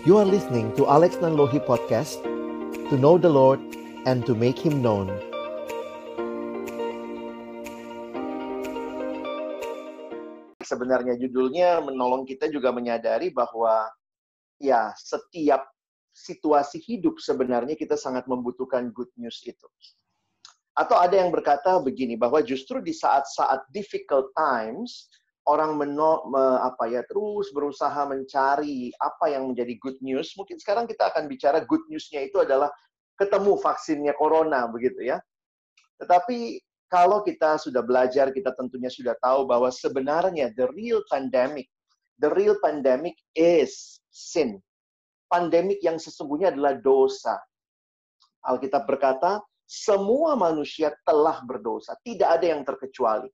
You are listening to Alex Nanlohi Podcast To know the Lord and to make Him known Sebenarnya judulnya menolong kita juga menyadari bahwa ya setiap situasi hidup sebenarnya kita sangat membutuhkan good news itu. Atau ada yang berkata begini bahwa justru di saat-saat difficult times orang meno, me, apa ya terus berusaha mencari apa yang menjadi good news. Mungkin sekarang kita akan bicara good newsnya itu adalah ketemu vaksinnya corona begitu ya. Tetapi kalau kita sudah belajar, kita tentunya sudah tahu bahwa sebenarnya the real pandemic, the real pandemic is sin. Pandemik yang sesungguhnya adalah dosa. Alkitab berkata, semua manusia telah berdosa, tidak ada yang terkecuali.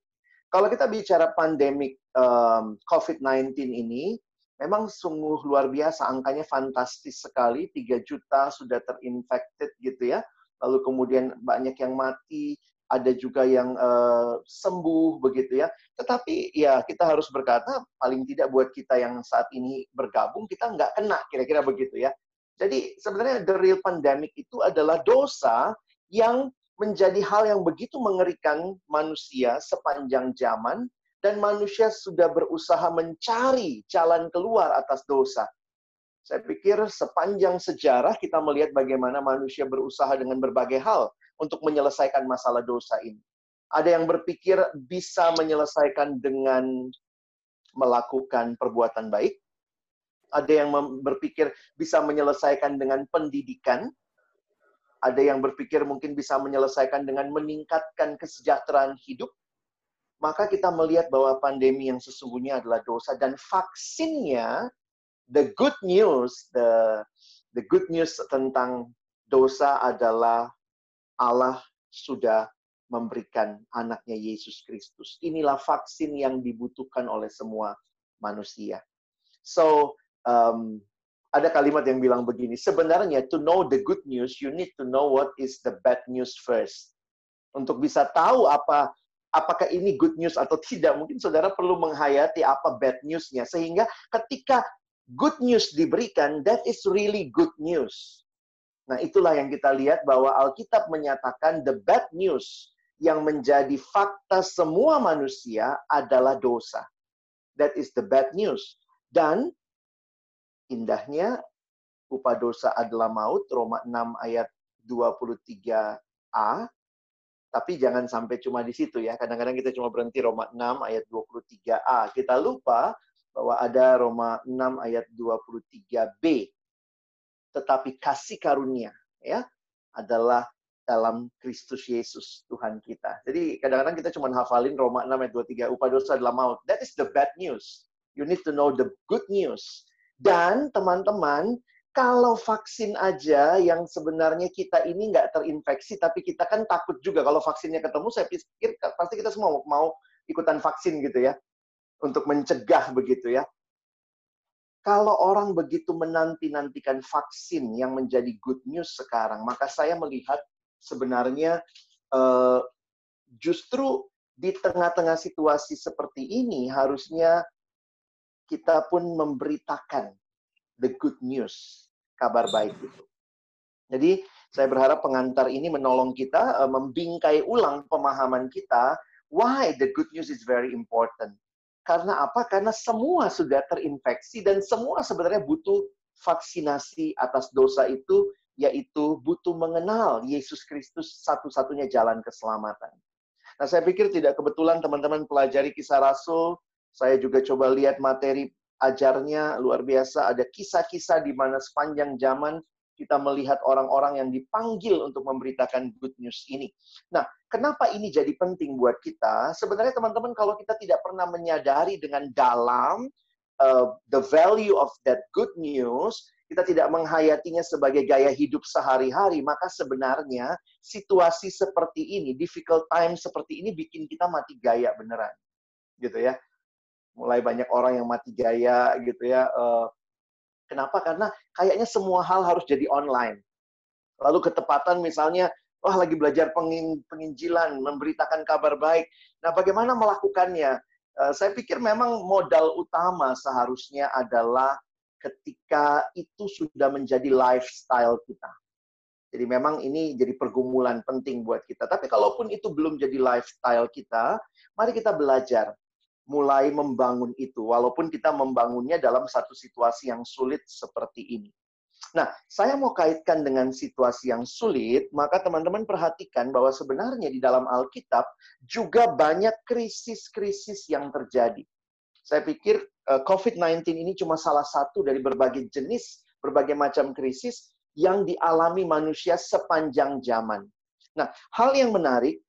Kalau kita bicara pandemik um, COVID-19 ini, memang sungguh luar biasa, angkanya fantastis sekali, 3 juta sudah terinfected gitu ya. Lalu kemudian banyak yang mati, ada juga yang uh, sembuh begitu ya. Tetapi ya kita harus berkata paling tidak buat kita yang saat ini bergabung kita nggak kena kira-kira begitu ya. Jadi sebenarnya the real pandemic itu adalah dosa yang menjadi hal yang begitu mengerikan manusia sepanjang zaman dan manusia sudah berusaha mencari jalan keluar atas dosa. Saya pikir sepanjang sejarah kita melihat bagaimana manusia berusaha dengan berbagai hal untuk menyelesaikan masalah dosa ini. Ada yang berpikir bisa menyelesaikan dengan melakukan perbuatan baik. Ada yang berpikir bisa menyelesaikan dengan pendidikan, ada yang berpikir mungkin bisa menyelesaikan dengan meningkatkan kesejahteraan hidup, maka kita melihat bahwa pandemi yang sesungguhnya adalah dosa dan vaksinnya the good news the the good news tentang dosa adalah Allah sudah memberikan anaknya Yesus Kristus. Inilah vaksin yang dibutuhkan oleh semua manusia. So, um, ada kalimat yang bilang begini, sebenarnya to know the good news, you need to know what is the bad news first. Untuk bisa tahu apa apakah ini good news atau tidak, mungkin saudara perlu menghayati apa bad newsnya. Sehingga ketika good news diberikan, that is really good news. Nah itulah yang kita lihat bahwa Alkitab menyatakan the bad news yang menjadi fakta semua manusia adalah dosa. That is the bad news. Dan indahnya upah dosa adalah maut, Roma 6 ayat 23a. Tapi jangan sampai cuma di situ ya. Kadang-kadang kita cuma berhenti Roma 6 ayat 23a. Kita lupa bahwa ada Roma 6 ayat 23b. Tetapi kasih karunia ya adalah dalam Kristus Yesus Tuhan kita. Jadi kadang-kadang kita cuma hafalin Roma 6 ayat 23 upah dosa adalah maut. That is the bad news. You need to know the good news. Dan teman-teman, kalau vaksin aja yang sebenarnya kita ini nggak terinfeksi, tapi kita kan takut juga kalau vaksinnya ketemu, saya pikir pasti kita semua mau ikutan vaksin gitu ya, untuk mencegah begitu ya. Kalau orang begitu menanti-nantikan vaksin yang menjadi good news sekarang, maka saya melihat sebenarnya uh, justru di tengah-tengah situasi seperti ini harusnya kita pun memberitakan the good news, kabar baik itu. Jadi saya berharap pengantar ini menolong kita uh, membingkai ulang pemahaman kita why the good news is very important. Karena apa? Karena semua sudah terinfeksi dan semua sebenarnya butuh vaksinasi atas dosa itu yaitu butuh mengenal Yesus Kristus satu-satunya jalan keselamatan. Nah, saya pikir tidak kebetulan teman-teman pelajari kisah Rasul saya juga coba lihat materi ajarnya luar biasa. Ada kisah-kisah di mana sepanjang zaman kita melihat orang-orang yang dipanggil untuk memberitakan good news ini. Nah, kenapa ini jadi penting buat kita? Sebenarnya teman-teman kalau kita tidak pernah menyadari dengan dalam uh, the value of that good news, kita tidak menghayatinya sebagai gaya hidup sehari-hari, maka sebenarnya situasi seperti ini, difficult time seperti ini bikin kita mati gaya beneran. Gitu ya mulai banyak orang yang mati gaya gitu ya. Uh, kenapa? Karena kayaknya semua hal harus jadi online. Lalu ketepatan misalnya, wah lagi belajar pengin, penginjilan, memberitakan kabar baik. Nah, bagaimana melakukannya? Uh, saya pikir memang modal utama seharusnya adalah ketika itu sudah menjadi lifestyle kita. Jadi memang ini jadi pergumulan penting buat kita. Tapi kalaupun itu belum jadi lifestyle kita, mari kita belajar mulai membangun itu. Walaupun kita membangunnya dalam satu situasi yang sulit seperti ini. Nah, saya mau kaitkan dengan situasi yang sulit, maka teman-teman perhatikan bahwa sebenarnya di dalam Alkitab juga banyak krisis-krisis yang terjadi. Saya pikir eh, COVID-19 ini cuma salah satu dari berbagai jenis, berbagai macam krisis yang dialami manusia sepanjang zaman. Nah, hal yang menarik,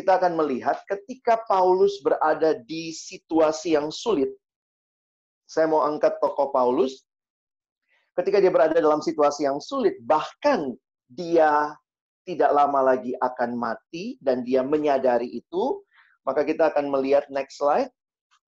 kita akan melihat ketika Paulus berada di situasi yang sulit, saya mau angkat tokoh Paulus, ketika dia berada dalam situasi yang sulit, bahkan dia tidak lama lagi akan mati dan dia menyadari itu, maka kita akan melihat next slide.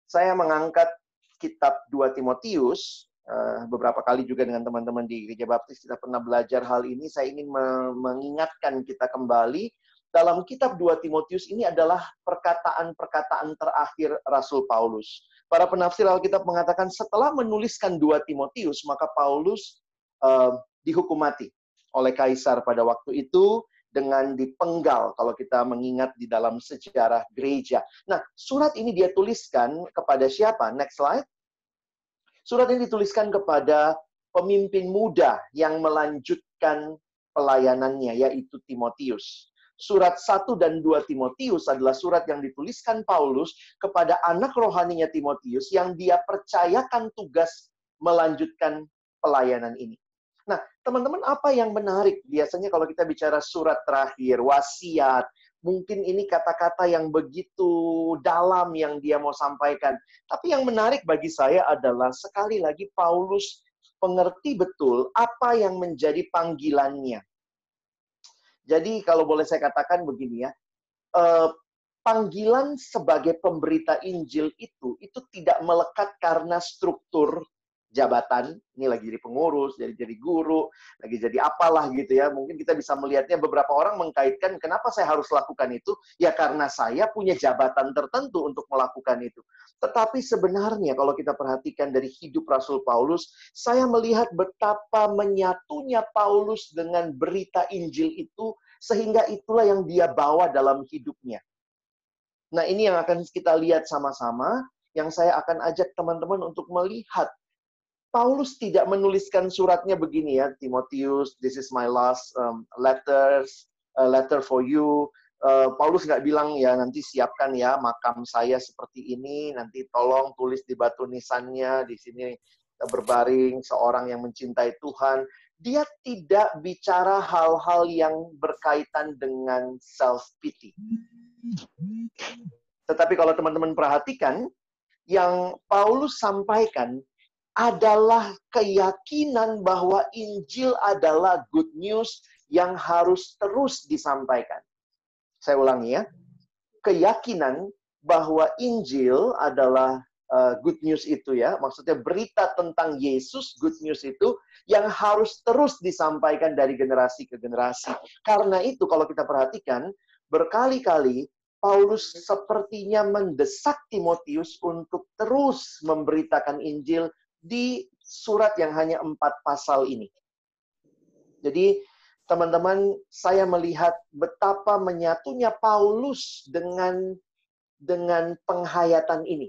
Saya mengangkat kitab 2 Timotius, eh, beberapa kali juga dengan teman-teman di Gereja Baptis kita pernah belajar hal ini. Saya ingin mengingatkan kita kembali dalam kitab 2 Timotius ini adalah perkataan-perkataan terakhir Rasul Paulus. Para penafsir Alkitab mengatakan setelah menuliskan dua Timotius, maka Paulus uh, dihukum mati oleh kaisar pada waktu itu dengan dipenggal kalau kita mengingat di dalam sejarah gereja. Nah, surat ini dia tuliskan kepada siapa? Next slide. Surat ini dituliskan kepada pemimpin muda yang melanjutkan pelayanannya, yaitu Timotius surat 1 dan 2 Timotius adalah surat yang dituliskan Paulus kepada anak rohaninya Timotius yang dia percayakan tugas melanjutkan pelayanan ini. Nah, teman-teman apa yang menarik biasanya kalau kita bicara surat terakhir, wasiat, mungkin ini kata-kata yang begitu dalam yang dia mau sampaikan. Tapi yang menarik bagi saya adalah sekali lagi Paulus pengerti betul apa yang menjadi panggilannya. Jadi kalau boleh saya katakan begini ya, eh, panggilan sebagai pemberita Injil itu itu tidak melekat karena struktur jabatan, ini lagi jadi pengurus, jadi jadi guru, lagi jadi apalah gitu ya. Mungkin kita bisa melihatnya beberapa orang mengkaitkan kenapa saya harus lakukan itu? Ya karena saya punya jabatan tertentu untuk melakukan itu. Tetapi sebenarnya kalau kita perhatikan dari hidup Rasul Paulus, saya melihat betapa menyatunya Paulus dengan berita Injil itu sehingga itulah yang dia bawa dalam hidupnya. Nah, ini yang akan kita lihat sama-sama yang saya akan ajak teman-teman untuk melihat Paulus tidak menuliskan suratnya begini ya, Timotius, this is my last um, letters, uh, letter for you. Uh, Paulus nggak bilang ya nanti siapkan ya makam saya seperti ini, nanti tolong tulis di batu nisannya di sini berbaring seorang yang mencintai Tuhan. Dia tidak bicara hal-hal yang berkaitan dengan self pity. Tetapi kalau teman-teman perhatikan, yang Paulus sampaikan adalah keyakinan bahwa Injil adalah good news yang harus terus disampaikan. Saya ulangi ya. Keyakinan bahwa Injil adalah uh, good news itu ya, maksudnya berita tentang Yesus, good news itu yang harus terus disampaikan dari generasi ke generasi. Karena itu kalau kita perhatikan, berkali-kali Paulus sepertinya mendesak Timotius untuk terus memberitakan Injil di surat yang hanya empat pasal ini. Jadi, teman-teman, saya melihat betapa menyatunya Paulus dengan dengan penghayatan ini,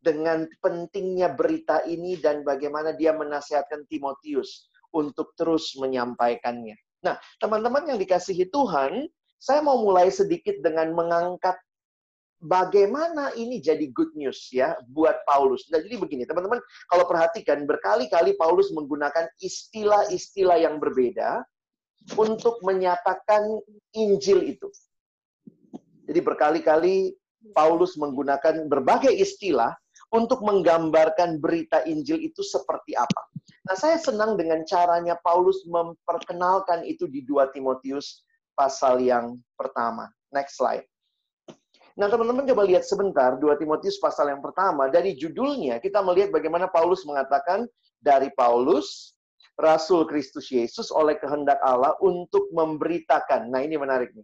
dengan pentingnya berita ini dan bagaimana dia menasihatkan Timotius untuk terus menyampaikannya. Nah, teman-teman yang dikasihi Tuhan, saya mau mulai sedikit dengan mengangkat bagaimana ini jadi good news ya buat Paulus. Nah, jadi begini, teman-teman, kalau perhatikan berkali-kali Paulus menggunakan istilah-istilah yang berbeda untuk menyatakan Injil itu. Jadi berkali-kali Paulus menggunakan berbagai istilah untuk menggambarkan berita Injil itu seperti apa. Nah, saya senang dengan caranya Paulus memperkenalkan itu di 2 Timotius pasal yang pertama. Next slide. Nah, teman-teman coba lihat sebentar 2 Timotius pasal yang pertama. Dari judulnya kita melihat bagaimana Paulus mengatakan dari Paulus Rasul Kristus Yesus oleh kehendak Allah untuk memberitakan. Nah, ini menarik nih.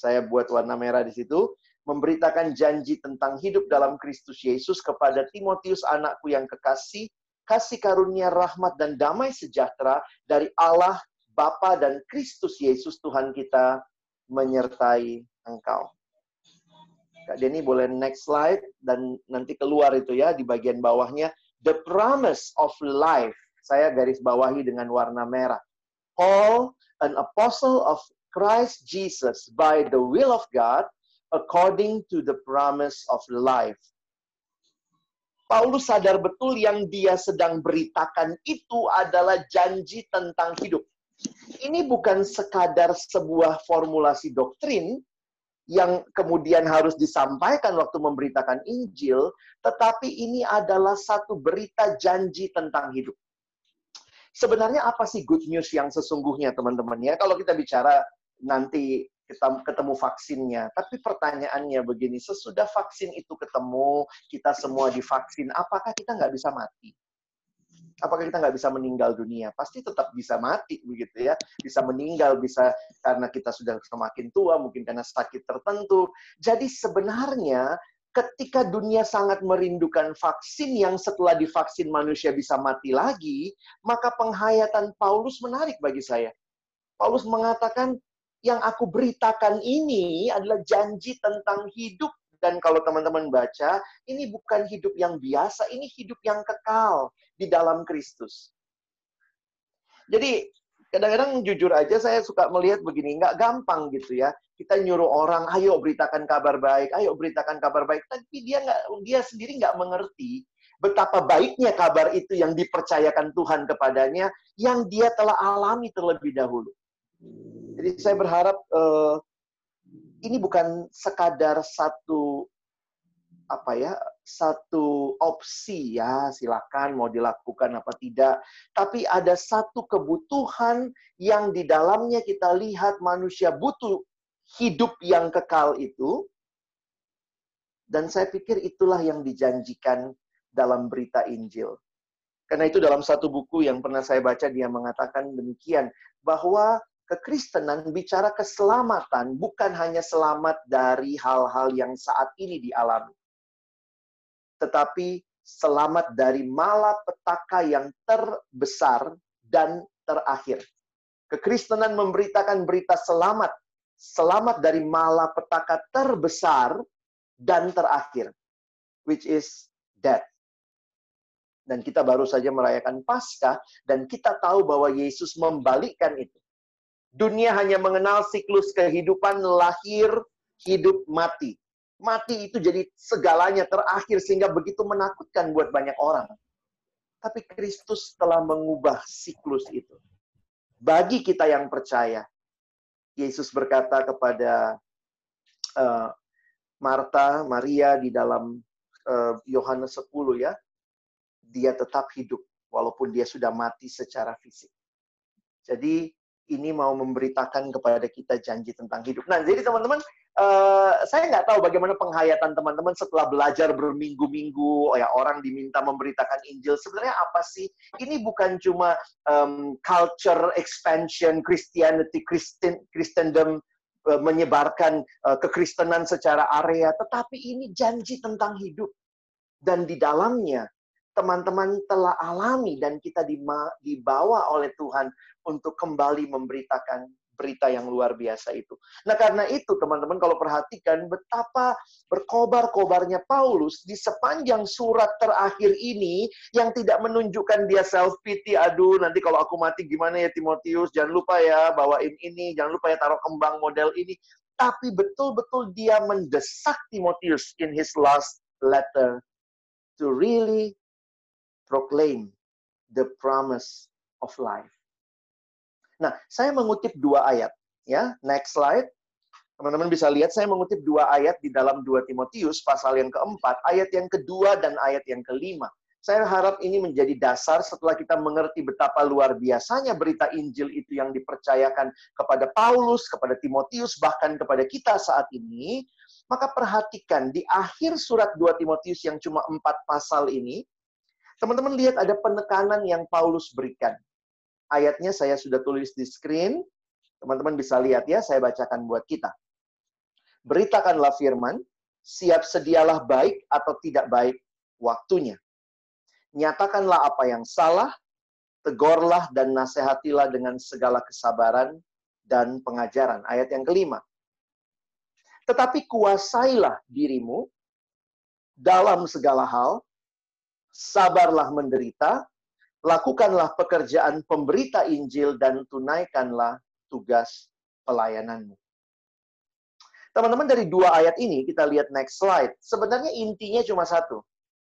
Saya buat warna merah di situ. Memberitakan janji tentang hidup dalam Kristus Yesus kepada Timotius anakku yang kekasih kasih karunia rahmat dan damai sejahtera dari Allah Bapa dan Kristus Yesus Tuhan kita menyertai engkau. Kak Denny boleh next slide dan nanti keluar itu ya di bagian bawahnya the promise of life. Saya garis bawahi dengan warna merah. Paul, an apostle of Christ Jesus by the will of God according to the promise of life. Paulus sadar betul yang dia sedang beritakan itu adalah janji tentang hidup. Ini bukan sekadar sebuah formulasi doktrin yang kemudian harus disampaikan waktu memberitakan Injil, tetapi ini adalah satu berita janji tentang hidup. Sebenarnya apa sih good news yang sesungguhnya, teman-teman ya? Kalau kita bicara nanti kita ketemu vaksinnya. Tapi pertanyaannya begini, sesudah vaksin itu ketemu, kita semua divaksin, apakah kita nggak bisa mati? Apakah kita nggak bisa meninggal dunia? Pasti tetap bisa mati, begitu ya. Bisa meninggal, bisa karena kita sudah semakin tua, mungkin karena sakit tertentu. Jadi sebenarnya ketika dunia sangat merindukan vaksin yang setelah divaksin manusia bisa mati lagi, maka penghayatan Paulus menarik bagi saya. Paulus mengatakan, yang aku beritakan ini adalah janji tentang hidup dan kalau teman-teman baca, ini bukan hidup yang biasa, ini hidup yang kekal di dalam Kristus. Jadi, kadang-kadang jujur aja saya suka melihat begini, nggak gampang gitu ya. Kita nyuruh orang, ayo beritakan kabar baik, ayo beritakan kabar baik. Tapi dia nggak, dia sendiri nggak mengerti betapa baiknya kabar itu yang dipercayakan Tuhan kepadanya, yang dia telah alami terlebih dahulu. Jadi saya berharap uh, ini bukan sekadar satu apa ya satu opsi ya silakan mau dilakukan apa tidak. Tapi ada satu kebutuhan yang di dalamnya kita lihat manusia butuh hidup yang kekal itu. Dan saya pikir itulah yang dijanjikan dalam berita Injil. Karena itu dalam satu buku yang pernah saya baca dia mengatakan demikian bahwa kekristenan bicara keselamatan bukan hanya selamat dari hal-hal yang saat ini dialami. Tetapi selamat dari malapetaka yang terbesar dan terakhir. Kekristenan memberitakan berita selamat, selamat dari malapetaka terbesar dan terakhir, which is death. Dan kita baru saja merayakan Paskah dan kita tahu bahwa Yesus membalikkan itu Dunia hanya mengenal siklus kehidupan lahir, hidup, mati. Mati itu jadi segalanya terakhir sehingga begitu menakutkan buat banyak orang. Tapi Kristus telah mengubah siklus itu. Bagi kita yang percaya, Yesus berkata kepada uh, Marta, Maria di dalam uh, Yohanes 10 ya, dia tetap hidup walaupun dia sudah mati secara fisik. Jadi ini mau memberitakan kepada kita janji tentang hidup. Nah, jadi teman-teman, uh, saya nggak tahu bagaimana penghayatan teman-teman setelah belajar berminggu-minggu, oh ya orang diminta memberitakan Injil. Sebenarnya apa sih? Ini bukan cuma um, culture expansion, Christianity, Christian, Christendom uh, menyebarkan uh, kekristenan secara area, tetapi ini janji tentang hidup. Dan di dalamnya teman-teman telah alami dan kita dibawa oleh Tuhan untuk kembali memberitakan berita yang luar biasa itu. Nah, karena itu teman-teman kalau perhatikan betapa berkobar-kobarnya Paulus di sepanjang surat terakhir ini yang tidak menunjukkan dia self pity, aduh nanti kalau aku mati gimana ya Timotius, jangan lupa ya bawain ini, jangan lupa ya taruh kembang model ini. Tapi betul-betul dia mendesak Timotius in his last letter to really proclaim the promise of life. Nah, saya mengutip dua ayat. Ya, next slide. Teman-teman bisa lihat saya mengutip dua ayat di dalam 2 Timotius pasal yang keempat, ayat yang kedua dan ayat yang kelima. Saya harap ini menjadi dasar setelah kita mengerti betapa luar biasanya berita Injil itu yang dipercayakan kepada Paulus, kepada Timotius, bahkan kepada kita saat ini. Maka perhatikan di akhir surat 2 Timotius yang cuma empat pasal ini, teman-teman lihat ada penekanan yang Paulus berikan. Ayatnya saya sudah tulis di screen. Teman-teman bisa lihat ya, saya bacakan buat kita. Beritakanlah firman, siap sedialah baik atau tidak baik waktunya. Nyatakanlah apa yang salah, tegorlah dan nasihatilah dengan segala kesabaran dan pengajaran. Ayat yang kelima. Tetapi kuasailah dirimu dalam segala hal, sabarlah menderita, lakukanlah pekerjaan pemberita Injil dan tunaikanlah tugas pelayananmu. Teman-teman dari dua ayat ini kita lihat next slide. Sebenarnya intinya cuma satu.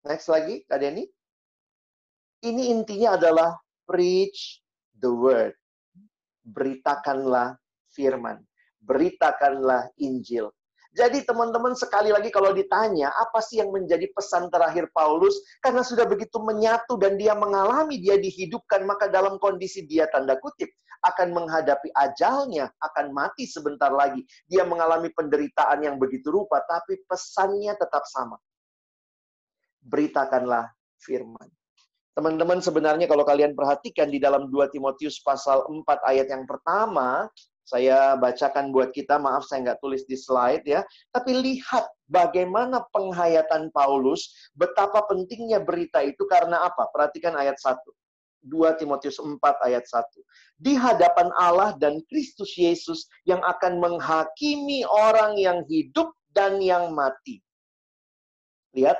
Next lagi, Kak Denny. Ini intinya adalah preach the word. Beritakanlah firman. Beritakanlah Injil. Jadi teman-teman sekali lagi kalau ditanya apa sih yang menjadi pesan terakhir Paulus? Karena sudah begitu menyatu dan dia mengalami dia dihidupkan maka dalam kondisi dia tanda kutip akan menghadapi ajalnya akan mati sebentar lagi. Dia mengalami penderitaan yang begitu rupa tapi pesannya tetap sama. Beritakanlah firman. Teman-teman sebenarnya kalau kalian perhatikan di dalam 2 Timotius pasal 4 ayat yang pertama, saya bacakan buat kita, maaf saya nggak tulis di slide ya. Tapi lihat bagaimana penghayatan Paulus, betapa pentingnya berita itu karena apa? Perhatikan ayat 1. 2 Timotius 4 ayat 1. Di hadapan Allah dan Kristus Yesus yang akan menghakimi orang yang hidup dan yang mati. Lihat,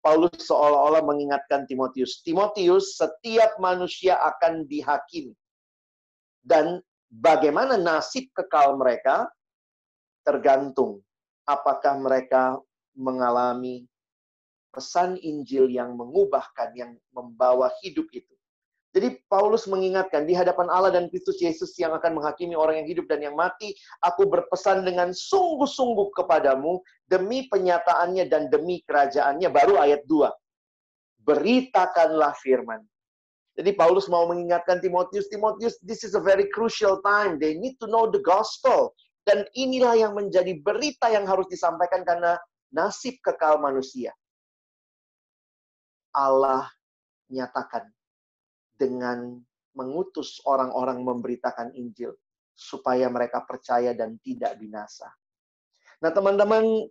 Paulus seolah-olah mengingatkan Timotius. Timotius, setiap manusia akan dihakimi. Dan bagaimana nasib kekal mereka tergantung apakah mereka mengalami pesan Injil yang mengubahkan, yang membawa hidup itu. Jadi Paulus mengingatkan di hadapan Allah dan Kristus Yesus yang akan menghakimi orang yang hidup dan yang mati, aku berpesan dengan sungguh-sungguh kepadamu demi penyataannya dan demi kerajaannya baru ayat 2. Beritakanlah firman. Jadi Paulus mau mengingatkan Timotius, Timotius, this is a very crucial time. They need to know the gospel. Dan inilah yang menjadi berita yang harus disampaikan karena nasib kekal manusia. Allah nyatakan dengan mengutus orang-orang memberitakan Injil supaya mereka percaya dan tidak binasa. Nah, teman-teman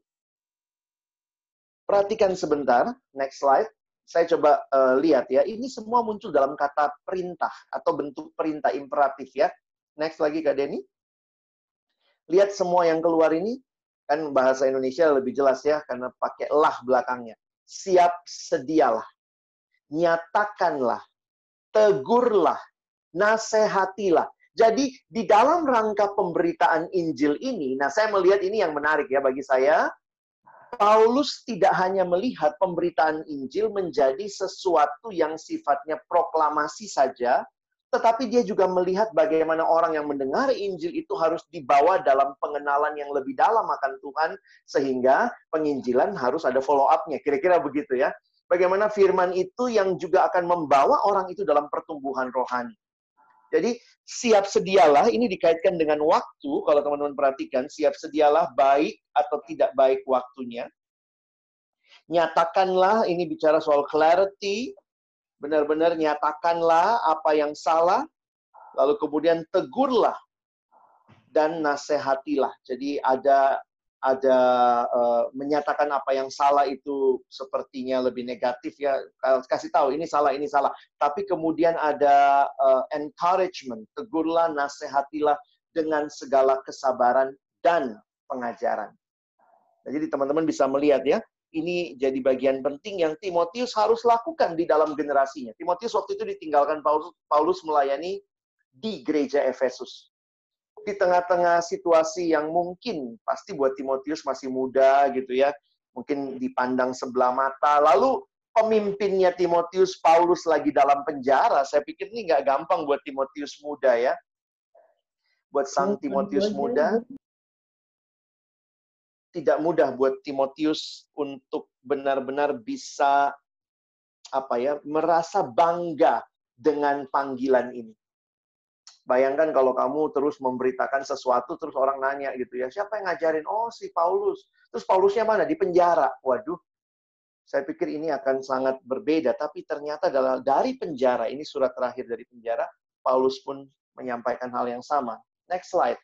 perhatikan sebentar, next slide. Saya coba uh, lihat ya, ini semua muncul dalam kata perintah atau bentuk perintah imperatif ya. Next lagi Kak Denny. Lihat semua yang keluar ini, kan bahasa Indonesia lebih jelas ya, karena pakai lah belakangnya. Siap sedialah. Nyatakanlah tegurlah, nasehatilah. Jadi di dalam rangka pemberitaan Injil ini, nah saya melihat ini yang menarik ya bagi saya. Paulus tidak hanya melihat pemberitaan Injil menjadi sesuatu yang sifatnya proklamasi saja, tetapi dia juga melihat bagaimana orang yang mendengar Injil itu harus dibawa dalam pengenalan yang lebih dalam akan Tuhan, sehingga penginjilan harus ada follow up-nya. Kira-kira begitu ya bagaimana firman itu yang juga akan membawa orang itu dalam pertumbuhan rohani. Jadi siap sedialah ini dikaitkan dengan waktu kalau teman-teman perhatikan siap sedialah baik atau tidak baik waktunya. Nyatakanlah ini bicara soal clarity, benar-benar nyatakanlah apa yang salah, lalu kemudian tegurlah dan nasehatilah. Jadi ada ada uh, menyatakan apa yang salah itu sepertinya lebih negatif ya. Kasih tahu ini salah ini salah. Tapi kemudian ada uh, encouragement tegurlah nasihatilah dengan segala kesabaran dan pengajaran. Nah, jadi teman-teman bisa melihat ya ini jadi bagian penting yang Timotius harus lakukan di dalam generasinya. Timotius waktu itu ditinggalkan Paulus Paulus melayani di gereja Efesus di tengah-tengah situasi yang mungkin pasti buat Timotius masih muda gitu ya, mungkin dipandang sebelah mata. Lalu pemimpinnya Timotius Paulus lagi dalam penjara, saya pikir ini nggak gampang buat Timotius muda ya. Buat sang Timotius muda, tidak mudah buat Timotius untuk benar-benar bisa apa ya merasa bangga dengan panggilan ini. Bayangkan kalau kamu terus memberitakan sesuatu, terus orang nanya gitu ya, siapa yang ngajarin? Oh, si Paulus. Terus Paulusnya mana? Di penjara. Waduh, saya pikir ini akan sangat berbeda. Tapi ternyata dari penjara, ini surat terakhir dari penjara, Paulus pun menyampaikan hal yang sama. Next slide.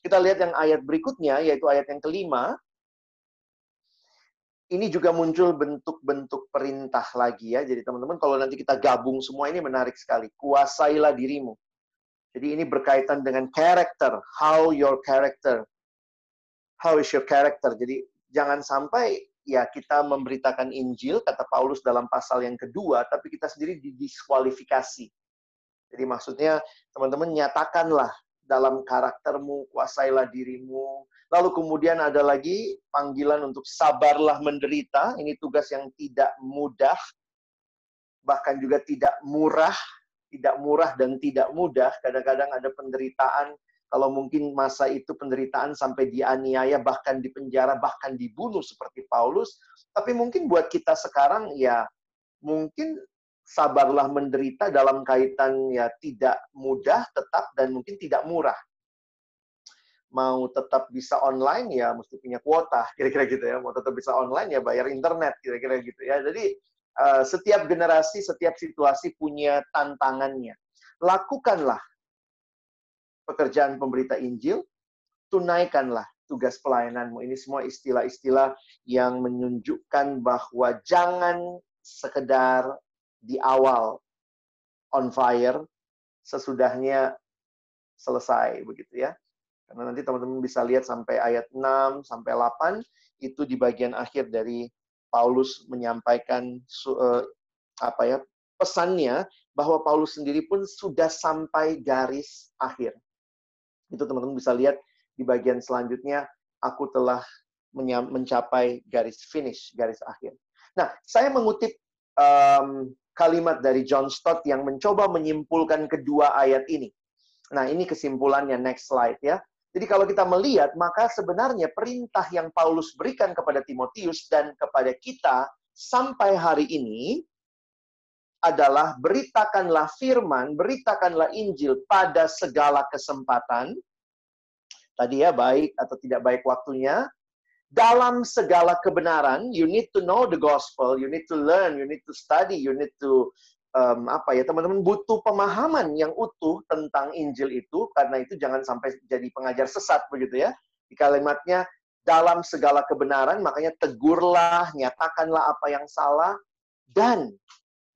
Kita lihat yang ayat berikutnya, yaitu ayat yang kelima. ini juga muncul bentuk-bentuk perintah lagi ya. Jadi teman-teman kalau nanti kita gabung semua ini menarik sekali. Kuasailah dirimu. Jadi ini berkaitan dengan karakter, how your character, how is your character. Jadi jangan sampai ya kita memberitakan Injil kata Paulus dalam pasal yang kedua, tapi kita sendiri didiskualifikasi. Jadi maksudnya teman-teman nyatakanlah dalam karaktermu, kuasailah dirimu, Lalu kemudian ada lagi panggilan untuk sabarlah menderita. Ini tugas yang tidak mudah, bahkan juga tidak murah, tidak murah dan tidak mudah. Kadang-kadang ada penderitaan, kalau mungkin masa itu penderitaan sampai dianiaya, bahkan dipenjara, bahkan dibunuh seperti Paulus. Tapi mungkin buat kita sekarang ya mungkin sabarlah menderita dalam kaitan ya tidak mudah tetap dan mungkin tidak murah mau tetap bisa online ya mesti punya kuota kira-kira gitu ya mau tetap bisa online ya bayar internet kira-kira gitu ya jadi setiap generasi setiap situasi punya tantangannya. Lakukanlah pekerjaan pemberita Injil tunaikanlah tugas pelayananmu. Ini semua istilah-istilah yang menunjukkan bahwa jangan sekedar di awal on fire sesudahnya selesai begitu ya. Karena nanti teman-teman bisa lihat sampai ayat 6 sampai 8 itu di bagian akhir dari Paulus menyampaikan uh, apa ya pesannya bahwa Paulus sendiri pun sudah sampai garis akhir. Itu teman-teman bisa lihat di bagian selanjutnya aku telah mencapai garis finish, garis akhir. Nah, saya mengutip um, kalimat dari John Stott yang mencoba menyimpulkan kedua ayat ini. Nah, ini kesimpulannya next slide ya. Jadi kalau kita melihat, maka sebenarnya perintah yang Paulus berikan kepada Timotius dan kepada kita sampai hari ini adalah beritakanlah firman, beritakanlah Injil pada segala kesempatan. Tadi ya, baik atau tidak baik waktunya. Dalam segala kebenaran, you need to know the gospel, you need to learn, you need to study, you need to um, apa ya teman-teman butuh pemahaman yang utuh tentang Injil itu karena itu jangan sampai jadi pengajar sesat begitu ya. Di kalimatnya dalam segala kebenaran makanya tegurlah nyatakanlah apa yang salah dan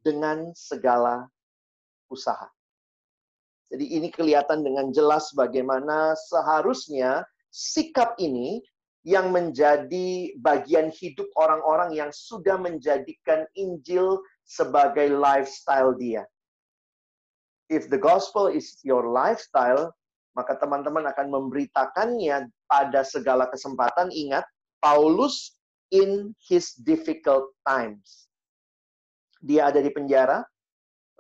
dengan segala usaha. Jadi ini kelihatan dengan jelas bagaimana seharusnya sikap ini yang menjadi bagian hidup orang-orang yang sudah menjadikan Injil sebagai lifestyle dia. If the gospel is your lifestyle, maka teman-teman akan memberitakannya pada segala kesempatan. Ingat, Paulus in his difficult times. Dia ada di penjara,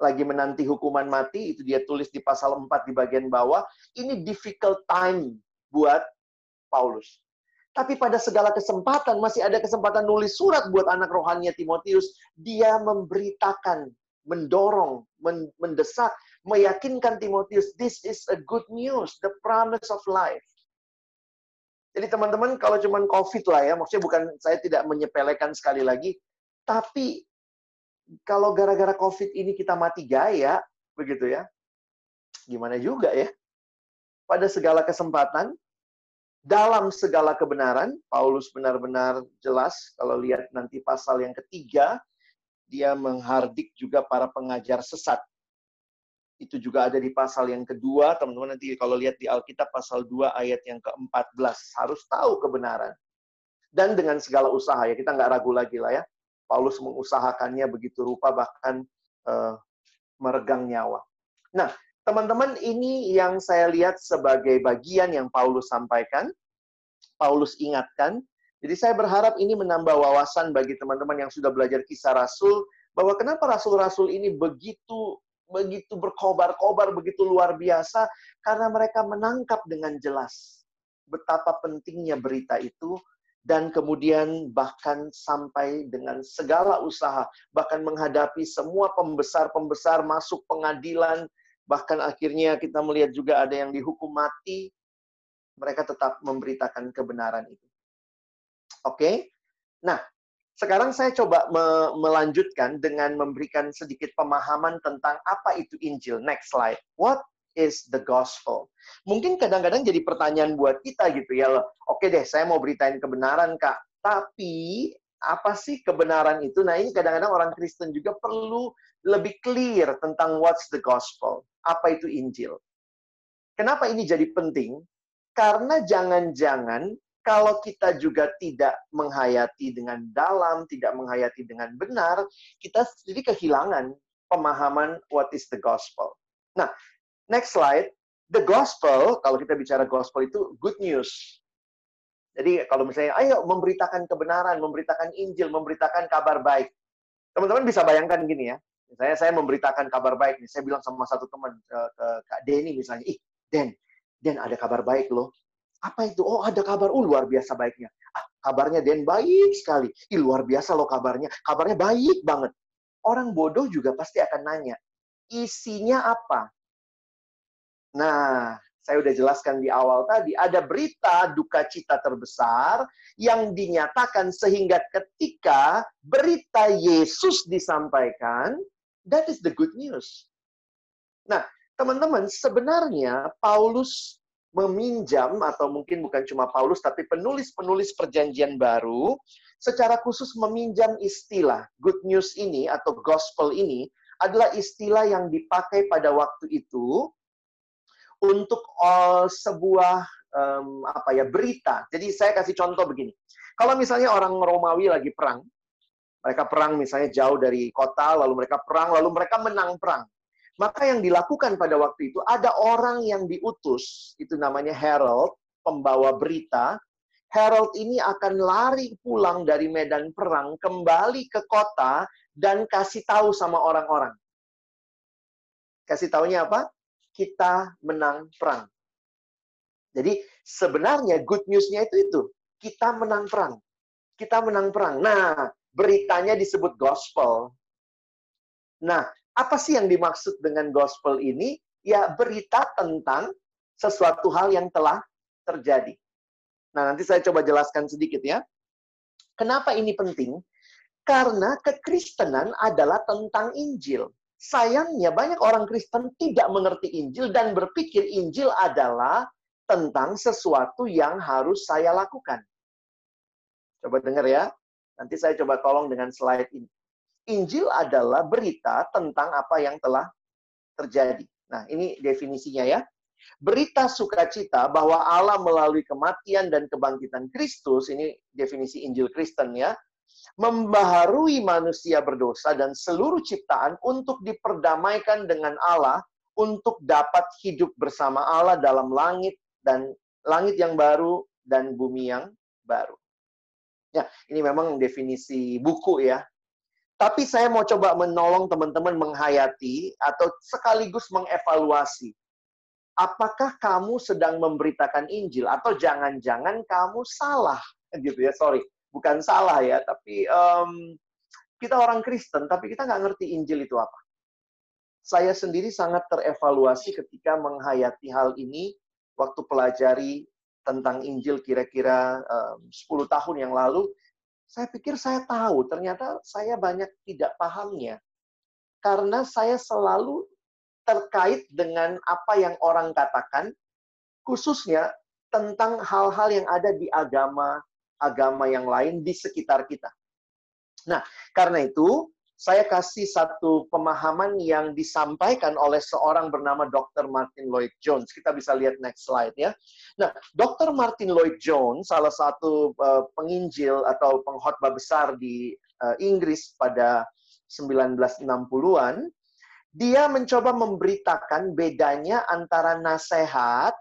lagi menanti hukuman mati, itu dia tulis di pasal 4 di bagian bawah. Ini difficult time buat Paulus. Tapi pada segala kesempatan, masih ada kesempatan nulis surat buat anak rohaninya Timotius. Dia memberitakan, mendorong, mendesak, meyakinkan Timotius, this is a good news, the promise of life. Jadi teman-teman, kalau cuma COVID lah ya, maksudnya bukan saya tidak menyepelekan sekali lagi, tapi kalau gara-gara COVID ini kita mati gaya, begitu ya, gimana juga ya? Pada segala kesempatan, dalam segala kebenaran, Paulus benar-benar jelas, kalau lihat nanti pasal yang ketiga, dia menghardik juga para pengajar sesat. Itu juga ada di pasal yang kedua, teman-teman nanti kalau lihat di Alkitab pasal 2 ayat yang ke-14, harus tahu kebenaran. Dan dengan segala usaha, ya kita nggak ragu lagi lah ya. Paulus mengusahakannya begitu rupa, bahkan uh, meregang nyawa. Nah, Teman-teman, ini yang saya lihat sebagai bagian yang Paulus sampaikan, Paulus ingatkan. Jadi saya berharap ini menambah wawasan bagi teman-teman yang sudah belajar kisah Rasul, bahwa kenapa Rasul-Rasul ini begitu begitu berkobar-kobar, begitu luar biasa, karena mereka menangkap dengan jelas betapa pentingnya berita itu, dan kemudian bahkan sampai dengan segala usaha, bahkan menghadapi semua pembesar-pembesar masuk pengadilan, bahkan akhirnya kita melihat juga ada yang dihukum mati, mereka tetap memberitakan kebenaran itu. Oke, okay? nah sekarang saya coba me melanjutkan dengan memberikan sedikit pemahaman tentang apa itu Injil. Next slide. What is the gospel? Mungkin kadang-kadang jadi pertanyaan buat kita gitu ya. Oke deh, saya mau beritain kebenaran kak. Tapi apa sih kebenaran itu? Nah, ini kadang-kadang orang Kristen juga perlu lebih clear tentang what's the gospel. Apa itu Injil? Kenapa ini jadi penting? Karena jangan-jangan kalau kita juga tidak menghayati dengan dalam, tidak menghayati dengan benar, kita jadi kehilangan pemahaman what is the gospel. Nah, next slide. The gospel, kalau kita bicara gospel itu good news. Jadi kalau misalnya, ayo memberitakan kebenaran, memberitakan Injil, memberitakan kabar baik. Teman-teman bisa bayangkan gini ya. Misalnya saya memberitakan kabar baik nih, saya bilang sama satu teman ke, ke Kak Denny misalnya, ih Den, Den ada kabar baik loh. Apa itu? Oh ada kabar, uh luar biasa baiknya. Ah, kabarnya Den baik sekali. Ih luar biasa loh kabarnya. Kabarnya baik banget. Orang bodoh juga pasti akan nanya, isinya apa? Nah, saya udah jelaskan di awal tadi, ada berita duka cita terbesar yang dinyatakan sehingga ketika berita Yesus disampaikan, that is the good news. Nah, teman-teman, sebenarnya Paulus meminjam atau mungkin bukan cuma Paulus tapi penulis-penulis perjanjian baru secara khusus meminjam istilah good news ini atau gospel ini adalah istilah yang dipakai pada waktu itu untuk uh, sebuah um, apa ya berita. Jadi saya kasih contoh begini. Kalau misalnya orang Romawi lagi perang, mereka perang misalnya jauh dari kota, lalu mereka perang, lalu mereka menang perang. Maka yang dilakukan pada waktu itu ada orang yang diutus, itu namanya herald, pembawa berita. Herald ini akan lari pulang dari medan perang, kembali ke kota dan kasih tahu sama orang-orang. Kasih taunya apa? kita menang perang. Jadi sebenarnya good news-nya itu itu, kita menang perang. Kita menang perang. Nah, beritanya disebut gospel. Nah, apa sih yang dimaksud dengan gospel ini? Ya berita tentang sesuatu hal yang telah terjadi. Nah, nanti saya coba jelaskan sedikit ya. Kenapa ini penting? Karena kekristenan adalah tentang Injil. Sayangnya banyak orang Kristen tidak mengerti Injil dan berpikir Injil adalah tentang sesuatu yang harus saya lakukan. Coba dengar ya. Nanti saya coba tolong dengan slide ini. Injil adalah berita tentang apa yang telah terjadi. Nah, ini definisinya ya. Berita sukacita bahwa Allah melalui kematian dan kebangkitan Kristus, ini definisi Injil Kristen ya, membaharui manusia berdosa dan seluruh ciptaan untuk diperdamaikan dengan Allah untuk dapat hidup bersama Allah dalam langit dan langit yang baru dan bumi yang baru. Ya, ini memang definisi buku ya. Tapi saya mau coba menolong teman-teman menghayati atau sekaligus mengevaluasi. Apakah kamu sedang memberitakan Injil atau jangan-jangan kamu salah gitu ya, sorry bukan salah ya, tapi um, kita orang Kristen, tapi kita nggak ngerti Injil itu apa. Saya sendiri sangat terevaluasi ketika menghayati hal ini waktu pelajari tentang Injil kira-kira um, 10 tahun yang lalu. Saya pikir saya tahu, ternyata saya banyak tidak pahamnya. Karena saya selalu terkait dengan apa yang orang katakan, khususnya tentang hal-hal yang ada di agama agama yang lain di sekitar kita. Nah, karena itu saya kasih satu pemahaman yang disampaikan oleh seorang bernama Dr. Martin Lloyd Jones. Kita bisa lihat next slide ya. Nah, Dr. Martin Lloyd Jones, salah satu uh, penginjil atau pengkhotbah besar di uh, Inggris pada 1960-an, dia mencoba memberitakan bedanya antara nasihat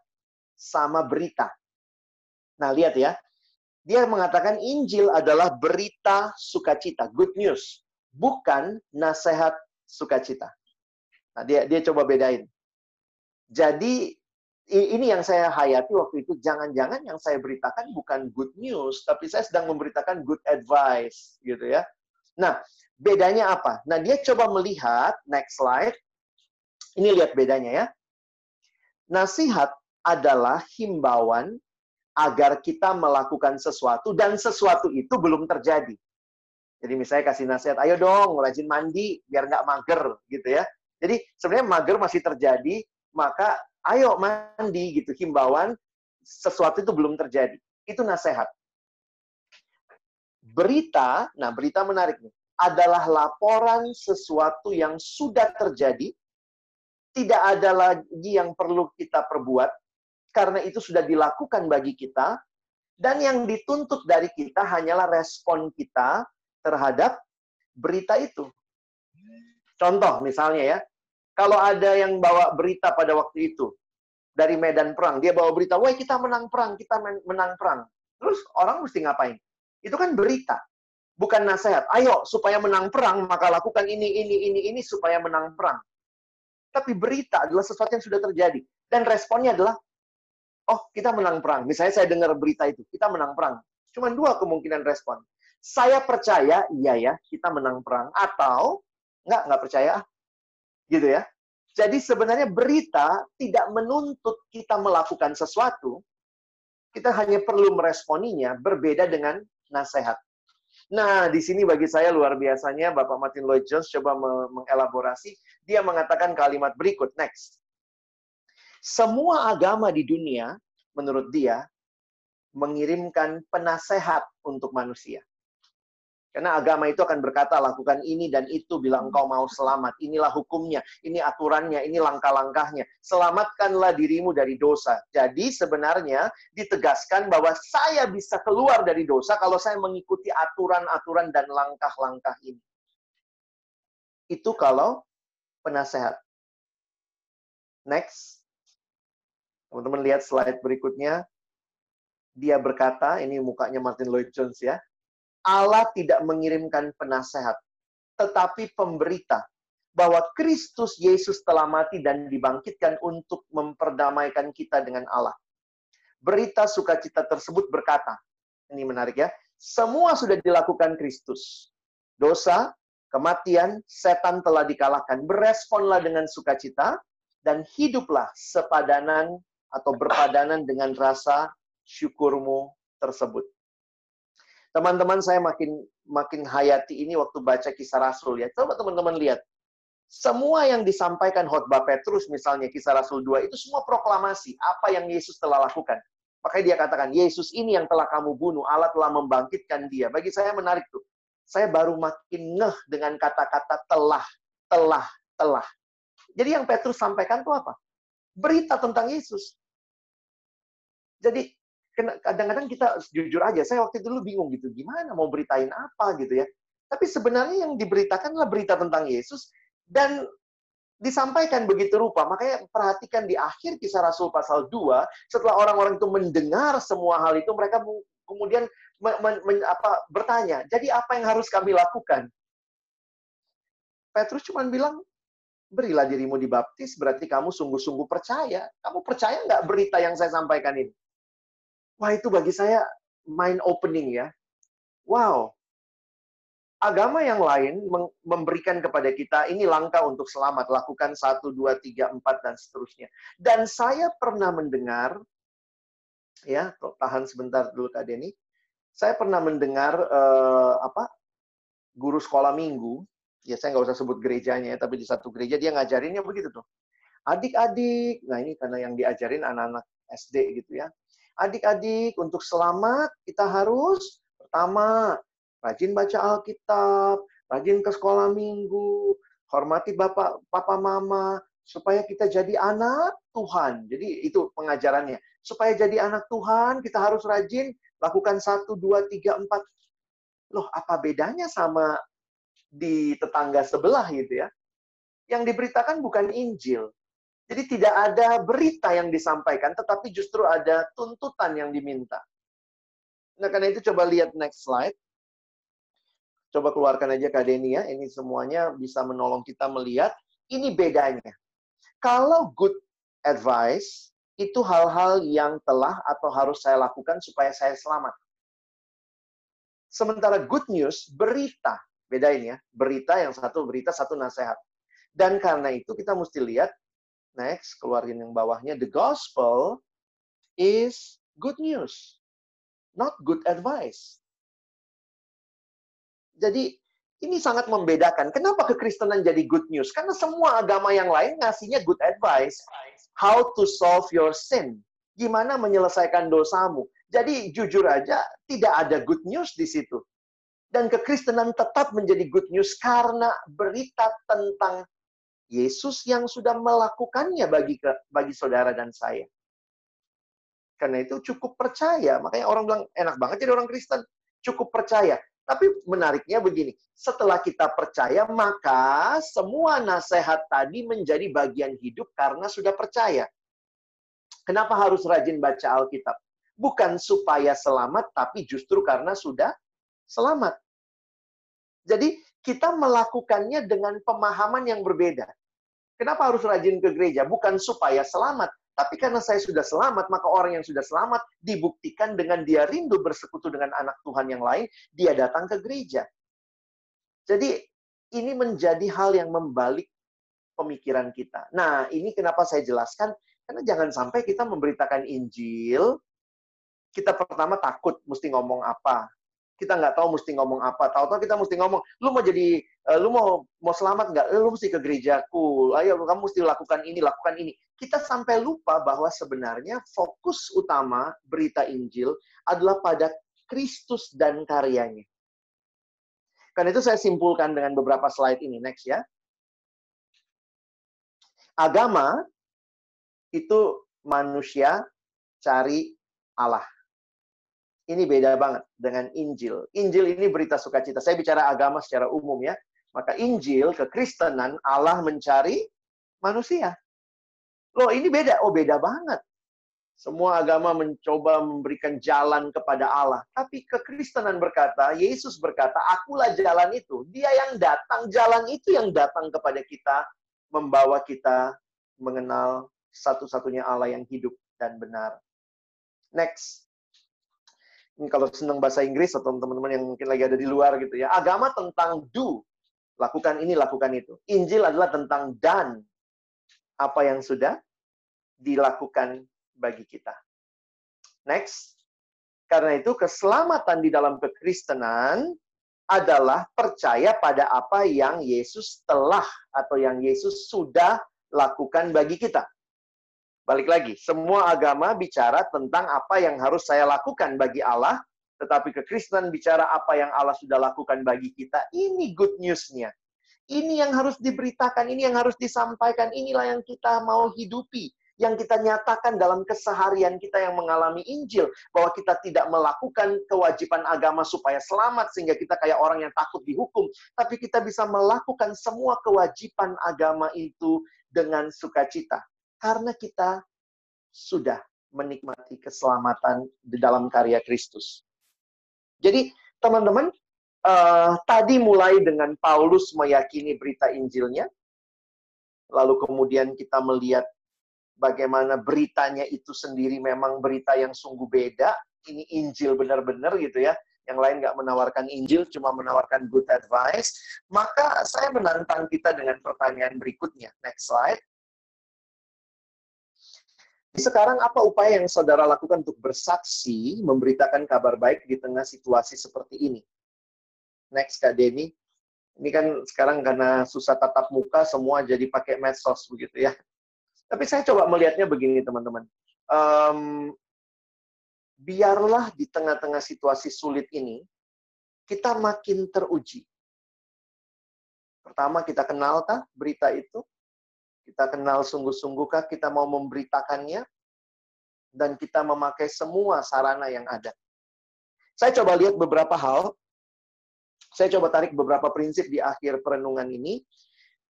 sama berita. Nah, lihat ya. Dia mengatakan Injil adalah berita sukacita, good news, bukan nasihat sukacita. Nah, dia dia coba bedain. Jadi ini yang saya hayati waktu itu jangan-jangan yang saya beritakan bukan good news, tapi saya sedang memberitakan good advice gitu ya. Nah, bedanya apa? Nah, dia coba melihat next slide. Ini lihat bedanya ya. Nasihat adalah himbauan agar kita melakukan sesuatu dan sesuatu itu belum terjadi. Jadi misalnya kasih nasihat, ayo dong rajin mandi biar nggak mager gitu ya. Jadi sebenarnya mager masih terjadi, maka ayo mandi gitu. Himbauan sesuatu itu belum terjadi. Itu nasihat. Berita, nah berita menarik nih, adalah laporan sesuatu yang sudah terjadi, tidak ada lagi yang perlu kita perbuat, karena itu sudah dilakukan bagi kita, dan yang dituntut dari kita hanyalah respon kita terhadap berita itu. Contoh misalnya ya, kalau ada yang bawa berita pada waktu itu dari medan perang, dia bawa berita, "Woi, kita menang perang, kita menang perang." Terus orang mesti ngapain? Itu kan berita, bukan nasihat. Ayo, supaya menang perang, maka lakukan ini, ini, ini, ini supaya menang perang. Tapi berita adalah sesuatu yang sudah terjadi. Dan responnya adalah, oh, kita menang perang. Misalnya saya dengar berita itu, kita menang perang. Cuma dua kemungkinan respon. Saya percaya, iya ya, kita menang perang. Atau, nggak, nggak percaya, Gitu ya. Jadi sebenarnya berita tidak menuntut kita melakukan sesuatu, kita hanya perlu meresponinya berbeda dengan nasihat. Nah, di sini bagi saya luar biasanya Bapak Martin Lloyd Jones coba mengelaborasi, dia mengatakan kalimat berikut, next. Semua agama di dunia, menurut dia, mengirimkan penasehat untuk manusia. Karena agama itu akan berkata, lakukan ini dan itu bila engkau mau selamat. Inilah hukumnya, ini aturannya, ini langkah-langkahnya. Selamatkanlah dirimu dari dosa. Jadi sebenarnya ditegaskan bahwa saya bisa keluar dari dosa kalau saya mengikuti aturan-aturan dan langkah-langkah ini. Itu kalau penasehat. Next. Teman-teman lihat slide berikutnya. Dia berkata, ini mukanya Martin Lloyd Jones ya Allah tidak mengirimkan penasehat, tetapi pemberita bahwa Kristus Yesus telah mati dan dibangkitkan untuk memperdamaikan kita dengan Allah. Berita sukacita tersebut berkata, ini menarik ya, semua sudah dilakukan Kristus. Dosa, kematian, setan telah dikalahkan. Beresponlah dengan sukacita dan hiduplah sepadanan atau berpadanan dengan rasa syukurmu tersebut. Teman-teman saya makin makin hayati ini waktu baca kisah Rasul ya. Coba teman-teman lihat. Semua yang disampaikan khotbah Petrus misalnya kisah Rasul 2 itu semua proklamasi apa yang Yesus telah lakukan. Makanya dia katakan, Yesus ini yang telah kamu bunuh, Allah telah membangkitkan dia. Bagi saya menarik tuh. Saya baru makin ngeh dengan kata-kata telah, telah, telah. Jadi yang Petrus sampaikan tuh apa? Berita tentang Yesus. Jadi kadang-kadang kita jujur aja, saya waktu itu dulu bingung gitu, gimana mau beritain apa gitu ya. Tapi sebenarnya yang diberitakan adalah berita tentang Yesus dan disampaikan begitu rupa. Makanya perhatikan di akhir kisah Rasul pasal 2, setelah orang-orang itu mendengar semua hal itu, mereka kemudian me, me, me, apa, bertanya, jadi apa yang harus kami lakukan? Petrus cuma bilang, berilah dirimu dibaptis, berarti kamu sungguh-sungguh percaya. Kamu percaya nggak berita yang saya sampaikan ini? Wah, itu bagi saya mind opening ya. Wow. Agama yang lain memberikan kepada kita ini langkah untuk selamat, lakukan satu, dua, tiga, empat dan seterusnya. Dan saya pernah mendengar ya, tahan sebentar dulu Kak Denny. Saya pernah mendengar eh, apa? guru sekolah minggu, ya saya nggak usah sebut gerejanya, tapi di satu gereja dia ngajarinnya begitu tuh. Adik-adik, nah ini karena yang diajarin anak-anak SD gitu ya Adik-adik, untuk selamat kita harus pertama rajin baca Alkitab, rajin ke sekolah minggu, hormati bapak, papa, mama, supaya kita jadi anak Tuhan. Jadi itu pengajarannya. Supaya jadi anak Tuhan, kita harus rajin lakukan satu, dua, tiga, empat. Loh, apa bedanya sama di tetangga sebelah gitu ya? Yang diberitakan bukan Injil, jadi tidak ada berita yang disampaikan, tetapi justru ada tuntutan yang diminta. Nah, karena itu coba lihat next slide. Coba keluarkan aja Kak Denny ya. Ini semuanya bisa menolong kita melihat ini bedanya. Kalau good advice, itu hal-hal yang telah atau harus saya lakukan supaya saya selamat. Sementara good news, berita. Bedain ya. Berita yang satu berita, satu nasihat. Dan karena itu kita mesti lihat Next, keluarin yang bawahnya. The gospel is good news, not good advice. Jadi, ini sangat membedakan. Kenapa kekristenan jadi good news? Karena semua agama yang lain ngasihnya good advice. How to solve your sin. Gimana menyelesaikan dosamu. Jadi, jujur aja, tidak ada good news di situ. Dan kekristenan tetap menjadi good news karena berita tentang Yesus yang sudah melakukannya bagi bagi saudara dan saya. Karena itu cukup percaya. Makanya orang bilang enak banget jadi orang Kristen. Cukup percaya. Tapi menariknya begini, setelah kita percaya, maka semua nasihat tadi menjadi bagian hidup karena sudah percaya. Kenapa harus rajin baca Alkitab? Bukan supaya selamat, tapi justru karena sudah selamat. Jadi kita melakukannya dengan pemahaman yang berbeda. Kenapa harus rajin ke gereja? Bukan supaya selamat, tapi karena saya sudah selamat, maka orang yang sudah selamat dibuktikan dengan dia rindu bersekutu dengan anak Tuhan yang lain, dia datang ke gereja. Jadi ini menjadi hal yang membalik pemikiran kita. Nah, ini kenapa saya jelaskan, karena jangan sampai kita memberitakan Injil, kita pertama takut mesti ngomong apa kita nggak tahu mesti ngomong apa. Tahu-tahu kita mesti ngomong, lu mau jadi, uh, lu mau mau selamat nggak? Lu mesti ke gerejaku. Ayo, kamu mesti lakukan ini, lakukan ini. Kita sampai lupa bahwa sebenarnya fokus utama berita Injil adalah pada Kristus dan karyanya. Karena itu saya simpulkan dengan beberapa slide ini. Next ya. Agama itu manusia cari Allah. Ini beda banget dengan Injil. Injil ini berita sukacita. Saya bicara agama secara umum ya. Maka Injil, kekristenan, Allah mencari manusia. Loh, ini beda. Oh, beda banget. Semua agama mencoba memberikan jalan kepada Allah. Tapi kekristenan berkata, Yesus berkata, akulah jalan itu. Dia yang datang, jalan itu yang datang kepada kita, membawa kita mengenal satu-satunya Allah yang hidup dan benar. Next kalau senang bahasa Inggris atau teman-teman yang mungkin lagi ada di luar gitu ya. Agama tentang do, lakukan ini, lakukan itu. Injil adalah tentang dan, apa yang sudah dilakukan bagi kita. Next. Karena itu keselamatan di dalam kekristenan adalah percaya pada apa yang Yesus telah atau yang Yesus sudah lakukan bagi kita. Balik lagi, semua agama bicara tentang apa yang harus saya lakukan bagi Allah, tetapi kekristenan bicara apa yang Allah sudah lakukan bagi kita. Ini good news-nya. Ini yang harus diberitakan, ini yang harus disampaikan, inilah yang kita mau hidupi yang kita nyatakan dalam keseharian kita yang mengalami Injil bahwa kita tidak melakukan kewajiban agama supaya selamat sehingga kita kayak orang yang takut dihukum tapi kita bisa melakukan semua kewajiban agama itu dengan sukacita karena kita sudah menikmati keselamatan di dalam karya Kristus. Jadi, teman-teman, uh, tadi mulai dengan Paulus meyakini berita Injilnya, lalu kemudian kita melihat bagaimana beritanya itu sendiri memang berita yang sungguh beda. Ini Injil benar-benar gitu ya. Yang lain nggak menawarkan Injil, cuma menawarkan good advice. Maka saya menantang kita dengan pertanyaan berikutnya. Next slide. Sekarang apa upaya yang saudara lakukan untuk bersaksi, memberitakan kabar baik di tengah situasi seperti ini? Next, Kak Deni. Ini kan sekarang karena susah tatap muka, semua jadi pakai medsos begitu ya. Tapi saya coba melihatnya begini, teman-teman. Um, biarlah di tengah-tengah situasi sulit ini, kita makin teruji. Pertama, kita kenalkah berita itu? Kita kenal sungguh-sungguhkah kita mau memberitakannya? Dan kita memakai semua sarana yang ada. Saya coba lihat beberapa hal. Saya coba tarik beberapa prinsip di akhir perenungan ini.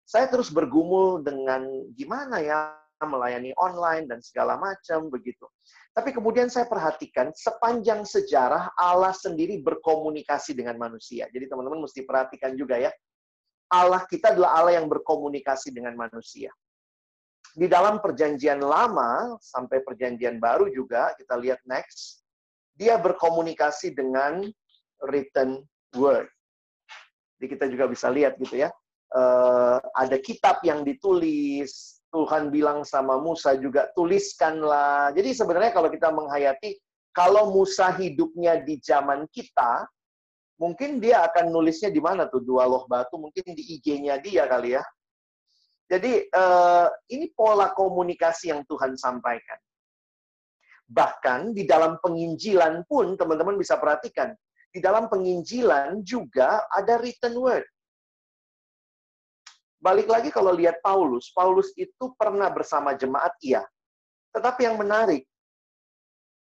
Saya terus bergumul dengan gimana ya melayani online dan segala macam begitu. Tapi kemudian saya perhatikan sepanjang sejarah Allah sendiri berkomunikasi dengan manusia. Jadi teman-teman mesti perhatikan juga ya. Allah kita adalah Allah yang berkomunikasi dengan manusia di dalam perjanjian lama sampai perjanjian baru juga, kita lihat next, dia berkomunikasi dengan written word. Jadi kita juga bisa lihat gitu ya, uh, ada kitab yang ditulis, Tuhan bilang sama Musa juga tuliskanlah. Jadi sebenarnya kalau kita menghayati, kalau Musa hidupnya di zaman kita, mungkin dia akan nulisnya di mana tuh dua loh batu, mungkin di IG-nya dia kali ya, jadi uh, ini pola komunikasi yang Tuhan sampaikan. Bahkan di dalam penginjilan pun teman-teman bisa perhatikan. Di dalam penginjilan juga ada written word. Balik lagi kalau lihat Paulus, Paulus itu pernah bersama jemaat iya. Tetapi yang menarik,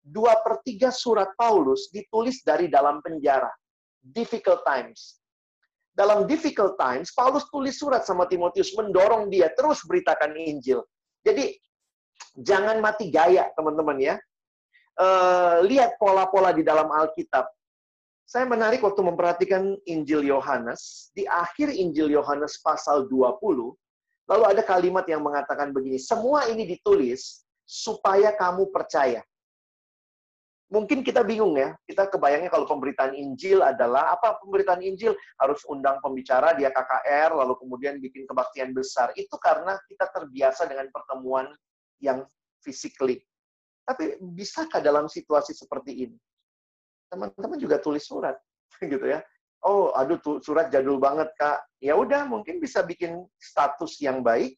dua per tiga surat Paulus ditulis dari dalam penjara. Difficult times. Dalam difficult times, Paulus tulis surat sama Timotius, mendorong dia terus beritakan Injil. Jadi, jangan mati gaya, teman-teman ya. Uh, lihat pola-pola di dalam Alkitab saya menarik waktu memperhatikan Injil Yohanes, di akhir Injil Yohanes pasal 20, lalu ada kalimat yang mengatakan begini, semua ini ditulis supaya kamu percaya. Mungkin kita bingung ya, kita kebayangnya kalau pemberitaan Injil adalah, apa pemberitaan Injil? Harus undang pembicara, dia KKR, lalu kemudian bikin kebaktian besar. Itu karena kita terbiasa dengan pertemuan yang physically. Tapi bisakah dalam situasi seperti ini? teman-teman juga tulis surat gitu ya. Oh, aduh tuh surat jadul banget, Kak. Ya udah, mungkin bisa bikin status yang baik.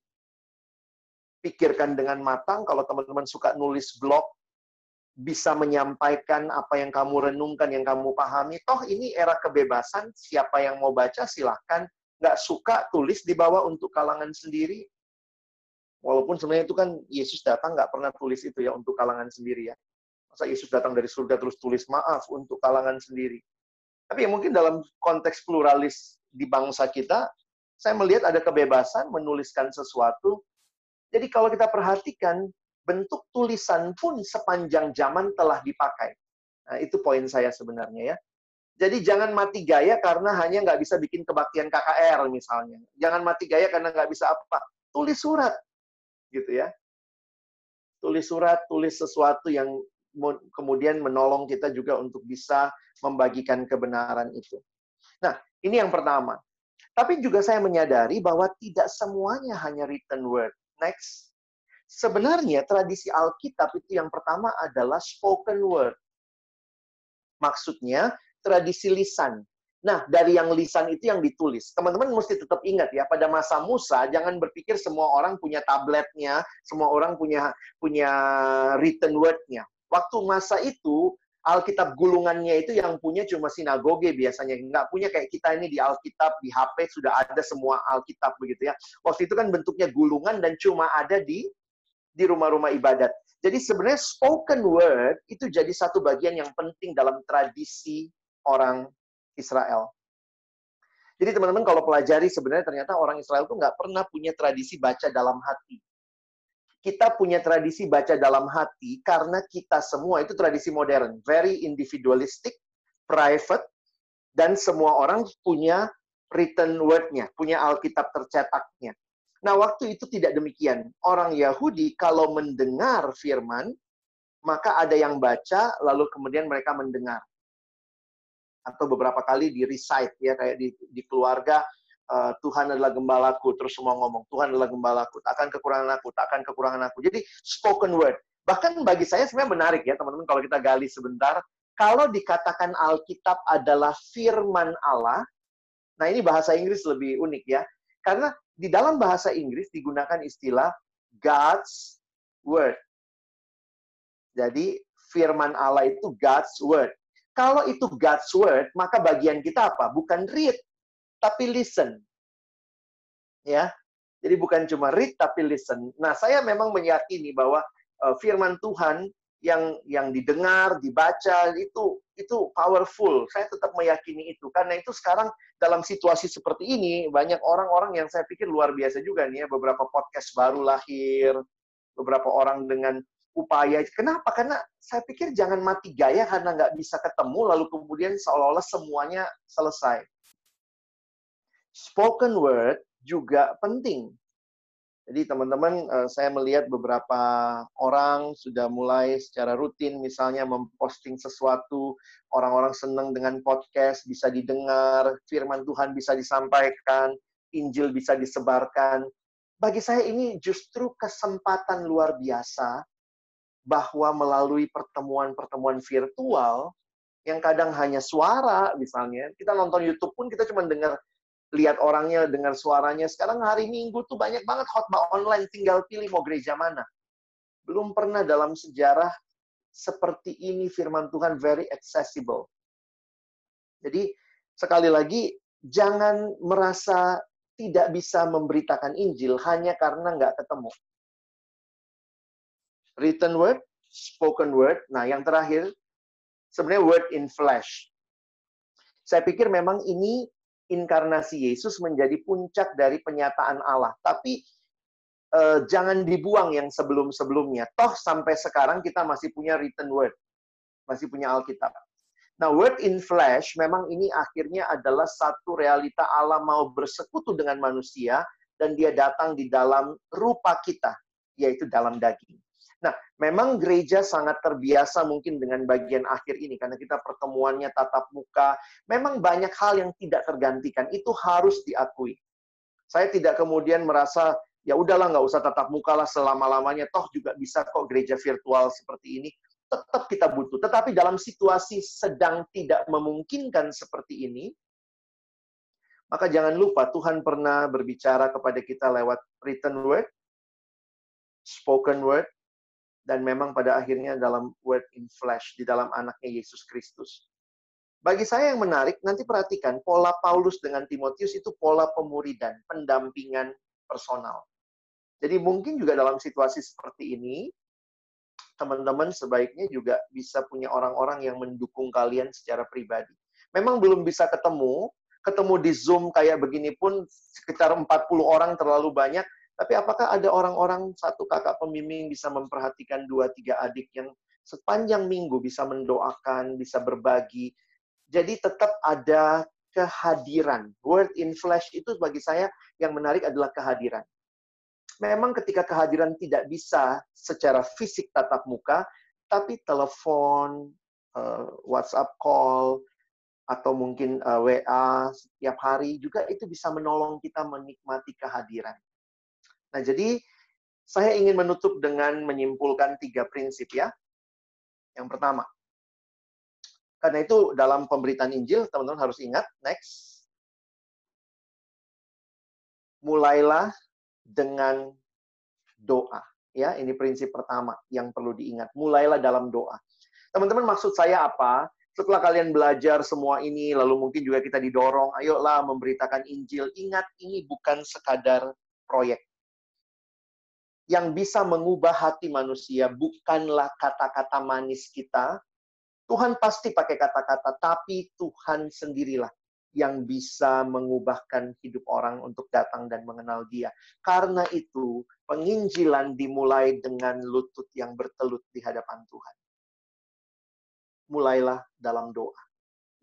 Pikirkan dengan matang kalau teman-teman suka nulis blog, bisa menyampaikan apa yang kamu renungkan, yang kamu pahami. Toh ini era kebebasan, siapa yang mau baca silahkan. Nggak suka, tulis di bawah untuk kalangan sendiri. Walaupun sebenarnya itu kan Yesus datang nggak pernah tulis itu ya untuk kalangan sendiri ya. Masa Yesus datang dari surga terus tulis maaf untuk kalangan sendiri. Tapi ya mungkin dalam konteks pluralis di bangsa kita, saya melihat ada kebebasan menuliskan sesuatu. Jadi kalau kita perhatikan, bentuk tulisan pun sepanjang zaman telah dipakai. Nah, itu poin saya sebenarnya ya. Jadi jangan mati gaya karena hanya nggak bisa bikin kebaktian KKR misalnya. Jangan mati gaya karena nggak bisa apa. Tulis surat. Gitu ya. Tulis surat, tulis sesuatu yang kemudian menolong kita juga untuk bisa membagikan kebenaran itu. Nah, ini yang pertama. Tapi juga saya menyadari bahwa tidak semuanya hanya written word. Next. Sebenarnya tradisi Alkitab itu yang pertama adalah spoken word. Maksudnya tradisi lisan. Nah, dari yang lisan itu yang ditulis. Teman-teman mesti tetap ingat ya, pada masa Musa jangan berpikir semua orang punya tabletnya, semua orang punya punya written word-nya. Waktu masa itu, Alkitab gulungannya itu yang punya cuma sinagoge biasanya. Nggak punya kayak kita ini di Alkitab, di HP sudah ada semua Alkitab begitu ya. Waktu itu kan bentuknya gulungan dan cuma ada di di rumah-rumah ibadat. Jadi sebenarnya spoken word itu jadi satu bagian yang penting dalam tradisi orang Israel. Jadi teman-teman kalau pelajari sebenarnya ternyata orang Israel itu nggak pernah punya tradisi baca dalam hati kita punya tradisi baca dalam hati karena kita semua itu tradisi modern, very individualistic, private, dan semua orang punya written word-nya, punya Alkitab tercetaknya. Nah, waktu itu tidak demikian. Orang Yahudi kalau mendengar firman, maka ada yang baca, lalu kemudian mereka mendengar. Atau beberapa kali di recite, ya, kayak di, di keluarga, uh, Tuhan adalah gembalaku, terus semua ngomong, Tuhan adalah gembalaku, takkan kekurangan aku, takkan kekurangan aku. Jadi spoken word. Bahkan bagi saya sebenarnya menarik ya teman-teman kalau kita gali sebentar, kalau dikatakan Alkitab adalah firman Allah, nah ini bahasa Inggris lebih unik ya, karena di dalam bahasa Inggris digunakan istilah God's word. Jadi firman Allah itu God's word. Kalau itu God's word, maka bagian kita apa? Bukan read, tapi listen. Ya. Jadi bukan cuma read tapi listen. Nah, saya memang meyakini bahwa uh, firman Tuhan yang yang didengar, dibaca itu itu powerful. Saya tetap meyakini itu. Karena itu sekarang dalam situasi seperti ini banyak orang-orang yang saya pikir luar biasa juga nih ya, beberapa podcast baru lahir, beberapa orang dengan upaya. Kenapa? Karena saya pikir jangan mati gaya karena nggak bisa ketemu lalu kemudian seolah-olah semuanya selesai spoken word juga penting. Jadi teman-teman, eh, saya melihat beberapa orang sudah mulai secara rutin misalnya memposting sesuatu, orang-orang senang dengan podcast, bisa didengar, firman Tuhan bisa disampaikan, Injil bisa disebarkan. Bagi saya ini justru kesempatan luar biasa bahwa melalui pertemuan-pertemuan virtual yang kadang hanya suara misalnya, kita nonton YouTube pun kita cuma dengar lihat orangnya, dengar suaranya. Sekarang hari Minggu tuh banyak banget khotbah online, tinggal pilih mau gereja mana. Belum pernah dalam sejarah seperti ini firman Tuhan very accessible. Jadi sekali lagi jangan merasa tidak bisa memberitakan Injil hanya karena nggak ketemu. Written word, spoken word. Nah, yang terakhir, sebenarnya word in flesh. Saya pikir memang ini inkarnasi Yesus menjadi puncak dari penyataan Allah. Tapi eh, jangan dibuang yang sebelum-sebelumnya. Toh sampai sekarang kita masih punya written word. Masih punya Alkitab. Nah, word in flesh memang ini akhirnya adalah satu realita Allah mau bersekutu dengan manusia dan dia datang di dalam rupa kita, yaitu dalam daging. Nah, memang gereja sangat terbiasa mungkin dengan bagian akhir ini karena kita pertemuannya tatap muka. Memang banyak hal yang tidak tergantikan. Itu harus diakui. Saya tidak kemudian merasa ya udahlah nggak usah tatap muka lah selama-lamanya. Toh juga bisa kok gereja virtual seperti ini. Tetap kita butuh. Tetapi dalam situasi sedang tidak memungkinkan seperti ini, maka jangan lupa Tuhan pernah berbicara kepada kita lewat written word, spoken word, dan memang pada akhirnya dalam word in flesh di dalam anaknya Yesus Kristus. Bagi saya yang menarik, nanti perhatikan pola Paulus dengan Timotius itu pola pemuridan, pendampingan personal. Jadi mungkin juga dalam situasi seperti ini, teman-teman sebaiknya juga bisa punya orang-orang yang mendukung kalian secara pribadi. Memang belum bisa ketemu, ketemu di Zoom kayak begini pun sekitar 40 orang terlalu banyak, tapi apakah ada orang-orang satu kakak pembimbing bisa memperhatikan dua tiga adik yang sepanjang minggu bisa mendoakan, bisa berbagi. Jadi tetap ada kehadiran. Word in flesh itu bagi saya yang menarik adalah kehadiran. Memang ketika kehadiran tidak bisa secara fisik tatap muka, tapi telepon, eh, WhatsApp call, atau mungkin eh, WA setiap hari juga itu bisa menolong kita menikmati kehadiran. Nah, jadi saya ingin menutup dengan menyimpulkan tiga prinsip ya. Yang pertama, karena itu dalam pemberitaan Injil, teman-teman harus ingat, next. Mulailah dengan doa. Ya, ini prinsip pertama yang perlu diingat. Mulailah dalam doa. Teman-teman, maksud saya apa? Setelah kalian belajar semua ini, lalu mungkin juga kita didorong, ayolah memberitakan Injil. Ingat, ini bukan sekadar proyek yang bisa mengubah hati manusia bukanlah kata-kata manis kita. Tuhan pasti pakai kata-kata, tapi Tuhan sendirilah yang bisa mengubahkan hidup orang untuk datang dan mengenal Dia. Karena itu, penginjilan dimulai dengan lutut yang bertelut di hadapan Tuhan. Mulailah dalam doa.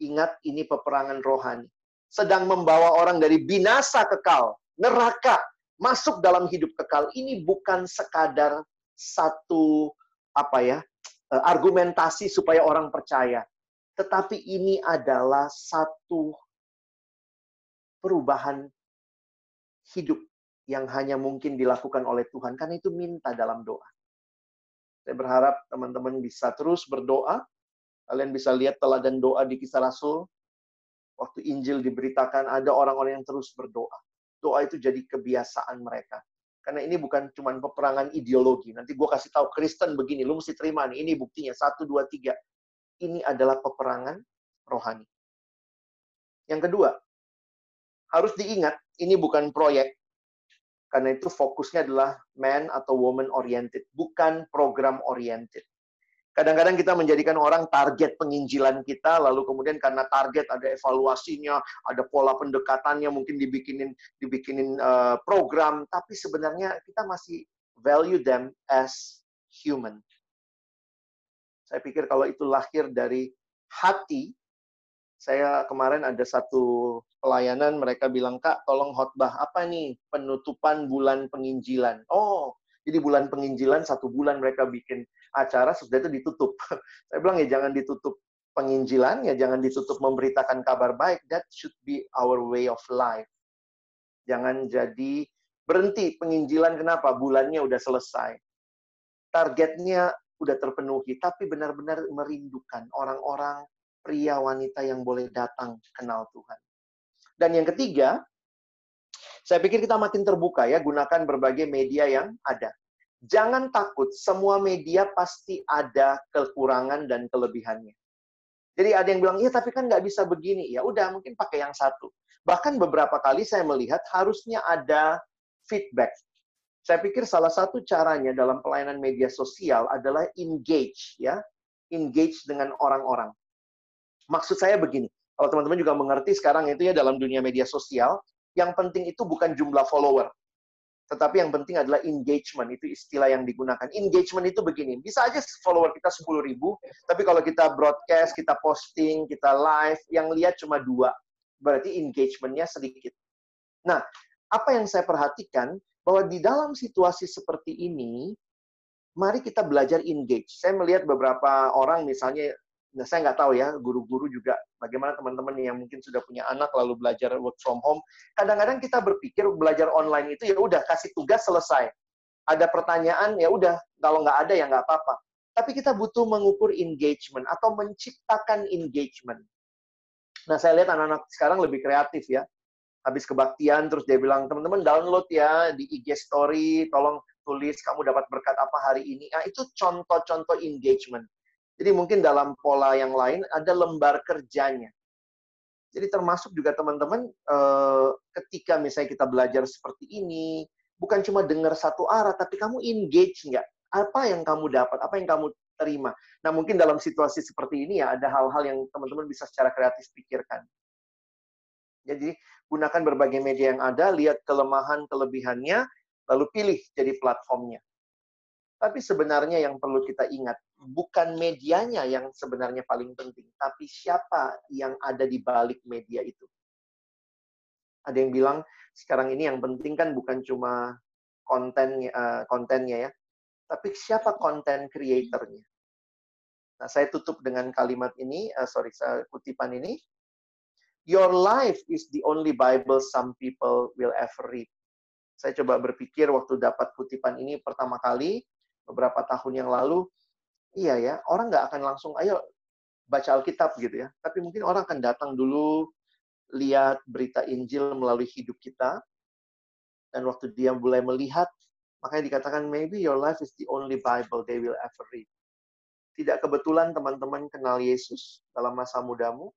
Ingat, ini peperangan rohani. Sedang membawa orang dari binasa kekal, neraka, masuk dalam hidup kekal ini bukan sekadar satu apa ya eh, argumentasi supaya orang percaya, tetapi ini adalah satu perubahan hidup yang hanya mungkin dilakukan oleh Tuhan. Karena itu minta dalam doa. Saya berharap teman-teman bisa terus berdoa. Kalian bisa lihat teladan doa di kisah Rasul. Waktu Injil diberitakan, ada orang-orang yang terus berdoa doa itu jadi kebiasaan mereka. Karena ini bukan cuma peperangan ideologi. Nanti gue kasih tahu Kristen begini, lu mesti terima nih. Ini buktinya satu dua tiga. Ini adalah peperangan rohani. Yang kedua, harus diingat ini bukan proyek. Karena itu fokusnya adalah man atau woman oriented, bukan program oriented. Kadang-kadang kita menjadikan orang target penginjilan kita, lalu kemudian karena target ada evaluasinya, ada pola pendekatannya, mungkin dibikinin dibikinin uh, program, tapi sebenarnya kita masih value them as human. Saya pikir kalau itu lahir dari hati, saya kemarin ada satu pelayanan, mereka bilang, Kak, tolong khotbah apa nih penutupan bulan penginjilan. Oh, jadi bulan penginjilan, satu bulan mereka bikin acara sudah itu ditutup. Saya bilang ya jangan ditutup penginjilan, ya jangan ditutup memberitakan kabar baik. That should be our way of life. Jangan jadi berhenti penginjilan kenapa? Bulannya udah selesai. Targetnya udah terpenuhi, tapi benar-benar merindukan orang-orang pria wanita yang boleh datang kenal Tuhan. Dan yang ketiga, saya pikir kita makin terbuka ya, gunakan berbagai media yang ada jangan takut, semua media pasti ada kekurangan dan kelebihannya. Jadi ada yang bilang, iya tapi kan nggak bisa begini. Ya udah, mungkin pakai yang satu. Bahkan beberapa kali saya melihat harusnya ada feedback. Saya pikir salah satu caranya dalam pelayanan media sosial adalah engage, ya, engage dengan orang-orang. Maksud saya begini, kalau teman-teman juga mengerti sekarang itu ya dalam dunia media sosial, yang penting itu bukan jumlah follower, tetapi yang penting adalah engagement. Itu istilah yang digunakan. Engagement itu begini. Bisa aja follower kita 10 ribu, tapi kalau kita broadcast, kita posting, kita live, yang lihat cuma dua. Berarti engagementnya sedikit. Nah, apa yang saya perhatikan, bahwa di dalam situasi seperti ini, mari kita belajar engage. Saya melihat beberapa orang misalnya Nah, saya nggak tahu ya, guru-guru juga bagaimana teman-teman yang mungkin sudah punya anak lalu belajar work from home. Kadang-kadang kita berpikir belajar online itu ya udah kasih tugas selesai. Ada pertanyaan ya udah, kalau nggak ada ya nggak apa-apa. Tapi kita butuh mengukur engagement atau menciptakan engagement. Nah, saya lihat anak-anak sekarang lebih kreatif ya. Habis kebaktian, terus dia bilang, teman-teman download ya di IG Story, tolong tulis kamu dapat berkat apa hari ini. Nah, itu contoh-contoh engagement jadi mungkin dalam pola yang lain ada lembar kerjanya. Jadi termasuk juga teman-teman eh, ketika misalnya kita belajar seperti ini, bukan cuma dengar satu arah, tapi kamu engage nggak? Apa yang kamu dapat? Apa yang kamu terima? Nah mungkin dalam situasi seperti ini ya ada hal-hal yang teman-teman bisa secara kreatif pikirkan. Jadi gunakan berbagai media yang ada, lihat kelemahan kelebihannya, lalu pilih jadi platformnya. Tapi sebenarnya yang perlu kita ingat, bukan medianya yang sebenarnya paling penting, tapi siapa yang ada di balik media itu. Ada yang bilang, sekarang ini yang penting kan bukan cuma kontennya, uh, kontennya ya, tapi siapa konten creatornya. Nah, saya tutup dengan kalimat ini, uh, sorry, kutipan ini. Your life is the only Bible some people will ever read. Saya coba berpikir waktu dapat kutipan ini pertama kali, beberapa tahun yang lalu, iya ya, orang nggak akan langsung, ayo baca Alkitab gitu ya. Tapi mungkin orang akan datang dulu, lihat berita Injil melalui hidup kita, dan waktu dia mulai melihat, makanya dikatakan, maybe your life is the only Bible they will ever read. Tidak kebetulan teman-teman kenal Yesus dalam masa mudamu,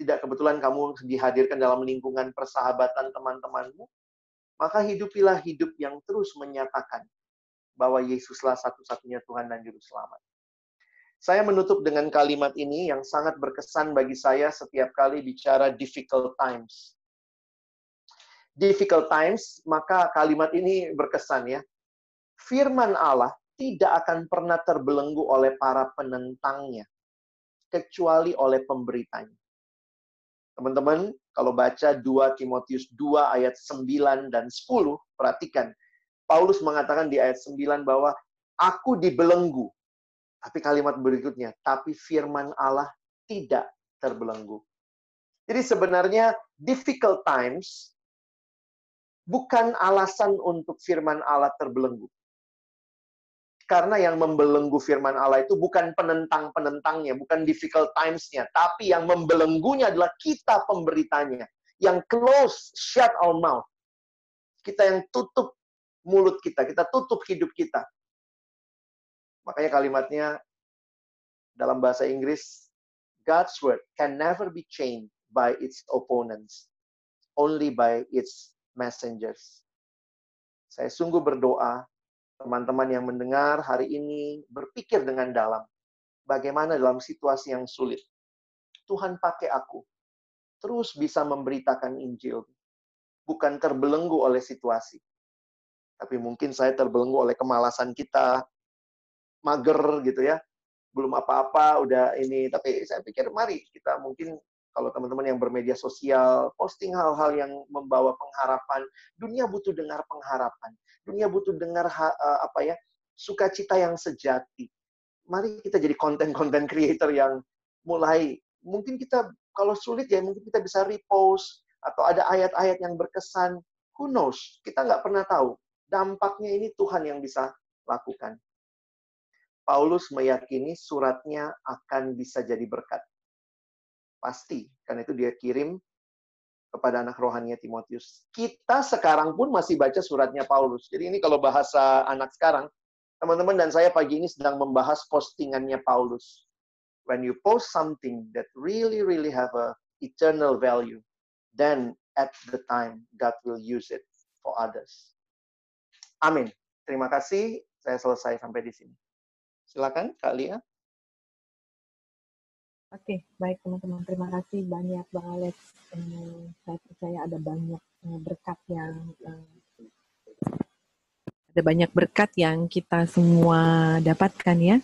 tidak kebetulan kamu dihadirkan dalam lingkungan persahabatan teman-temanmu, maka hidupilah hidup yang terus menyatakan bahwa Yesuslah satu-satunya Tuhan dan Juru Selamat. Saya menutup dengan kalimat ini yang sangat berkesan bagi saya setiap kali bicara difficult times. Difficult times, maka kalimat ini berkesan ya. Firman Allah tidak akan pernah terbelenggu oleh para penentangnya, kecuali oleh pemberitanya. Teman-teman, kalau baca 2 Timotius 2 ayat 9 dan 10, perhatikan Paulus mengatakan di ayat 9 bahwa aku dibelenggu. Tapi kalimat berikutnya, tapi firman Allah tidak terbelenggu. Jadi sebenarnya difficult times bukan alasan untuk firman Allah terbelenggu. Karena yang membelenggu firman Allah itu bukan penentang-penentangnya, bukan difficult times-nya, tapi yang membelenggunya adalah kita pemberitanya. Yang close, shut our mouth. Kita yang tutup mulut kita, kita tutup hidup kita. Makanya kalimatnya dalam bahasa Inggris, God's word can never be changed by its opponents, only by its messengers. Saya sungguh berdoa, teman-teman yang mendengar hari ini berpikir dengan dalam, bagaimana dalam situasi yang sulit. Tuhan pakai aku, terus bisa memberitakan Injil, bukan terbelenggu oleh situasi tapi mungkin saya terbelenggu oleh kemalasan kita, mager gitu ya, belum apa-apa, udah ini. Tapi saya pikir mari kita mungkin kalau teman-teman yang bermedia sosial, posting hal-hal yang membawa pengharapan. Dunia butuh dengar pengharapan. Dunia butuh dengar uh, apa ya, sukacita yang sejati. Mari kita jadi konten-konten creator yang mulai mungkin kita kalau sulit ya mungkin kita bisa repost atau ada ayat-ayat yang berkesan. Who knows? Kita nggak pernah tahu dampaknya ini Tuhan yang bisa lakukan. Paulus meyakini suratnya akan bisa jadi berkat. Pasti, karena itu dia kirim kepada anak rohaninya Timotius. Kita sekarang pun masih baca suratnya Paulus. Jadi ini kalau bahasa anak sekarang, teman-teman dan saya pagi ini sedang membahas postingannya Paulus. when you post something that really really have a eternal value, then at the time God will use it for others. Amin. Terima kasih. Saya selesai sampai di sini. Silakan Kak Lia. Oke, baik teman-teman. Terima kasih banyak Bang Alex. Eh, saya percaya ada banyak eh, berkat yang eh, ada banyak berkat yang kita semua dapatkan ya,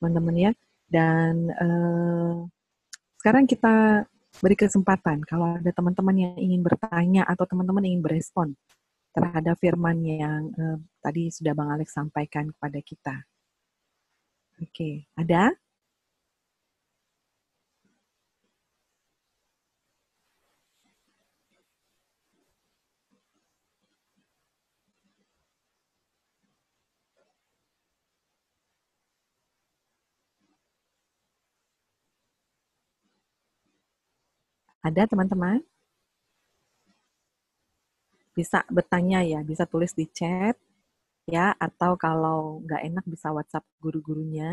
teman-teman ya. Dan eh, sekarang kita beri kesempatan kalau ada teman-teman yang ingin bertanya atau teman-teman ingin berespon terhadap firman yang eh, tadi sudah Bang Alex sampaikan kepada kita. Oke, ada? Ada teman-teman? Bisa bertanya ya, bisa tulis di chat ya, atau kalau nggak enak bisa WhatsApp guru-gurunya.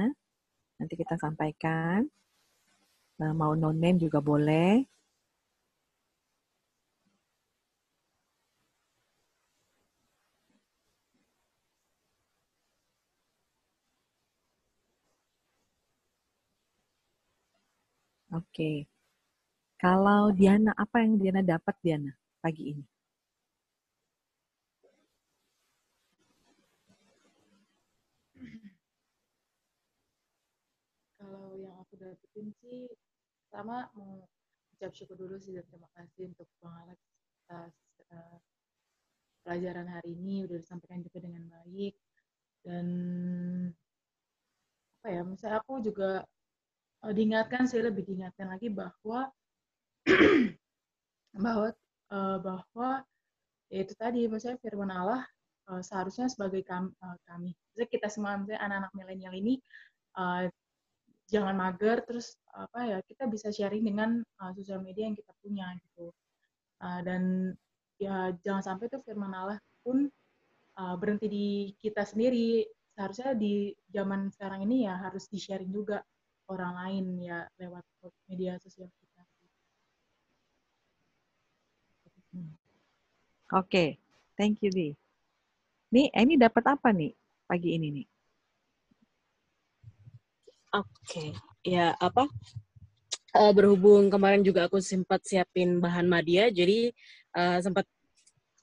Nanti kita sampaikan. Nah, mau no name juga boleh. Oke. Kalau Diana, apa yang Diana dapat Diana pagi ini? Kalau yang aku dapetin sih, mau ucap syukur dulu sih dan terima kasih untuk Bang Alex atas uh, pelajaran hari ini udah disampaikan juga dengan baik. Dan apa ya, misalnya aku juga uh, diingatkan sih lebih diingatkan lagi bahwa bahwa uh, bahwa ya itu tadi maksudnya firman Allah uh, seharusnya sebagai kami, uh, kami. Kita semua misalnya anak-anak milenial ini uh, jangan mager terus apa ya kita bisa sharing dengan uh, sosial media yang kita punya gitu uh, dan ya jangan sampai tuh firman Allah pun uh, berhenti di kita sendiri seharusnya di zaman sekarang ini ya harus di sharing juga orang lain ya lewat media sosial Oke, okay. thank you, Di. Nih, ini dapat apa nih pagi ini nih? Oke, okay. ya apa? Uh, berhubung kemarin juga aku sempat siapin bahan media, jadi uh, sempat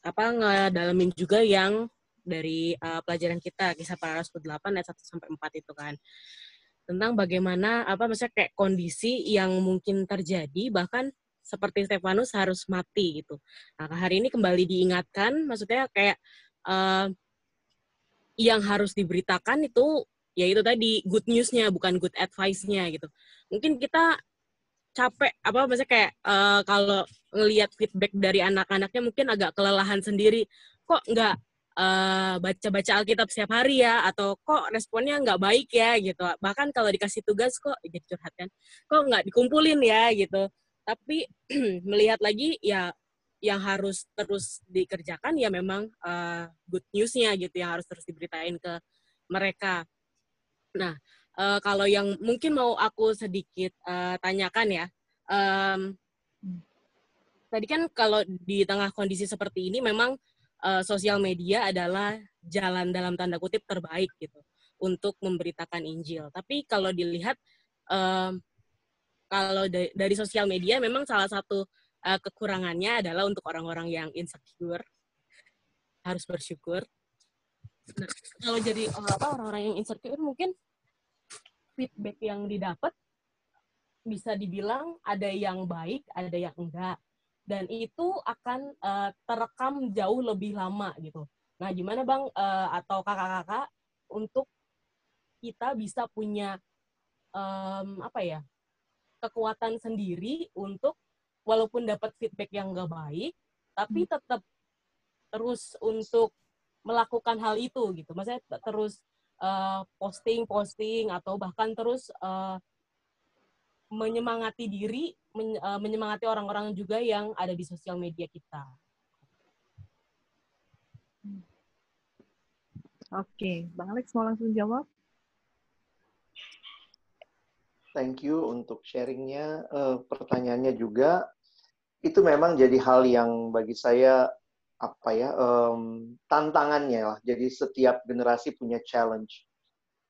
apa ngedalamin juga yang dari uh, pelajaran kita kisah para rasul 8 ayat 1 sampai 4 itu kan tentang bagaimana apa maksudnya kayak kondisi yang mungkin terjadi bahkan seperti Stefanus harus mati gitu. Nah, hari ini kembali diingatkan, maksudnya kayak uh, yang harus diberitakan itu ya itu tadi good newsnya bukan good advice-nya gitu. Mungkin kita capek apa maksudnya kayak uh, kalau ngelihat feedback dari anak-anaknya mungkin agak kelelahan sendiri. Kok nggak uh, baca-baca Alkitab setiap hari ya? Atau kok responnya nggak baik ya? Gitu. Bahkan kalau dikasih tugas kok jadi curhat kan? Kok nggak dikumpulin ya? Gitu. Tapi melihat lagi ya yang harus terus dikerjakan ya memang uh, good newsnya gitu yang harus terus diberitain ke mereka. Nah uh, kalau yang mungkin mau aku sedikit uh, tanyakan ya, um, tadi kan kalau di tengah kondisi seperti ini memang uh, sosial media adalah jalan dalam tanda kutip terbaik gitu untuk memberitakan Injil. Tapi kalau dilihat um, kalau dari, dari sosial media memang salah satu uh, kekurangannya adalah untuk orang-orang yang insecure harus bersyukur. Nah, kalau jadi orang-orang yang insecure mungkin feedback yang didapat bisa dibilang ada yang baik, ada yang enggak. Dan itu akan uh, terekam jauh lebih lama gitu. Nah, gimana Bang uh, atau kakak-kakak untuk kita bisa punya um, apa ya kekuatan sendiri untuk walaupun dapat feedback yang nggak baik, tapi hmm. tetap terus untuk melakukan hal itu gitu. Maksudnya terus uh, posting posting atau bahkan terus uh, menyemangati diri, men, uh, menyemangati orang-orang juga yang ada di sosial media kita. Oke, Bang Alex mau langsung jawab? Thank you untuk sharingnya. Uh, pertanyaannya juga itu memang jadi hal yang bagi saya apa ya um, tantangannya lah. Jadi setiap generasi punya challenge.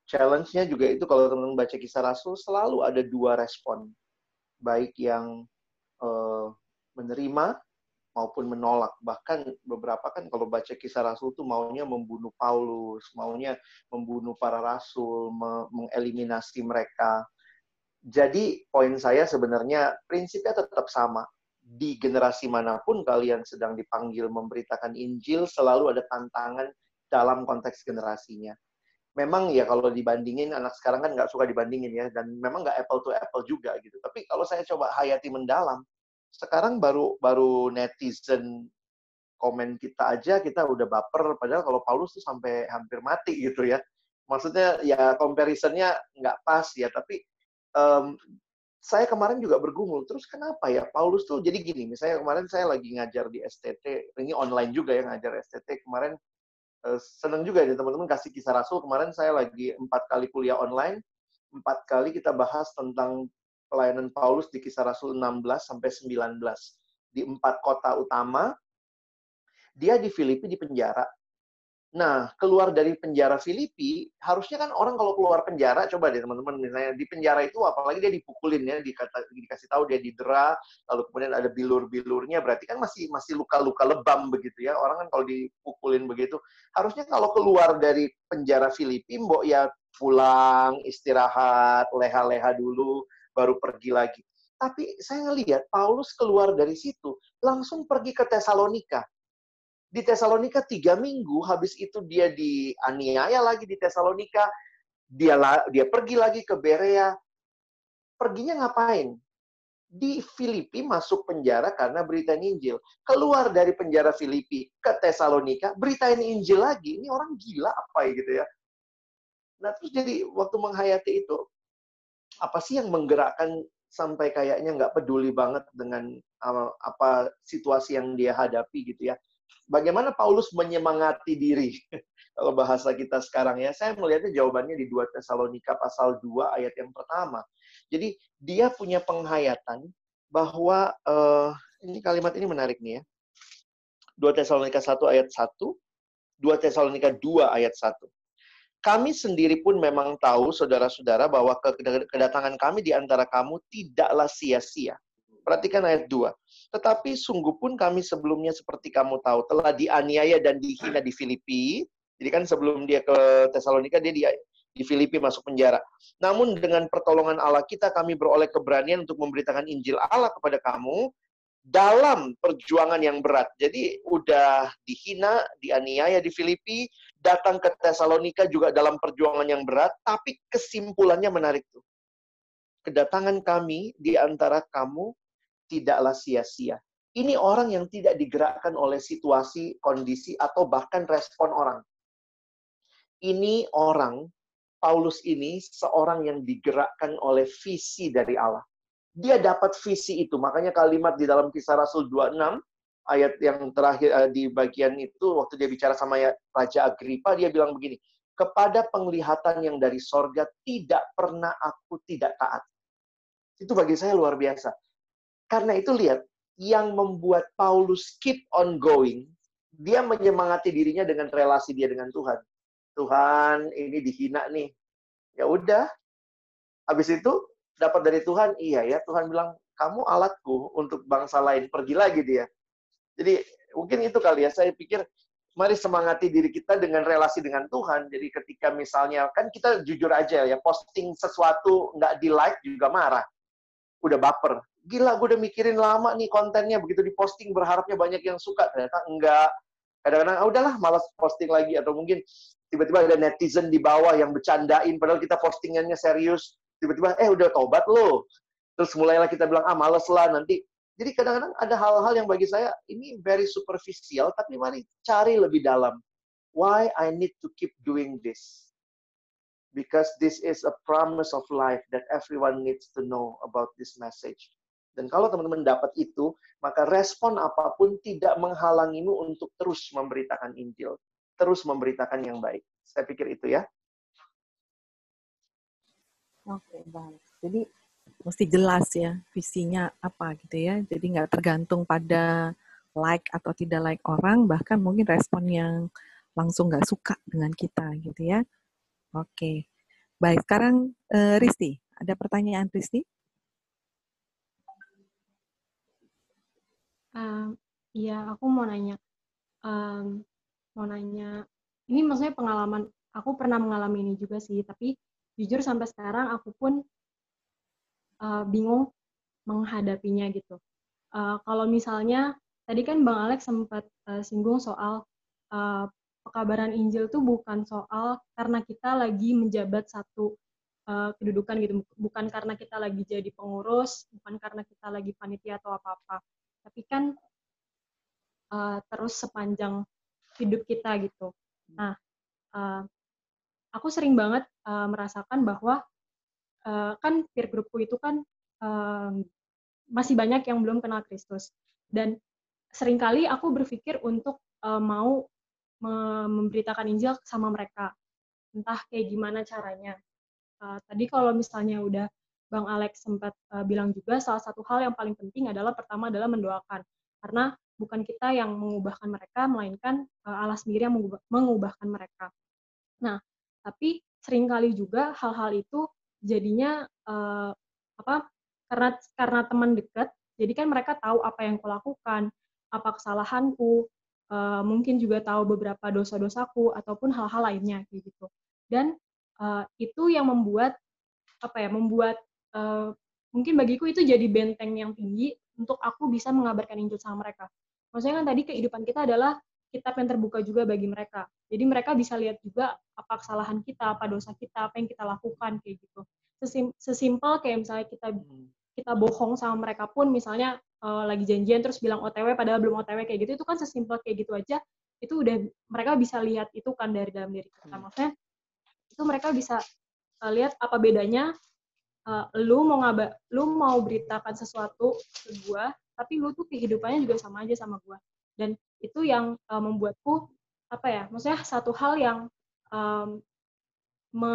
Challenge-nya juga itu kalau teman-teman baca kisah Rasul selalu ada dua respon, baik yang uh, menerima maupun menolak. Bahkan beberapa kan kalau baca kisah Rasul tuh maunya membunuh Paulus, maunya membunuh para rasul, mengeliminasi mereka. Jadi poin saya sebenarnya prinsipnya tetap sama. Di generasi mana pun kalian sedang dipanggil memberitakan Injil, selalu ada tantangan dalam konteks generasinya. Memang ya kalau dibandingin anak sekarang kan nggak suka dibandingin ya, dan memang nggak apple to apple juga gitu. Tapi kalau saya coba hayati mendalam, sekarang baru baru netizen komen kita aja kita udah baper padahal kalau Paulus tuh sampai hampir mati gitu ya maksudnya ya comparisonnya nggak pas ya tapi um, saya kemarin juga bergumul terus kenapa ya Paulus tuh jadi gini misalnya kemarin saya lagi ngajar di STT ini online juga ya ngajar STT kemarin uh, seneng juga ya teman-teman kasih kisah rasul kemarin saya lagi empat kali kuliah online empat kali kita bahas tentang pelayanan Paulus di kisah Rasul 16 sampai 19. Di empat kota utama, dia di Filipi di penjara. Nah, keluar dari penjara Filipi, harusnya kan orang kalau keluar penjara, coba deh teman-teman, misalnya di penjara itu apalagi dia dipukulin ya, dikata, dikasih tahu dia didera, lalu kemudian ada bilur-bilurnya, berarti kan masih masih luka-luka lebam begitu ya. Orang kan kalau dipukulin begitu, harusnya kalau keluar dari penjara Filipi, mbok ya pulang, istirahat, leha-leha dulu, baru pergi lagi. Tapi saya ngelihat Paulus keluar dari situ, langsung pergi ke Tesalonika. Di Tesalonika tiga minggu, habis itu dia dianiaya lagi di Tesalonika, dia dia pergi lagi ke Berea. Perginya ngapain? Di Filipi masuk penjara karena beritain Injil. Keluar dari penjara Filipi ke Tesalonika, beritain Injil lagi. Ini orang gila apa ya gitu ya. Nah terus jadi waktu menghayati itu, apa sih yang menggerakkan sampai kayaknya nggak peduli banget dengan uh, apa situasi yang dia hadapi gitu ya. Bagaimana Paulus menyemangati diri? Kalau bahasa kita sekarang ya, saya melihatnya jawabannya di 2 Tesalonika pasal 2 ayat yang pertama. Jadi dia punya penghayatan bahwa uh, ini kalimat ini menarik nih ya. 2 Tesalonika 1 ayat 1, 2 Tesalonika 2 ayat 1. Kami sendiri pun memang tahu, saudara-saudara, bahwa kedatangan kami di antara kamu tidaklah sia-sia. Perhatikan ayat 2. Tetapi sungguh pun kami sebelumnya seperti kamu tahu, telah dianiaya dan dihina di Filipi. Jadi kan sebelum dia ke Tesalonika, dia di, di Filipi masuk penjara. Namun dengan pertolongan Allah kita, kami beroleh keberanian untuk memberitakan Injil Allah kepada kamu, dalam perjuangan yang berat. Jadi udah dihina, dianiaya di Filipi, datang ke Tesalonika juga dalam perjuangan yang berat, tapi kesimpulannya menarik tuh. Kedatangan kami di antara kamu tidaklah sia-sia. Ini orang yang tidak digerakkan oleh situasi, kondisi, atau bahkan respon orang. Ini orang, Paulus ini, seorang yang digerakkan oleh visi dari Allah dia dapat visi itu. Makanya kalimat di dalam kisah Rasul 26, ayat yang terakhir uh, di bagian itu, waktu dia bicara sama ya, Raja Agripa, dia bilang begini, kepada penglihatan yang dari sorga, tidak pernah aku tidak taat. Itu bagi saya luar biasa. Karena itu lihat, yang membuat Paulus keep on going, dia menyemangati dirinya dengan relasi dia dengan Tuhan. Tuhan, ini dihina nih. Ya udah. Habis itu dapat dari Tuhan, iya ya. Tuhan bilang, kamu alatku untuk bangsa lain. Pergi lagi dia. Jadi mungkin itu kali ya. Saya pikir mari semangati diri kita dengan relasi dengan Tuhan. Jadi ketika misalnya, kan kita jujur aja ya, posting sesuatu nggak di like juga marah. Udah baper. Gila, gue udah mikirin lama nih kontennya. Begitu diposting berharapnya banyak yang suka. Ternyata enggak. Kadang-kadang, ah, udahlah, malas posting lagi. Atau mungkin tiba-tiba ada netizen di bawah yang bercandain, padahal kita postingannya serius tiba-tiba eh udah tobat lo terus mulailah kita bilang ah males lah nanti jadi kadang-kadang ada hal-hal yang bagi saya ini very superficial tapi mari cari lebih dalam why I need to keep doing this because this is a promise of life that everyone needs to know about this message dan kalau teman-teman dapat itu, maka respon apa pun tidak menghalangimu untuk terus memberitakan Injil, terus memberitakan yang baik. Saya pikir itu ya. Oke, baik. Jadi mesti jelas ya visinya apa gitu ya. Jadi nggak tergantung pada like atau tidak like orang, bahkan mungkin respon yang langsung nggak suka dengan kita gitu ya. Oke, baik. Sekarang uh, Risti, ada pertanyaan Risti? Um, iya, aku mau nanya. Um, mau nanya, ini maksudnya pengalaman, aku pernah mengalami ini juga sih, tapi jujur sampai sekarang aku pun uh, bingung menghadapinya gitu. Uh, kalau misalnya, tadi kan Bang Alex sempat uh, singgung soal uh, pekabaran Injil tuh bukan soal karena kita lagi menjabat satu uh, kedudukan gitu, bukan karena kita lagi jadi pengurus, bukan karena kita lagi panitia atau apa-apa tapi kan uh, terus sepanjang hidup kita gitu. Nah, uh, aku sering banget uh, merasakan bahwa uh, kan peer groupku itu kan uh, masih banyak yang belum kenal Kristus dan sering kali aku berpikir untuk uh, mau memberitakan Injil sama mereka, entah kayak gimana caranya. Uh, tadi kalau misalnya udah Bang Alex sempat uh, bilang juga salah satu hal yang paling penting adalah pertama adalah mendoakan karena bukan kita yang mengubahkan mereka melainkan uh, Allah sendiri yang mengubah, mengubahkan mereka. Nah, tapi sering kali juga hal-hal itu jadinya uh, apa karena karena teman dekat jadi kan mereka tahu apa yang kulakukan apa kesalahanku uh, mungkin juga tahu beberapa dosa-dosaku ataupun hal-hal lainnya gitu dan uh, itu yang membuat apa ya membuat uh, mungkin bagiku itu jadi benteng yang tinggi untuk aku bisa mengabarkan Injil sama mereka. Maksudnya kan tadi kehidupan kita adalah kitab yang terbuka juga bagi mereka. Jadi mereka bisa lihat juga apa kesalahan kita, apa dosa kita, apa yang kita lakukan kayak gitu. Sesim sesimpel kayak misalnya kita kita bohong sama mereka pun misalnya uh, lagi janjian terus bilang OTW padahal belum OTW kayak gitu itu kan sesimpel kayak gitu aja itu udah mereka bisa lihat itu kan dari dalam diri kita. Hmm. Maksudnya itu mereka bisa uh, lihat apa bedanya uh, lu mau ngaba lu mau beritakan sesuatu ke gua tapi lu tuh kehidupannya juga sama aja sama gua. Dan itu yang uh, membuatku apa ya maksudnya satu hal yang um, me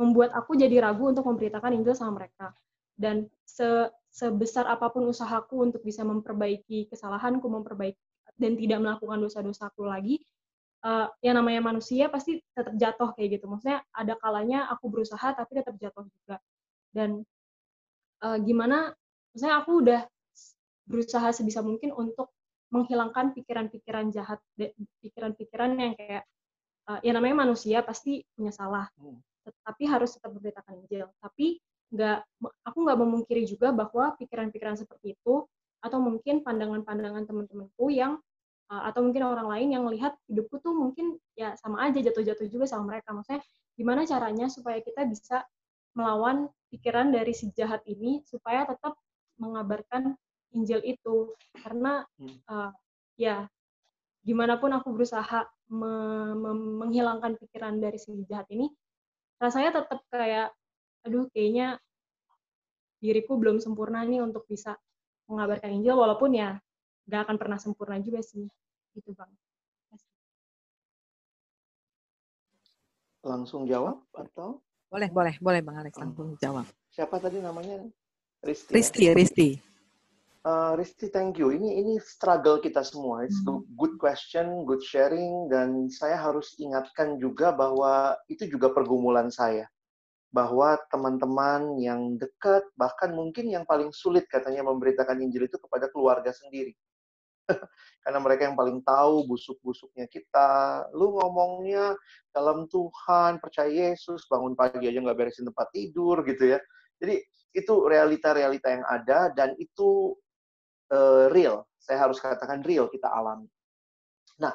membuat aku jadi ragu untuk memberitakan Injil sama mereka. Dan se sebesar apa pun usahaku untuk bisa memperbaiki kesalahanku memperbaiki dan tidak melakukan dosa-dosaku lagi uh, yang namanya manusia pasti tetap jatuh kayak gitu. Maksudnya ada kalanya aku berusaha tapi tetap jatuh juga. Dan uh, gimana, maksudnya aku udah berusaha sebisa mungkin untuk menghilangkan pikiran-pikiran jahat, pikiran-pikiran yang kayak uh, ya namanya manusia pasti punya salah, hmm. tapi harus tetap memberitakan Injil. Tapi nggak, aku nggak memungkiri juga bahwa pikiran-pikiran seperti itu atau mungkin pandangan-pandangan teman-temanku yang atau mungkin orang lain yang melihat hidupku tuh mungkin ya sama aja jatuh-jatuh juga sama mereka. Maksudnya gimana caranya supaya kita bisa melawan pikiran dari si jahat ini supaya tetap mengabarkan Injil itu? Karena uh, ya gimana pun aku berusaha me me menghilangkan pikiran dari si jahat ini rasanya tetap kayak aduh kayaknya diriku belum sempurna nih untuk bisa mengabarkan Injil. Walaupun ya gak akan pernah sempurna juga sih gitu bang. Langsung jawab atau? Boleh boleh boleh bang Alex langsung jawab. Siapa tadi namanya? Risti Risti ya? Risti uh, Risti thank you. Ini ini struggle kita semua. It's hmm. good question good sharing dan saya harus ingatkan juga bahwa itu juga pergumulan saya. Bahwa teman-teman yang dekat bahkan mungkin yang paling sulit katanya memberitakan Injil itu kepada keluarga sendiri karena mereka yang paling tahu busuk-busuknya kita. Lu ngomongnya dalam Tuhan, percaya Yesus, bangun pagi aja nggak beresin tempat tidur gitu ya. Jadi itu realita-realita yang ada dan itu uh, real. Saya harus katakan real kita alami. Nah,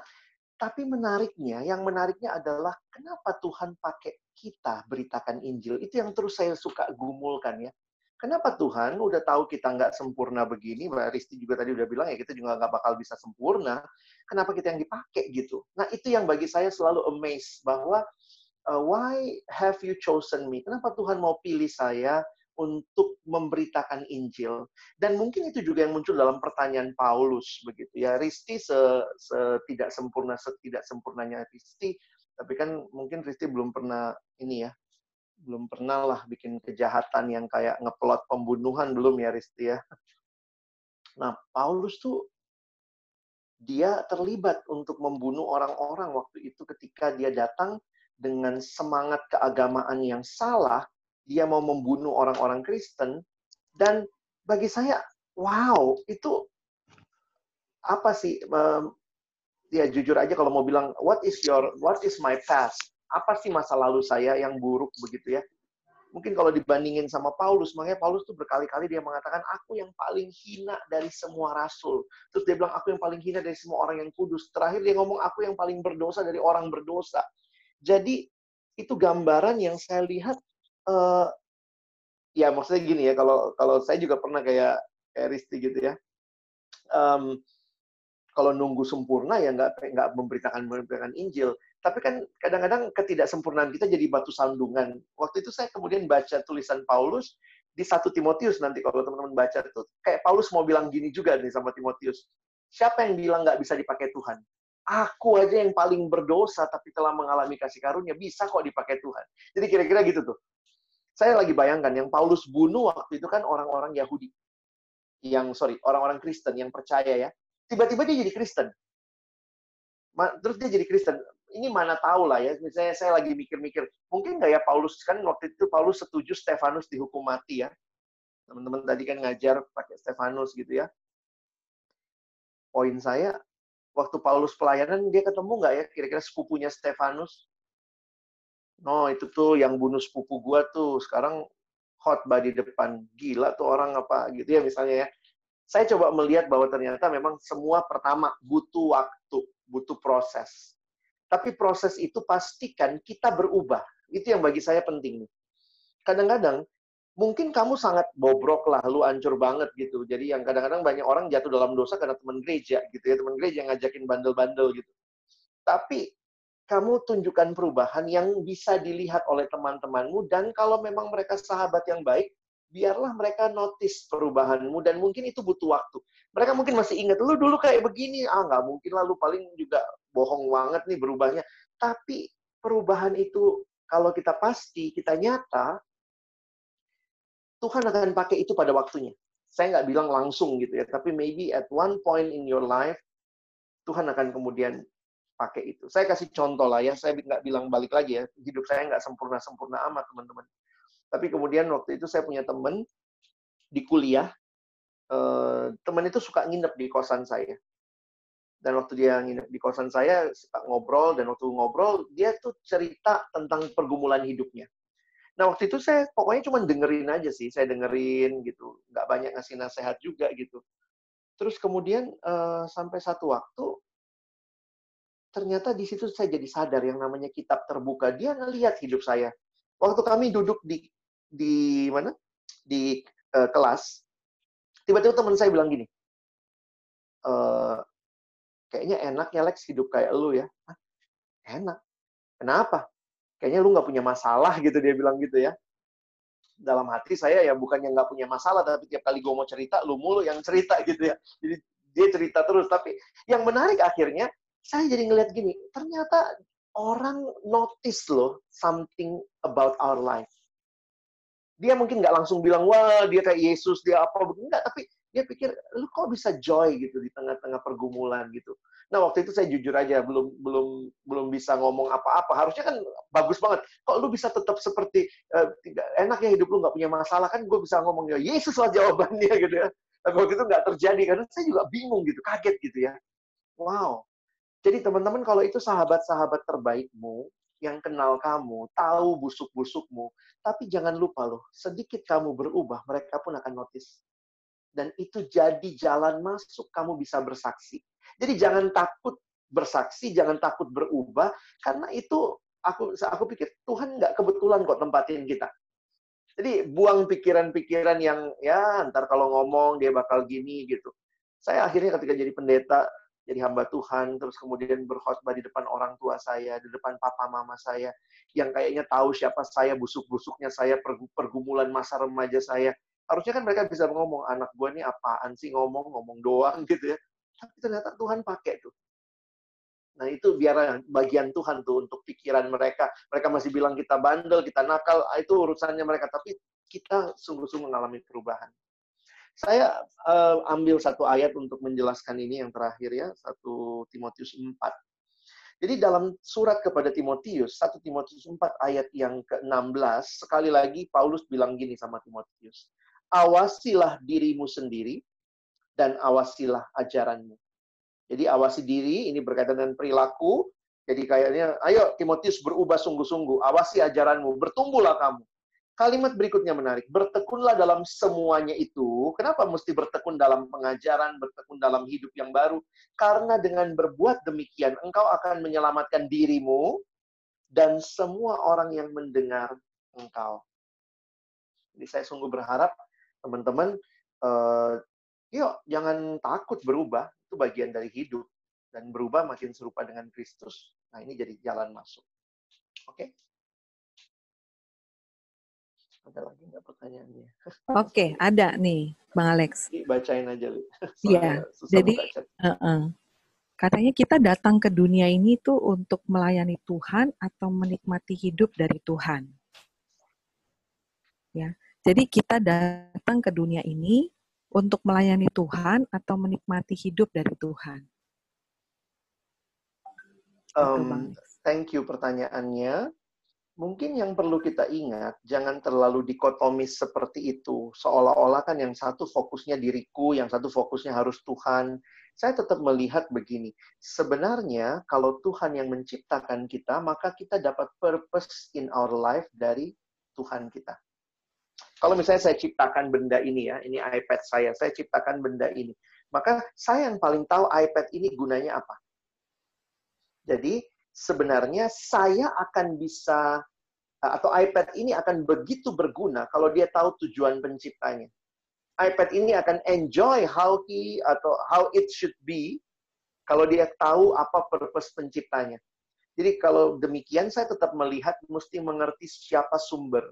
tapi menariknya, yang menariknya adalah kenapa Tuhan pakai kita beritakan Injil. Itu yang terus saya suka gumulkan ya. Kenapa Tuhan udah tahu kita nggak sempurna begini, Mbak Risti juga tadi udah bilang ya kita juga nggak bakal bisa sempurna. Kenapa kita yang dipakai gitu? Nah itu yang bagi saya selalu amazed bahwa uh, why have you chosen me? Kenapa Tuhan mau pilih saya untuk memberitakan Injil? Dan mungkin itu juga yang muncul dalam pertanyaan Paulus begitu ya. Risti se, se tidak sempurna setidak sempurnanya Risti, tapi kan mungkin Risti belum pernah ini ya belum pernah lah bikin kejahatan yang kayak ngeplot pembunuhan belum ya Risti ya. Nah, Paulus tuh dia terlibat untuk membunuh orang-orang waktu itu ketika dia datang dengan semangat keagamaan yang salah, dia mau membunuh orang-orang Kristen dan bagi saya wow, itu apa sih ya jujur aja kalau mau bilang what is your what is my past? Apa sih masa lalu saya yang buruk begitu ya? Mungkin kalau dibandingin sama Paulus, makanya Paulus tuh berkali-kali dia mengatakan, aku yang paling hina dari semua rasul. Terus dia bilang, aku yang paling hina dari semua orang yang kudus. Terakhir dia ngomong, aku yang paling berdosa dari orang berdosa. Jadi, itu gambaran yang saya lihat, uh, ya maksudnya gini ya, kalau kalau saya juga pernah kayak, kayak Risti gitu ya. Um, kalau nunggu sempurna ya nggak nggak memberitakan memberitakan Injil. Tapi kan kadang-kadang ketidaksempurnaan kita jadi batu sandungan. Waktu itu saya kemudian baca tulisan Paulus di satu Timotius nanti kalau teman-teman baca itu kayak Paulus mau bilang gini juga nih sama Timotius. Siapa yang bilang nggak bisa dipakai Tuhan? Aku aja yang paling berdosa tapi telah mengalami kasih karunia bisa kok dipakai Tuhan. Jadi kira-kira gitu tuh. Saya lagi bayangkan yang Paulus bunuh waktu itu kan orang-orang Yahudi. Yang sorry, orang-orang Kristen yang percaya ya tiba-tiba dia jadi Kristen. Terus dia jadi Kristen. Ini mana tahu lah ya, misalnya saya lagi mikir-mikir, mungkin nggak ya Paulus, kan waktu itu Paulus setuju Stefanus dihukum mati ya. Teman-teman tadi kan ngajar pakai Stefanus gitu ya. Poin saya, waktu Paulus pelayanan, dia ketemu nggak ya kira-kira sepupunya Stefanus? No, itu tuh yang bunuh sepupu gua tuh, sekarang khotbah di depan. Gila tuh orang apa gitu ya misalnya ya saya coba melihat bahwa ternyata memang semua pertama butuh waktu, butuh proses. Tapi proses itu pastikan kita berubah. Itu yang bagi saya penting. Kadang-kadang mungkin kamu sangat bobrok lah, lu ancur banget gitu. Jadi yang kadang-kadang banyak orang jatuh dalam dosa karena teman gereja gitu ya, teman gereja yang ngajakin bandel-bandel gitu. Tapi kamu tunjukkan perubahan yang bisa dilihat oleh teman-temanmu dan kalau memang mereka sahabat yang baik, biarlah mereka notice perubahanmu dan mungkin itu butuh waktu. Mereka mungkin masih ingat, lu dulu kayak begini, ah nggak mungkin lah lu paling juga bohong banget nih berubahnya. Tapi perubahan itu kalau kita pasti, kita nyata, Tuhan akan pakai itu pada waktunya. Saya nggak bilang langsung gitu ya, tapi maybe at one point in your life, Tuhan akan kemudian pakai itu. Saya kasih contoh lah ya, saya nggak bilang balik lagi ya, hidup saya nggak sempurna-sempurna amat teman-teman. Tapi kemudian waktu itu saya punya teman di kuliah, eh, teman itu suka nginep di kosan saya. Dan waktu dia nginep di kosan saya, suka ngobrol, dan waktu ngobrol, dia tuh cerita tentang pergumulan hidupnya. Nah, waktu itu saya pokoknya cuma dengerin aja sih, saya dengerin gitu, nggak banyak ngasih nasihat juga gitu. Terus kemudian uh, sampai satu waktu, ternyata di situ saya jadi sadar yang namanya kitab terbuka. Dia ngelihat hidup saya. Waktu kami duduk di di mana? Di uh, kelas tiba-tiba teman saya bilang gini e, kayaknya enak ya Lex hidup kayak lu ya. Hah? enak? Kenapa? Kayaknya lu nggak punya masalah gitu dia bilang gitu ya. Dalam hati saya ya bukannya nggak punya masalah tapi tiap kali gue mau cerita lu mulu yang cerita gitu ya. Jadi dia cerita terus tapi yang menarik akhirnya saya jadi ngeliat gini ternyata orang notice loh something about our life. Dia mungkin nggak langsung bilang wah dia kayak Yesus dia apa. Enggak tapi dia pikir lu kok bisa joy gitu di tengah-tengah pergumulan gitu? Nah waktu itu saya jujur aja belum belum belum bisa ngomong apa-apa. Harusnya kan bagus banget. Kok lu bisa tetap seperti uh, enak ya hidup lu nggak punya masalah? Kan gue bisa ngomong ya Yesus lah jawabannya gitu ya. Tapi waktu itu nggak terjadi karena saya juga bingung gitu kaget gitu ya. Wow jadi teman-teman kalau itu sahabat-sahabat terbaikmu yang kenal kamu, tahu busuk-busukmu, tapi jangan lupa loh, sedikit kamu berubah, mereka pun akan notice. Dan itu jadi jalan masuk, kamu bisa bersaksi. Jadi jangan takut bersaksi, jangan takut berubah, karena itu aku aku pikir Tuhan nggak kebetulan kok tempatin kita. Jadi buang pikiran-pikiran yang ya ntar kalau ngomong dia bakal gini gitu. Saya akhirnya ketika jadi pendeta jadi hamba Tuhan, terus kemudian berkhotbah di depan orang tua saya, di depan papa mama saya, yang kayaknya tahu siapa saya, busuk-busuknya saya, pergumulan masa remaja saya. Harusnya kan mereka bisa ngomong, anak gue ini apaan sih ngomong, ngomong doang gitu ya. Tapi ternyata Tuhan pakai tuh. Nah itu biar bagian Tuhan tuh untuk pikiran mereka. Mereka masih bilang kita bandel, kita nakal, ah, itu urusannya mereka. Tapi kita sungguh-sungguh mengalami perubahan. Saya uh, ambil satu ayat untuk menjelaskan ini yang terakhir ya, satu Timotius 4. Jadi dalam surat kepada Timotius, 1 Timotius 4 ayat yang ke-16, sekali lagi Paulus bilang gini sama Timotius, awasilah dirimu sendiri dan awasilah ajaranmu. Jadi awasi diri, ini berkaitan dengan perilaku. Jadi kayaknya, ayo Timotius berubah sungguh-sungguh, awasi ajaranmu, bertumbuhlah kamu. Kalimat berikutnya menarik, bertekunlah dalam semuanya itu. Kenapa mesti bertekun dalam pengajaran, bertekun dalam hidup yang baru? Karena dengan berbuat demikian, engkau akan menyelamatkan dirimu dan semua orang yang mendengar engkau. Jadi saya sungguh berharap teman-teman, uh, yuk jangan takut berubah itu bagian dari hidup dan berubah makin serupa dengan Kristus. Nah, ini jadi jalan masuk. Oke. Okay? Ada lagi nggak pertanyaannya? Oke, okay, ada nih, Bang Alex. Bacain aja, Iya. Jadi, uh -uh. katanya kita datang ke dunia ini tuh untuk melayani Tuhan atau menikmati hidup dari Tuhan. Ya, jadi kita datang ke dunia ini untuk melayani Tuhan atau menikmati hidup dari Tuhan? Um, thank you pertanyaannya. Mungkin yang perlu kita ingat, jangan terlalu dikotomis seperti itu. Seolah-olah kan yang satu fokusnya diriku, yang satu fokusnya harus Tuhan. Saya tetap melihat begini, sebenarnya kalau Tuhan yang menciptakan kita, maka kita dapat purpose in our life dari Tuhan kita. Kalau misalnya saya ciptakan benda ini ya, ini iPad saya, saya ciptakan benda ini. Maka saya yang paling tahu iPad ini gunanya apa. Jadi sebenarnya saya akan bisa atau iPad ini akan begitu berguna kalau dia tahu tujuan penciptanya. iPad ini akan enjoy how he atau how it should be kalau dia tahu apa purpose penciptanya. Jadi kalau demikian saya tetap melihat mesti mengerti siapa sumber.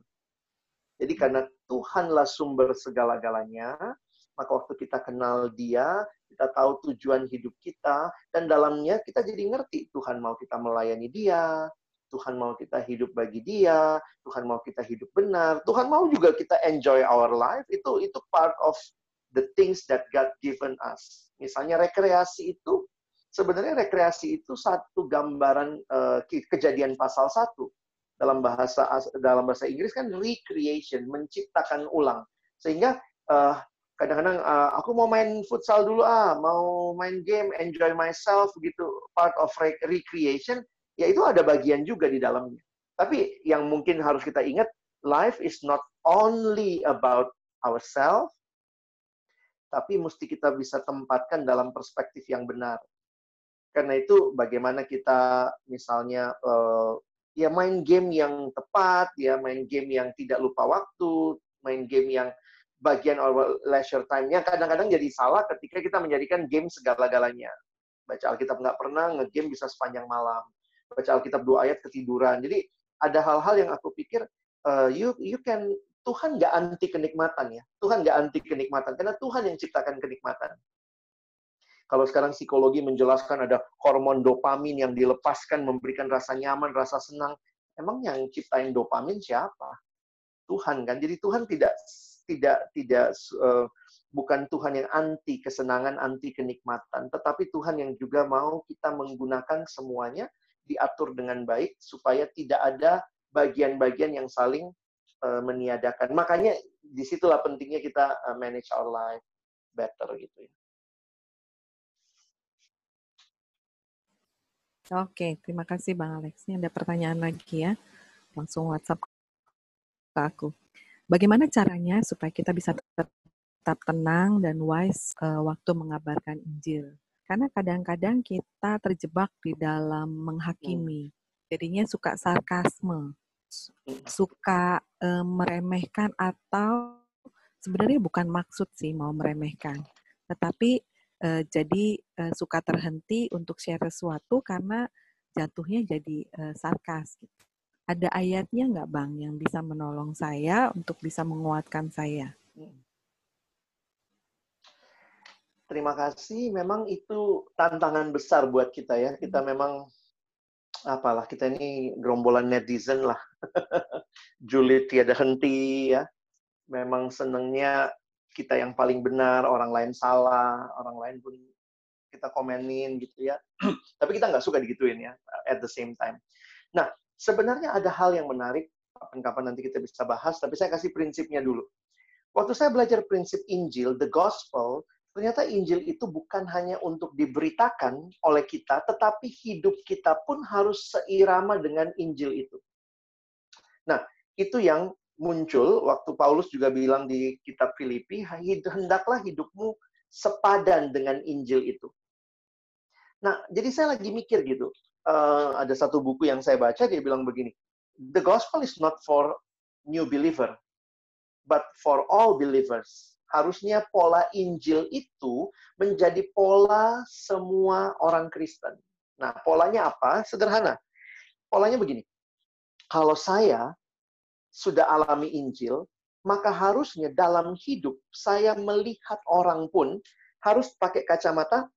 Jadi karena Tuhanlah sumber segala-galanya, maka waktu kita kenal dia, kita tahu tujuan hidup kita, dan dalamnya kita jadi ngerti Tuhan mau kita melayani dia, Tuhan mau kita hidup bagi dia, Tuhan mau kita hidup benar, Tuhan mau juga kita enjoy our life, itu itu part of the things that God given us. Misalnya rekreasi itu, sebenarnya rekreasi itu satu gambaran uh, kejadian pasal satu dalam bahasa dalam bahasa Inggris kan recreation, menciptakan ulang. Sehingga uh, kadang-kadang uh, aku mau main futsal dulu ah, mau main game, enjoy myself gitu, part of recreation, ya itu ada bagian juga di dalamnya. Tapi yang mungkin harus kita ingat, life is not only about ourselves, tapi mesti kita bisa tempatkan dalam perspektif yang benar. Karena itu bagaimana kita misalnya uh, ya main game yang tepat, ya main game yang tidak lupa waktu, main game yang bagian our leisure time-nya kadang-kadang jadi salah ketika kita menjadikan game segala-galanya. Baca Alkitab nggak pernah, nge-game bisa sepanjang malam. Baca Alkitab dua ayat ketiduran. Jadi ada hal-hal yang aku pikir uh, you you can Tuhan nggak anti kenikmatan ya. Tuhan nggak anti kenikmatan karena Tuhan yang ciptakan kenikmatan. Kalau sekarang psikologi menjelaskan ada hormon dopamin yang dilepaskan memberikan rasa nyaman, rasa senang. Emang yang ciptain dopamin siapa? Tuhan kan. Jadi Tuhan tidak tidak tidak uh, bukan Tuhan yang anti kesenangan, anti kenikmatan, tetapi Tuhan yang juga mau kita menggunakan semuanya diatur dengan baik supaya tidak ada bagian-bagian yang saling uh, meniadakan. Makanya di situlah pentingnya kita uh, manage our life better gitu ya. Oke, terima kasih Bang Alex. Ini ada pertanyaan lagi ya. Langsung WhatsApp ke aku. Bagaimana caranya supaya kita bisa tetap tenang dan wise uh, waktu mengabarkan Injil? Karena kadang-kadang kita terjebak di dalam menghakimi. Jadinya suka sarkasme, suka uh, meremehkan atau sebenarnya bukan maksud sih mau meremehkan, tetapi uh, jadi uh, suka terhenti untuk share sesuatu karena jatuhnya jadi uh, sarkas. Gitu. Ada ayatnya nggak bang yang bisa menolong saya untuk bisa menguatkan saya? terima kasih. Memang itu tantangan besar buat kita ya. Kita Hmm. memang apalah kita ini gerombolan netizen lah. Julid tiada henti ya. Memang senengnya kita yang paling benar, orang lain salah, orang lain pun kita komenin gitu ya. Tapi kita nggak suka digituin ya, at the same time. Nah, sebenarnya ada hal yang menarik, kapan-kapan nanti kita bisa bahas, tapi saya kasih prinsipnya dulu. Waktu saya belajar prinsip Injil, the gospel, ternyata Injil itu bukan hanya untuk diberitakan oleh kita, tetapi hidup kita pun harus seirama dengan Injil itu. Nah, itu yang muncul waktu Paulus juga bilang di kitab Filipi, hendaklah hidupmu sepadan dengan Injil itu. Nah, jadi saya lagi mikir gitu. Uh, ada satu buku yang saya baca, dia bilang begini, The gospel is not for new believer, but for all believers. Harusnya pola Injil itu menjadi pola semua orang Kristen. Nah, polanya apa? Sederhana. Polanya begini. Kalau saya sudah alami Injil, maka harusnya dalam hidup saya melihat orang pun harus pakai kacamata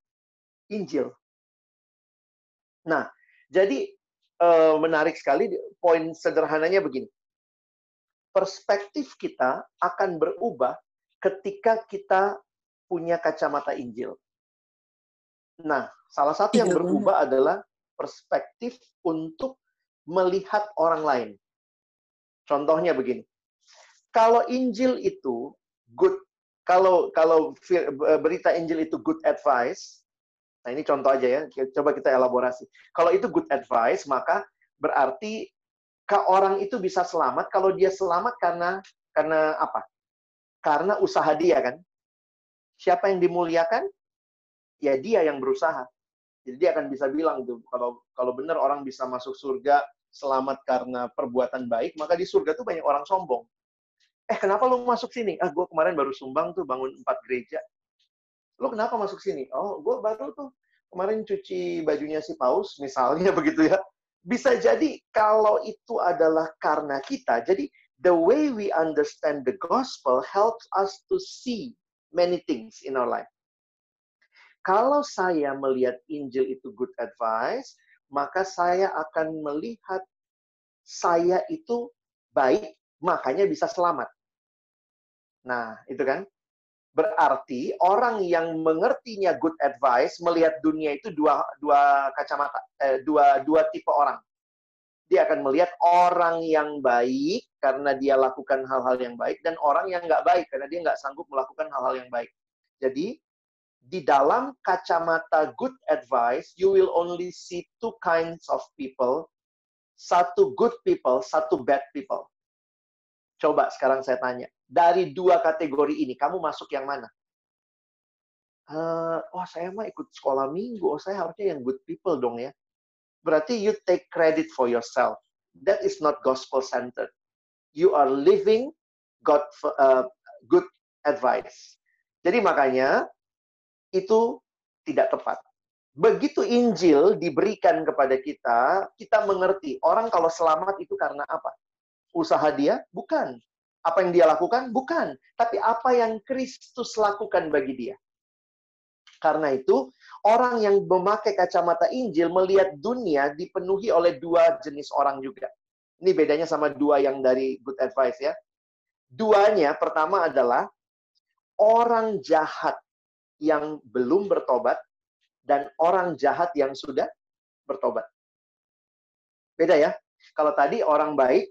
Injil. Nah, jadi eh, menarik sekali poin sederhananya begini. Perspektif kita akan berubah ketika kita punya kacamata Injil. Nah, salah satu yang berubah adalah perspektif untuk melihat orang lain. Contohnya begini. Kalau Injil itu good, kalau kalau berita Injil itu good advice, nah ini contoh aja ya, coba kita elaborasi. Kalau itu good advice, maka berarti ke orang itu bisa selamat kalau dia selamat karena karena apa? Karena usaha dia kan. Siapa yang dimuliakan? Ya dia yang berusaha. Jadi dia akan bisa bilang tuh kalau kalau benar orang bisa masuk surga selamat karena perbuatan baik, maka di surga tuh banyak orang sombong. Eh, kenapa lu masuk sini? Ah, gue kemarin baru sumbang tuh bangun empat gereja. Lu kenapa masuk sini? Oh, gue baru tuh kemarin cuci bajunya si Paus, misalnya begitu ya. Bisa jadi kalau itu adalah karena kita. Jadi, the way we understand the gospel helps us to see many things in our life. Kalau saya melihat Injil itu good advice, maka saya akan melihat saya itu baik, makanya bisa selamat. Nah, itu kan? Berarti orang yang mengertinya good advice melihat dunia itu dua dua kacamata, eh, dua dua tipe orang. Dia akan melihat orang yang baik karena dia lakukan hal-hal yang baik dan orang yang nggak baik karena dia nggak sanggup melakukan hal-hal yang baik. Jadi di dalam kacamata good advice, you will only see two kinds of people. Satu good people, satu bad people. Coba sekarang saya tanya, dari dua kategori ini, kamu masuk yang mana? Uh, oh, saya mah ikut sekolah minggu. Oh, saya harusnya yang good people dong ya. Berarti you take credit for yourself. That is not gospel-centered. You are living God uh, good advice. Jadi makanya itu tidak tepat. Begitu Injil diberikan kepada kita, kita mengerti orang kalau selamat itu karena apa? Usaha dia? Bukan. Apa yang dia lakukan? Bukan. Tapi apa yang Kristus lakukan bagi dia. Karena itu, orang yang memakai kacamata Injil melihat dunia dipenuhi oleh dua jenis orang juga. Ini bedanya sama dua yang dari Good Advice ya. Duanya pertama adalah orang jahat yang belum bertobat dan orang jahat yang sudah bertobat. Beda ya. Kalau tadi orang baik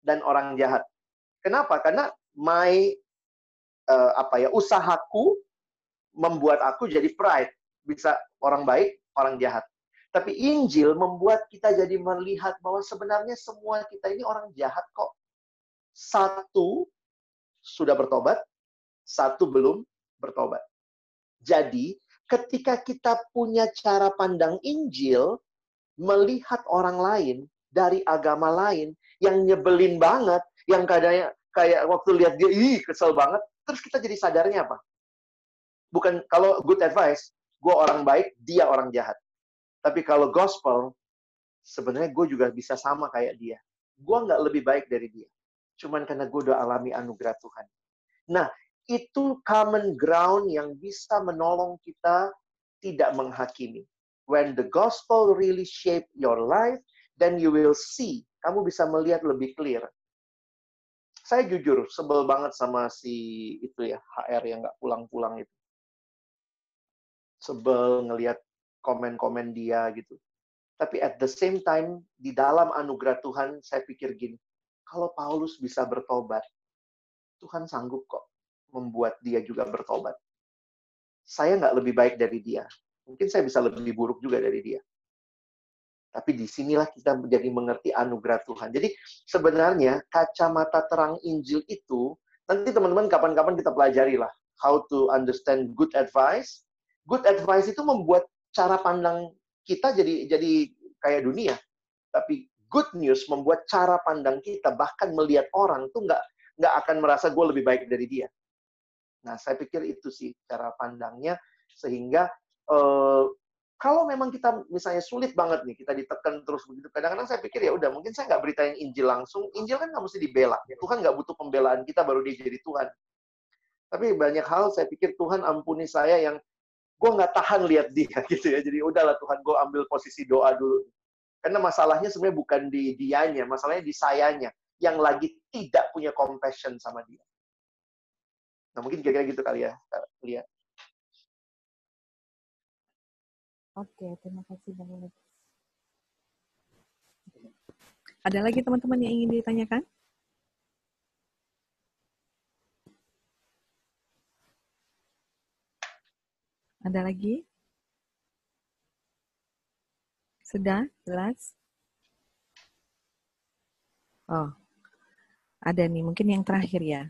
dan orang jahat. Kenapa? Karena my uh, apa ya usahaku membuat aku jadi pride, bisa orang baik, orang jahat. Tapi Injil membuat kita jadi melihat bahwa sebenarnya semua kita ini orang jahat kok. Satu sudah bertobat, satu belum bertobat. Jadi, ketika kita punya cara pandang Injil, melihat orang lain dari agama lain yang nyebelin banget, yang kadangnya kayak waktu lihat dia, ih kesel banget, terus kita jadi sadarnya apa? Bukan kalau good advice, gue orang baik, dia orang jahat. Tapi kalau gospel, sebenarnya gue juga bisa sama kayak dia. Gue nggak lebih baik dari dia. Cuman karena gue udah alami anugerah Tuhan. Nah, itu common ground yang bisa menolong kita tidak menghakimi. When the gospel really shape your life, then you will see. Kamu bisa melihat lebih clear. Saya jujur, sebel banget sama si itu ya, HR yang nggak pulang-pulang itu. Sebel ngelihat komen-komen dia gitu. Tapi at the same time, di dalam anugerah Tuhan, saya pikir gini, kalau Paulus bisa bertobat, Tuhan sanggup kok membuat dia juga bertobat. Saya nggak lebih baik dari dia. Mungkin saya bisa lebih buruk juga dari dia. Tapi di sinilah kita menjadi mengerti anugerah Tuhan. Jadi sebenarnya kacamata terang Injil itu, nanti teman-teman kapan-kapan kita pelajari lah. How to understand good advice. Good advice itu membuat cara pandang kita jadi jadi kayak dunia. Tapi good news membuat cara pandang kita bahkan melihat orang tuh nggak nggak akan merasa gue lebih baik dari dia. Nah, saya pikir itu sih cara pandangnya sehingga eh, kalau memang kita misalnya sulit banget nih kita ditekan terus begitu kadang-kadang saya pikir ya udah mungkin saya nggak beritain Injil langsung Injil kan nggak mesti dibela Tuhan nggak butuh pembelaan kita baru dia jadi Tuhan tapi banyak hal saya pikir Tuhan ampuni saya yang gue nggak tahan lihat dia gitu ya. Jadi udahlah Tuhan gue ambil posisi doa dulu. Karena masalahnya sebenarnya bukan di dianya, masalahnya di sayanya yang lagi tidak punya compassion sama dia. Nah mungkin kira-kira gitu kali ya, lihat. Oke, terima kasih Bang Alex. Ada lagi teman-teman yang ingin ditanyakan? Ada lagi? Sudah? Jelas? Oh, ada nih. Mungkin yang terakhir ya.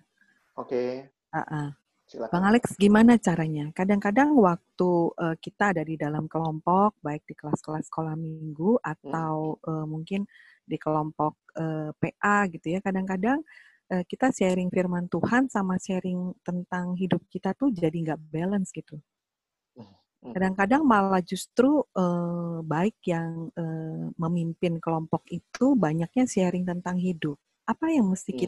Oke. Uh -uh. Silakan. Bang Alex, gimana caranya? Kadang-kadang waktu uh, kita ada di dalam kelompok, baik di kelas-kelas sekolah minggu atau hmm. uh, mungkin di kelompok uh, PA gitu ya, kadang-kadang uh, kita sharing firman Tuhan sama sharing tentang hidup kita tuh jadi nggak balance gitu. Hmm. Kadang-kadang malah justru uh, baik yang uh, memimpin kelompok itu banyaknya sharing tentang hidup. Apa yang mesti hmm.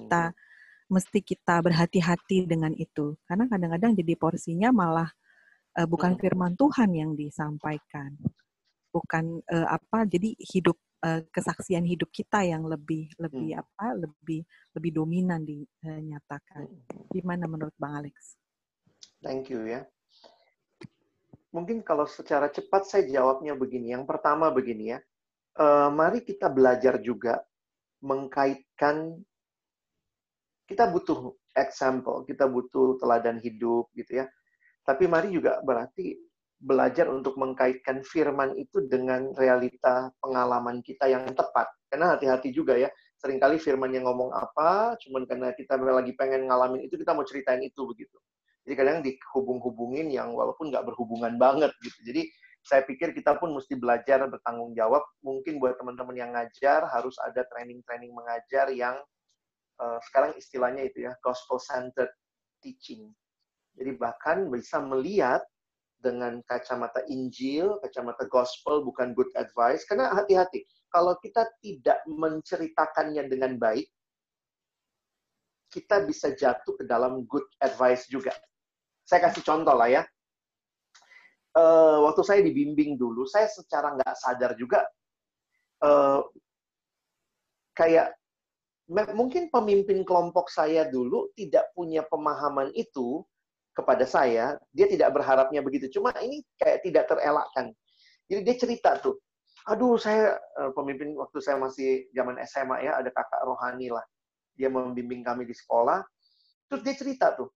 Mesti kita berhati-hati dengan itu? Karena kadang-kadang jadi porsinya malah uh, bukan hmm. firman Tuhan yang disampaikan, bukan uh, apa. Jadi hidup uh, kesaksian hidup kita yang lebih lebih hmm. apa lebih lebih dominan dinyatakan. Gimana menurut Bang Alex? Thank you ya mungkin kalau secara cepat saya jawabnya begini. Yang pertama begini ya, uh, mari kita belajar juga mengkaitkan kita butuh example, kita butuh teladan hidup gitu ya. Tapi mari juga berarti belajar untuk mengkaitkan firman itu dengan realita pengalaman kita yang tepat. Karena hati-hati juga ya, sering kali firman yang ngomong apa, cuman karena kita lagi pengen ngalamin itu, kita mau ceritain itu begitu. Jadi kadang dihubung-hubungin yang walaupun nggak berhubungan banget gitu. Jadi saya pikir kita pun mesti belajar bertanggung jawab. Mungkin buat teman-teman yang ngajar harus ada training-training mengajar yang uh, sekarang istilahnya itu ya gospel centered teaching. Jadi bahkan bisa melihat dengan kacamata Injil, kacamata gospel bukan good advice. Karena hati-hati, kalau kita tidak menceritakannya dengan baik, kita bisa jatuh ke dalam good advice juga. Saya kasih contoh lah ya. Uh, waktu saya dibimbing dulu, saya secara nggak sadar juga uh, kayak mungkin pemimpin kelompok saya dulu tidak punya pemahaman itu kepada saya, dia tidak berharapnya begitu. Cuma ini kayak tidak terelakkan. Jadi dia cerita tuh, aduh saya uh, pemimpin waktu saya masih zaman SMA ya, ada kakak rohani lah. Dia membimbing kami di sekolah. Terus dia cerita tuh,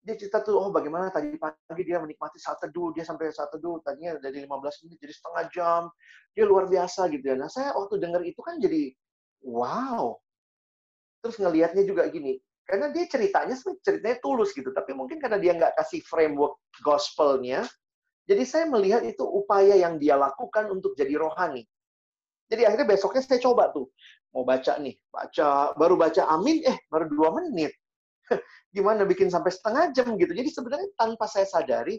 dia cerita tuh, oh bagaimana tadi pagi dia menikmati saat teduh, dia sampai saat teduh, tadinya dari 15 menit jadi setengah jam, dia luar biasa gitu ya. Nah saya waktu dengar itu kan jadi, wow. Terus ngelihatnya juga gini, karena dia ceritanya ceritanya tulus gitu, tapi mungkin karena dia nggak kasih framework gospelnya, jadi saya melihat itu upaya yang dia lakukan untuk jadi rohani. Jadi akhirnya besoknya saya coba tuh, mau baca nih, baca, baru baca amin, eh baru dua menit gimana bikin sampai setengah jam gitu. Jadi sebenarnya tanpa saya sadari,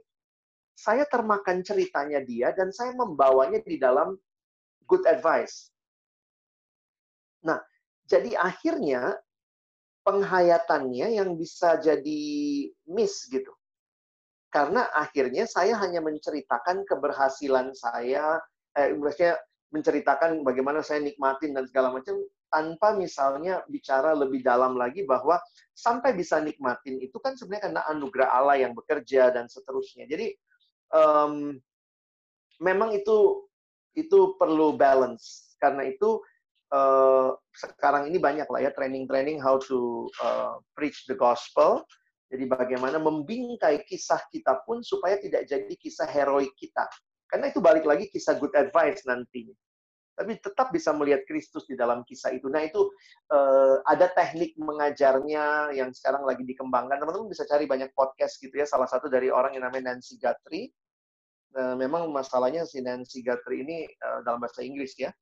saya termakan ceritanya dia dan saya membawanya di dalam good advice. Nah, jadi akhirnya penghayatannya yang bisa jadi miss gitu. Karena akhirnya saya hanya menceritakan keberhasilan saya, eh, menceritakan bagaimana saya nikmatin dan segala macam tanpa misalnya bicara lebih dalam lagi bahwa sampai bisa nikmatin itu kan sebenarnya karena anugerah Allah yang bekerja dan seterusnya. Jadi um, memang itu itu perlu balance karena itu uh, sekarang ini banyak lah ya training-training how to uh, preach the gospel. Jadi bagaimana membingkai kisah kita pun supaya tidak jadi kisah heroik kita. Karena itu balik lagi kisah good advice nantinya tapi tetap bisa melihat Kristus di dalam kisah itu. Nah itu uh, ada teknik mengajarnya yang sekarang lagi dikembangkan. Teman-teman bisa cari banyak podcast gitu ya. Salah satu dari orang yang namanya Nancy Guthrie. Uh, memang masalahnya si Nancy Guthrie ini uh, dalam bahasa Inggris ya.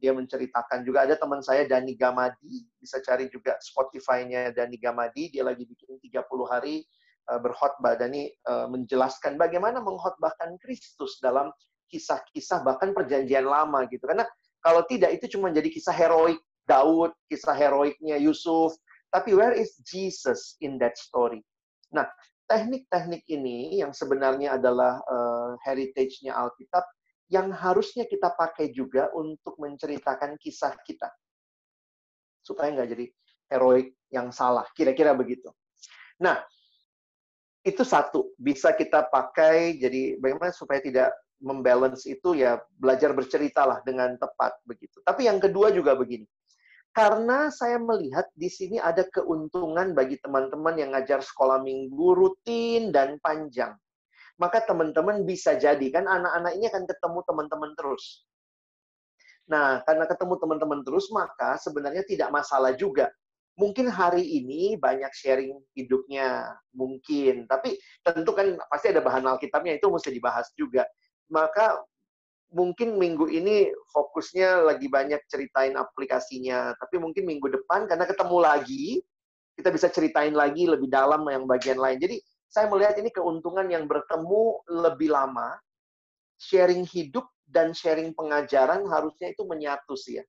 Dia menceritakan juga ada teman saya Dani Gamadi, bisa cari juga Spotify-nya Dani Gamadi. Dia lagi bikin 30 hari uh, berkhotbah. Dani uh, menjelaskan bagaimana mengkhotbahkan Kristus dalam kisah-kisah bahkan perjanjian lama gitu. Karena kalau tidak itu cuma jadi kisah heroik Daud, kisah heroiknya Yusuf. Tapi where is Jesus in that story? Nah, teknik-teknik ini yang sebenarnya adalah uh, heritage-nya Alkitab yang harusnya kita pakai juga untuk menceritakan kisah kita. Supaya nggak jadi heroik yang salah. Kira-kira begitu. Nah, itu satu. Bisa kita pakai, jadi bagaimana supaya tidak membalance itu ya belajar berceritalah dengan tepat begitu. Tapi yang kedua juga begini. Karena saya melihat di sini ada keuntungan bagi teman-teman yang ngajar sekolah minggu rutin dan panjang. Maka teman-teman bisa jadi kan anak-anak ini akan ketemu teman-teman terus. Nah, karena ketemu teman-teman terus, maka sebenarnya tidak masalah juga. Mungkin hari ini banyak sharing hidupnya, mungkin. Tapi tentu kan pasti ada bahan Alkitabnya, itu mesti dibahas juga maka mungkin minggu ini fokusnya lagi banyak ceritain aplikasinya, tapi mungkin minggu depan karena ketemu lagi, kita bisa ceritain lagi lebih dalam yang bagian lain. Jadi saya melihat ini keuntungan yang bertemu lebih lama, sharing hidup dan sharing pengajaran harusnya itu menyatu sih ya.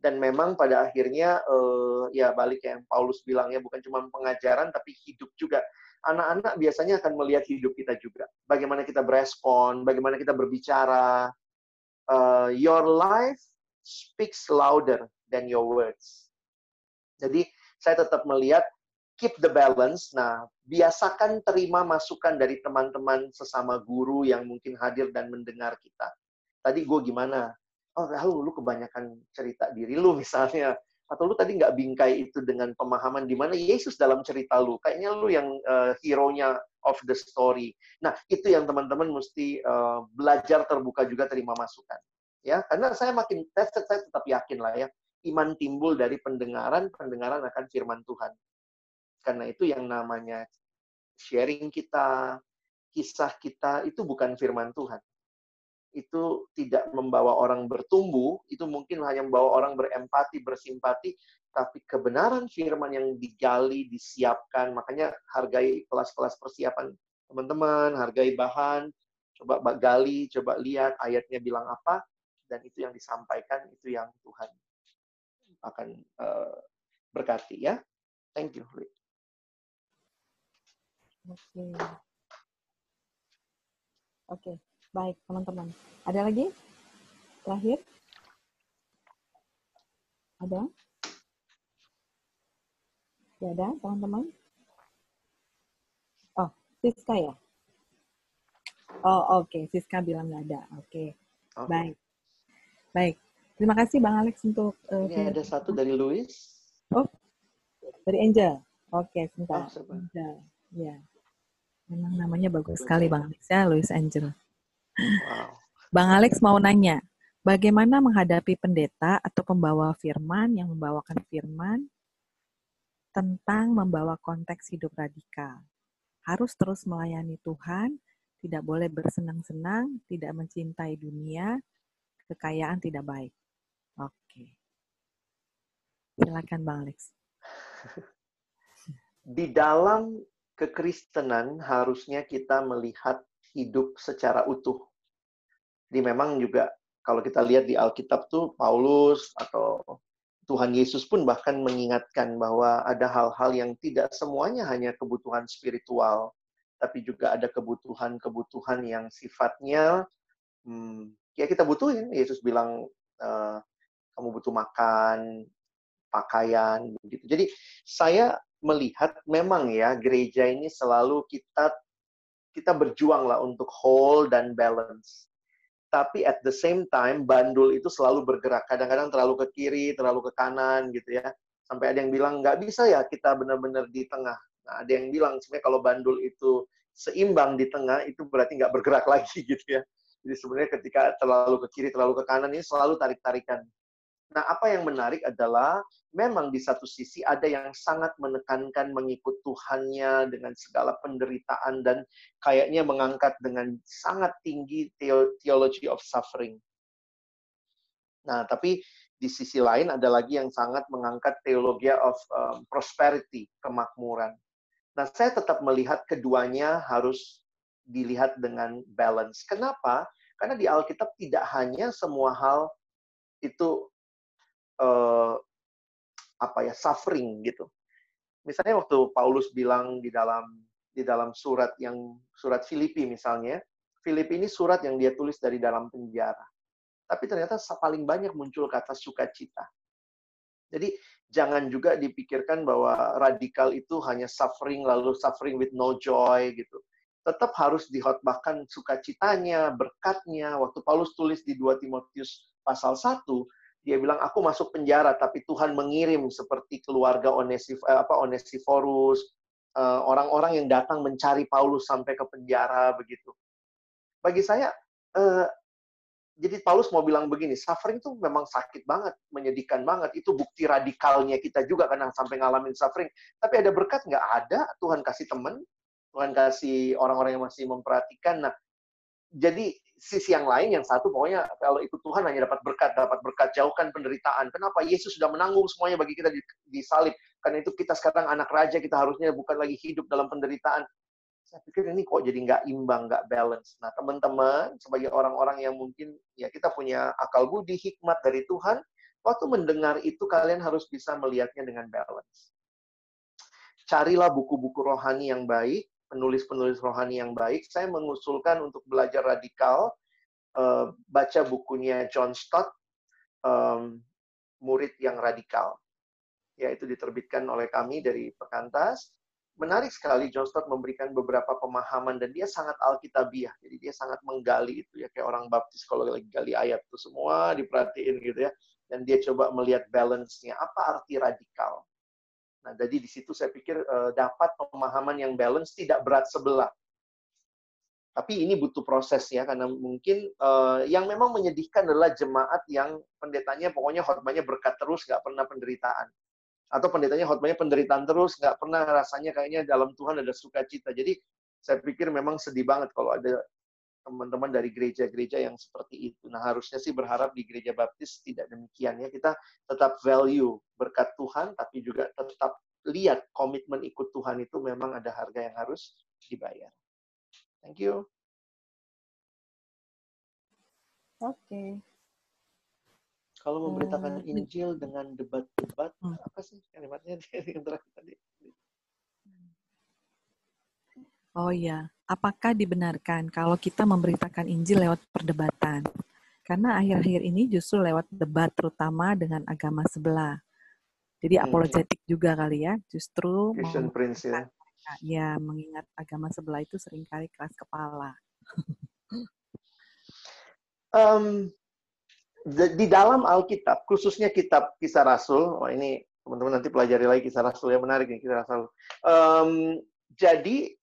Dan memang pada akhirnya uh, ya balik yang Paulus bilang ya bukan cuma pengajaran tapi hidup juga anak-anak biasanya akan melihat hidup kita juga. Bagaimana kita berespon, bagaimana kita berbicara. Uh, your life speaks louder than your words. Jadi saya tetap melihat keep the balance. Nah, biasakan terima masukan dari teman-teman sesama guru yang mungkin hadir dan mendengar kita. Tadi gue gimana? Oh, lalu lu kebanyakan cerita diri lu misalnya atau lu tadi nggak bingkai itu dengan pemahaman di mana Yesus dalam cerita lu kayaknya lu yang uh, hero-nya of the story nah itu yang teman-teman mesti uh, belajar terbuka juga terima masukan ya karena saya makin saya, saya tetap yakin lah ya iman timbul dari pendengaran pendengaran akan firman Tuhan karena itu yang namanya sharing kita kisah kita itu bukan firman Tuhan itu tidak membawa orang bertumbuh, itu mungkin hanya membawa orang berempati, bersimpati, tapi kebenaran firman yang digali, disiapkan, makanya hargai kelas-kelas persiapan teman-teman, hargai bahan, coba gali, coba lihat ayatnya bilang apa, dan itu yang disampaikan, itu yang Tuhan akan uh, berkati ya. Thank you. Oke. Okay. Oke. Okay. Baik, teman-teman. Ada lagi? Terakhir? Ada? Tidak ada, teman-teman? Oh, Siska ya? Oh, oke. Okay. Siska bilang nggak ada. Oke. Okay. okay. Baik. Baik. Terima kasih Bang Alex untuk... Uh, Ini ada satu dari Louis. Oh, dari Angel. Oke, okay, sebentar. Oh, Angel. Ya. Memang namanya bagus sekali Bang Alex ya, Louis Angel. Wow. Bang Alex mau nanya, bagaimana menghadapi pendeta atau pembawa firman yang membawakan firman tentang membawa konteks hidup radikal? Harus terus melayani Tuhan, tidak boleh bersenang-senang, tidak mencintai dunia, kekayaan tidak baik. Oke. Silakan Bang Alex. Di dalam kekristenan harusnya kita melihat hidup secara utuh. Jadi memang juga kalau kita lihat di Alkitab tuh Paulus atau Tuhan Yesus pun bahkan mengingatkan bahwa ada hal-hal yang tidak semuanya hanya kebutuhan spiritual, tapi juga ada kebutuhan-kebutuhan yang sifatnya hmm, ya kita butuhin. Yesus bilang uh, kamu butuh makan, pakaian, begitu. Jadi saya melihat memang ya gereja ini selalu kita kita berjuang lah untuk whole dan balance. Tapi at the same time bandul itu selalu bergerak. Kadang-kadang terlalu ke kiri, terlalu ke kanan gitu ya. Sampai ada yang bilang nggak bisa ya kita benar-benar di tengah. Nah, ada yang bilang sebenarnya kalau bandul itu seimbang di tengah itu berarti nggak bergerak lagi gitu ya. Jadi sebenarnya ketika terlalu ke kiri, terlalu ke kanan ini selalu tarik-tarikan. Nah, apa yang menarik adalah memang di satu sisi ada yang sangat menekankan mengikut Tuhannya dengan segala penderitaan dan kayaknya mengangkat dengan sangat tinggi theology of suffering. Nah, tapi di sisi lain ada lagi yang sangat mengangkat teologi of um, prosperity, kemakmuran. Nah, saya tetap melihat keduanya harus dilihat dengan balance. Kenapa? Karena di Alkitab tidak hanya semua hal itu uh, apa ya suffering gitu. Misalnya waktu Paulus bilang di dalam di dalam surat yang surat Filipi misalnya, Filipi ini surat yang dia tulis dari dalam penjara. Tapi ternyata paling banyak muncul kata sukacita. Jadi jangan juga dipikirkan bahwa radikal itu hanya suffering lalu suffering with no joy gitu. Tetap harus dihotbahkan sukacitanya, berkatnya. Waktu Paulus tulis di 2 Timotius pasal 1, dia bilang aku masuk penjara tapi Tuhan mengirim seperti keluarga Onesif eh, apa Onesiforus eh, orang-orang yang datang mencari Paulus sampai ke penjara begitu. Bagi saya uh, jadi Paulus mau bilang begini, suffering itu memang sakit banget, menyedihkan banget. Itu bukti radikalnya kita juga kadang sampai ngalamin suffering. Tapi ada berkat nggak ada? Tuhan kasih teman, Tuhan kasih orang-orang yang masih memperhatikan. Nah, jadi sisi yang lain yang satu pokoknya kalau ikut Tuhan hanya dapat berkat dapat berkat jauhkan penderitaan. Kenapa? Yesus sudah menanggung semuanya bagi kita di, di salib. Karena itu kita sekarang anak raja kita harusnya bukan lagi hidup dalam penderitaan. Saya pikir ini kok jadi nggak imbang nggak balance. Nah teman-teman sebagai orang-orang yang mungkin ya kita punya akal budi hikmat dari Tuhan waktu mendengar itu kalian harus bisa melihatnya dengan balance. Carilah buku-buku rohani yang baik penulis-penulis rohani yang baik, saya mengusulkan untuk belajar radikal, uh, baca bukunya John Stott, Murid yang Radikal. Ya, itu diterbitkan oleh kami dari Pekantas. Menarik sekali, John Stott memberikan beberapa pemahaman, dan dia sangat alkitabiah. Jadi dia sangat menggali itu ya, kayak orang baptis kalau lagi gali ayat itu semua diperhatiin gitu ya. Dan dia coba melihat balance-nya. Apa arti radikal? Nah, jadi di situ saya pikir uh, dapat pemahaman yang balance tidak berat sebelah. Tapi ini butuh proses ya, karena mungkin uh, yang memang menyedihkan adalah jemaat yang pendetanya pokoknya khotbahnya berkat terus, nggak pernah penderitaan. Atau pendetanya khotbahnya penderitaan terus, nggak pernah rasanya kayaknya dalam Tuhan ada sukacita. Jadi saya pikir memang sedih banget kalau ada teman-teman dari gereja-gereja yang seperti itu. Nah, harusnya sih berharap di gereja baptis tidak demikian ya. Kita tetap value berkat Tuhan, tapi juga tetap lihat komitmen ikut Tuhan itu memang ada harga yang harus dibayar. Thank you. Oke. Okay. Kalau memberitakan uh, Injil dengan debat-debat, hmm. apa sih kalimatnya yang terakhir tadi? Oh iya, apakah dibenarkan kalau kita memberitakan Injil lewat perdebatan? Karena akhir-akhir ini justru lewat debat terutama dengan agama sebelah. Jadi hmm. apologetik juga kali ya, justru Christian Prince ya. Ya, mengingat agama sebelah itu sering kali keras kepala. um, di dalam Alkitab, khususnya kitab Kisah Rasul, oh ini teman-teman nanti pelajari lagi Kisah Rasul ya menarik nih Kisah Rasul. Um, jadi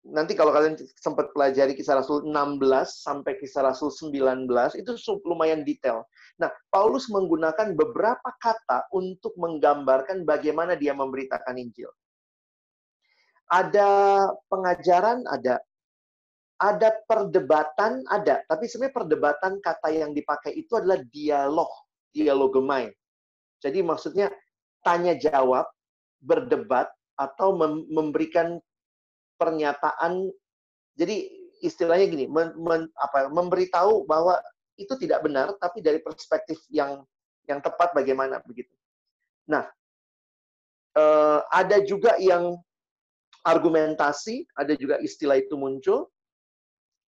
nanti kalau kalian sempat pelajari kisah Rasul 16 sampai kisah Rasul 19 itu lumayan detail. Nah, Paulus menggunakan beberapa kata untuk menggambarkan bagaimana dia memberitakan Injil. Ada pengajaran, ada ada perdebatan, ada. Tapi sebenarnya perdebatan kata yang dipakai itu adalah dialog, dialogemai. Jadi maksudnya tanya jawab, berdebat atau memberikan pernyataan jadi istilahnya gini men, men, apa memberitahu bahwa itu tidak benar tapi dari perspektif yang yang tepat bagaimana begitu Nah, uh, ada juga yang argumentasi, ada juga istilah itu muncul.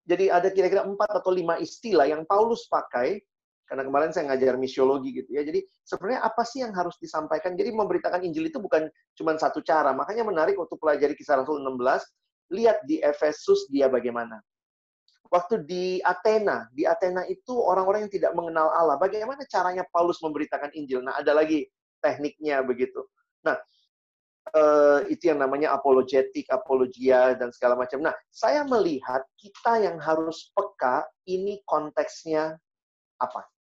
Jadi ada kira-kira empat atau lima istilah yang Paulus pakai, karena kemarin saya ngajar misiologi gitu ya. Jadi sebenarnya apa sih yang harus disampaikan? Jadi memberitakan Injil itu bukan cuma satu cara. Makanya menarik untuk pelajari kisah Rasul 16, lihat di Efesus dia bagaimana. Waktu di Athena, di Athena itu orang-orang yang tidak mengenal Allah. Bagaimana caranya Paulus memberitakan Injil? Nah, ada lagi tekniknya begitu. Nah, uh, itu yang namanya apologetik, apologia, dan segala macam. Nah, saya melihat kita yang harus peka, ini konteksnya apa.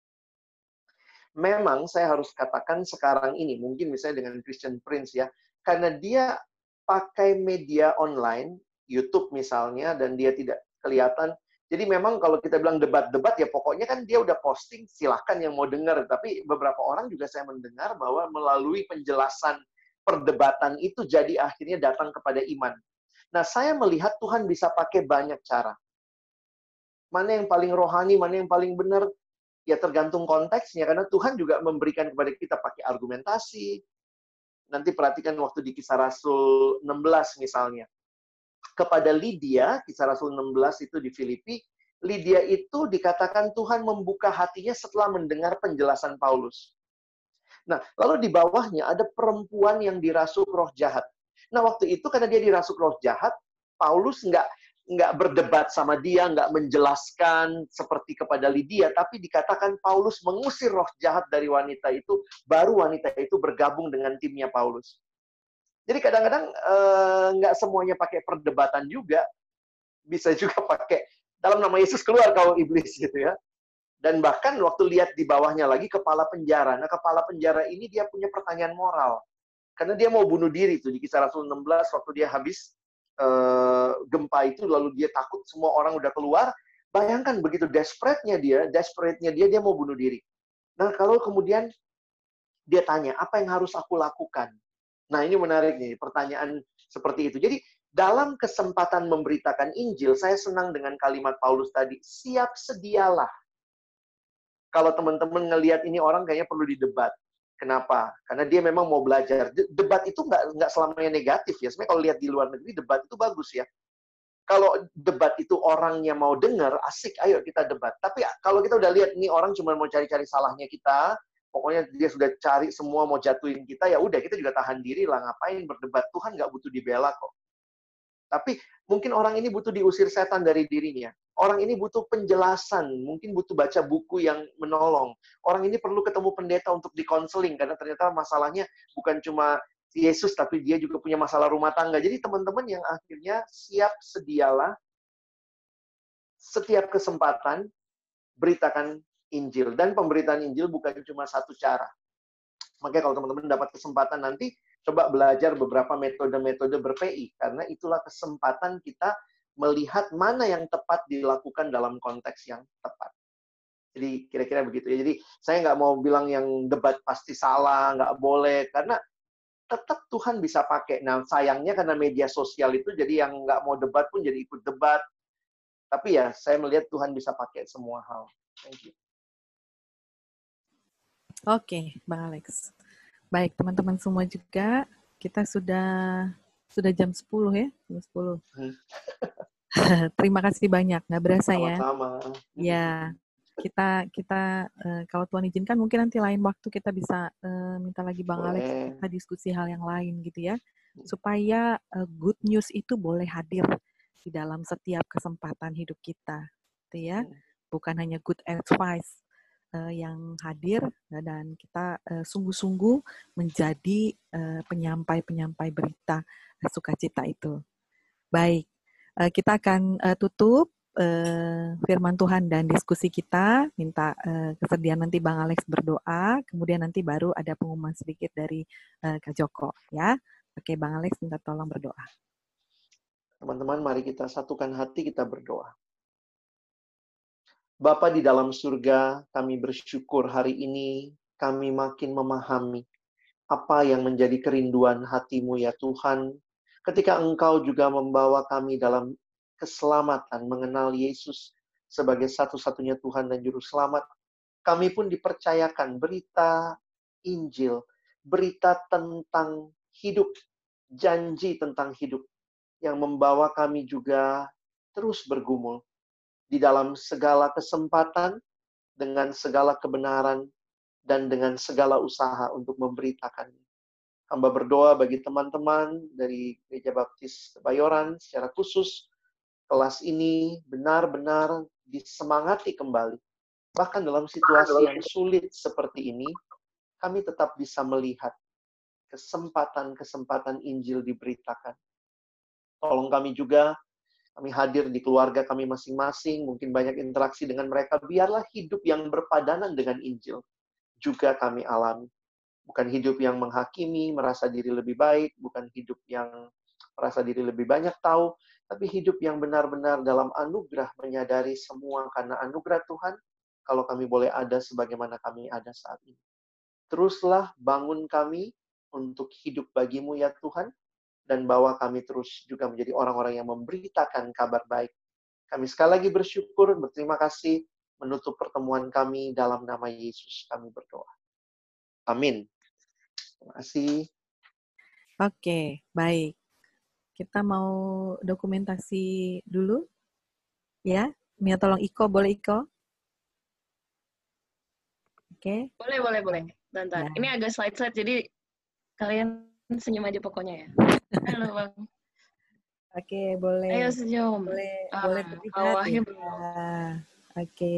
Memang saya harus katakan sekarang ini, mungkin misalnya dengan Christian Prince ya, karena dia pakai media online, YouTube misalnya, dan dia tidak kelihatan. Jadi memang kalau kita bilang debat-debat ya pokoknya kan dia udah posting, silahkan yang mau dengar. Tapi beberapa orang juga saya mendengar bahwa melalui penjelasan perdebatan itu jadi akhirnya datang kepada iman. Nah, saya melihat Tuhan bisa pakai banyak cara. Mana yang paling rohani, mana yang paling benar, ya tergantung konteksnya. Karena Tuhan juga memberikan kepada kita pakai argumentasi. Nanti perhatikan waktu di kisah Rasul 16 misalnya. Kepada Lydia, kisah Rasul 16 itu di Filipi, Lydia itu dikatakan Tuhan membuka hatinya setelah mendengar penjelasan Paulus. Nah, lalu di bawahnya ada perempuan yang dirasuk roh jahat. Nah, waktu itu karena dia dirasuk roh jahat, Paulus nggak nggak berdebat sama dia, nggak menjelaskan seperti kepada Lydia, tapi dikatakan Paulus mengusir roh jahat dari wanita itu, baru wanita itu bergabung dengan timnya Paulus. Jadi kadang-kadang eh, nggak semuanya pakai perdebatan juga, bisa juga pakai dalam nama Yesus keluar kau iblis gitu ya. Dan bahkan waktu lihat di bawahnya lagi kepala penjara. Nah, kepala penjara ini dia punya pertanyaan moral. Karena dia mau bunuh diri tuh di kisah Rasul 16 waktu dia habis uh, gempa itu lalu dia takut semua orang udah keluar. Bayangkan begitu desperate-nya dia, desperate-nya dia dia mau bunuh diri. Nah, kalau kemudian dia tanya, apa yang harus aku lakukan? Nah, ini menarik nih, pertanyaan seperti itu. Jadi, dalam kesempatan memberitakan Injil, saya senang dengan kalimat Paulus tadi, siap sedialah kalau teman-teman ngelihat ini orang kayaknya perlu didebat. Kenapa? Karena dia memang mau belajar. Debat itu nggak nggak selamanya negatif ya. Sebenarnya kalau lihat di luar negeri debat itu bagus ya. Kalau debat itu orangnya mau dengar, asik, ayo kita debat. Tapi kalau kita udah lihat ini orang cuma mau cari-cari salahnya kita, pokoknya dia sudah cari semua mau jatuhin kita, ya udah kita juga tahan diri lah. Ngapain berdebat? Tuhan nggak butuh dibela kok. Tapi mungkin orang ini butuh diusir setan dari dirinya. Orang ini butuh penjelasan, mungkin butuh baca buku yang menolong. Orang ini perlu ketemu pendeta untuk dikonseling karena ternyata masalahnya bukan cuma Yesus tapi dia juga punya masalah rumah tangga. Jadi teman-teman yang akhirnya siap sedialah setiap kesempatan beritakan Injil dan pemberitaan Injil bukan cuma satu cara. Makanya kalau teman-teman dapat kesempatan nanti coba belajar beberapa metode-metode ber-PI karena itulah kesempatan kita melihat mana yang tepat dilakukan dalam konteks yang tepat. Jadi kira-kira begitu ya. Jadi saya nggak mau bilang yang debat pasti salah, nggak boleh karena tetap Tuhan bisa pakai. Nah sayangnya karena media sosial itu jadi yang nggak mau debat pun jadi ikut debat. Tapi ya saya melihat Tuhan bisa pakai semua hal. Thank you. Oke, Bang Alex. Baik, teman-teman semua juga, kita sudah sudah jam 10 ya, jam 10. Hmm. Terima kasih banyak, nggak berasa ya. Sama-sama. Ya, kita kita uh, kalau Tuhan izinkan mungkin nanti lain waktu kita bisa uh, minta lagi Bang boleh. Alex kita diskusi hal yang lain gitu ya, hmm. supaya uh, good news itu boleh hadir di dalam setiap kesempatan hidup kita, gitu ya. Hmm. Bukan hanya good advice, uh, yang hadir dan kita uh, sungguh-sungguh menjadi uh, penyampai-penyampai berita sukacita itu. Baik, uh, kita akan uh, tutup uh, firman Tuhan dan diskusi kita. Minta uh, kesediaan nanti Bang Alex berdoa, kemudian nanti baru ada pengumuman sedikit dari uh, Kak Joko, ya. Oke, Bang Alex minta tolong berdoa. Teman-teman, mari kita satukan hati, kita berdoa. Bapa di dalam surga, kami bersyukur hari ini kami makin memahami apa yang menjadi kerinduan hatimu ya Tuhan. Ketika Engkau juga membawa kami dalam keselamatan, mengenal Yesus sebagai satu-satunya Tuhan dan Juru Selamat, kami pun dipercayakan berita Injil berita tentang hidup, janji tentang hidup yang membawa kami juga terus bergumul di dalam segala kesempatan, dengan segala kebenaran, dan dengan segala usaha untuk memberitakannya. Hamba berdoa bagi teman-teman dari Gereja Baptis Kebayoran secara khusus, kelas ini benar-benar disemangati kembali. Bahkan dalam situasi yang sulit seperti ini, kami tetap bisa melihat kesempatan-kesempatan Injil diberitakan. Tolong kami juga, kami hadir di keluarga kami masing-masing, mungkin banyak interaksi dengan mereka, biarlah hidup yang berpadanan dengan Injil juga kami alami. Bukan hidup yang menghakimi, merasa diri lebih baik, bukan hidup yang merasa diri lebih banyak tahu, tapi hidup yang benar-benar dalam anugerah menyadari semua karena anugerah Tuhan, kalau kami boleh ada sebagaimana kami ada saat ini. Teruslah bangun kami untuk hidup bagimu ya Tuhan, dan bawa kami terus juga menjadi orang-orang yang memberitakan kabar baik. Kami sekali lagi bersyukur, berterima kasih, menutup pertemuan kami dalam nama Yesus kami berdoa. Amin. Terima kasih. Oke, baik. Kita mau dokumentasi dulu. Ya, Mia tolong Iko, boleh Iko? Oke. Boleh, boleh, boleh. Bentar. Ya. Ini agak slide-slide, jadi kalian senyum aja pokoknya ya. Halo, Bang. Oke, boleh. Ayo senyum. Boleh, Ah, boleh terlihat ya. belum. Oke.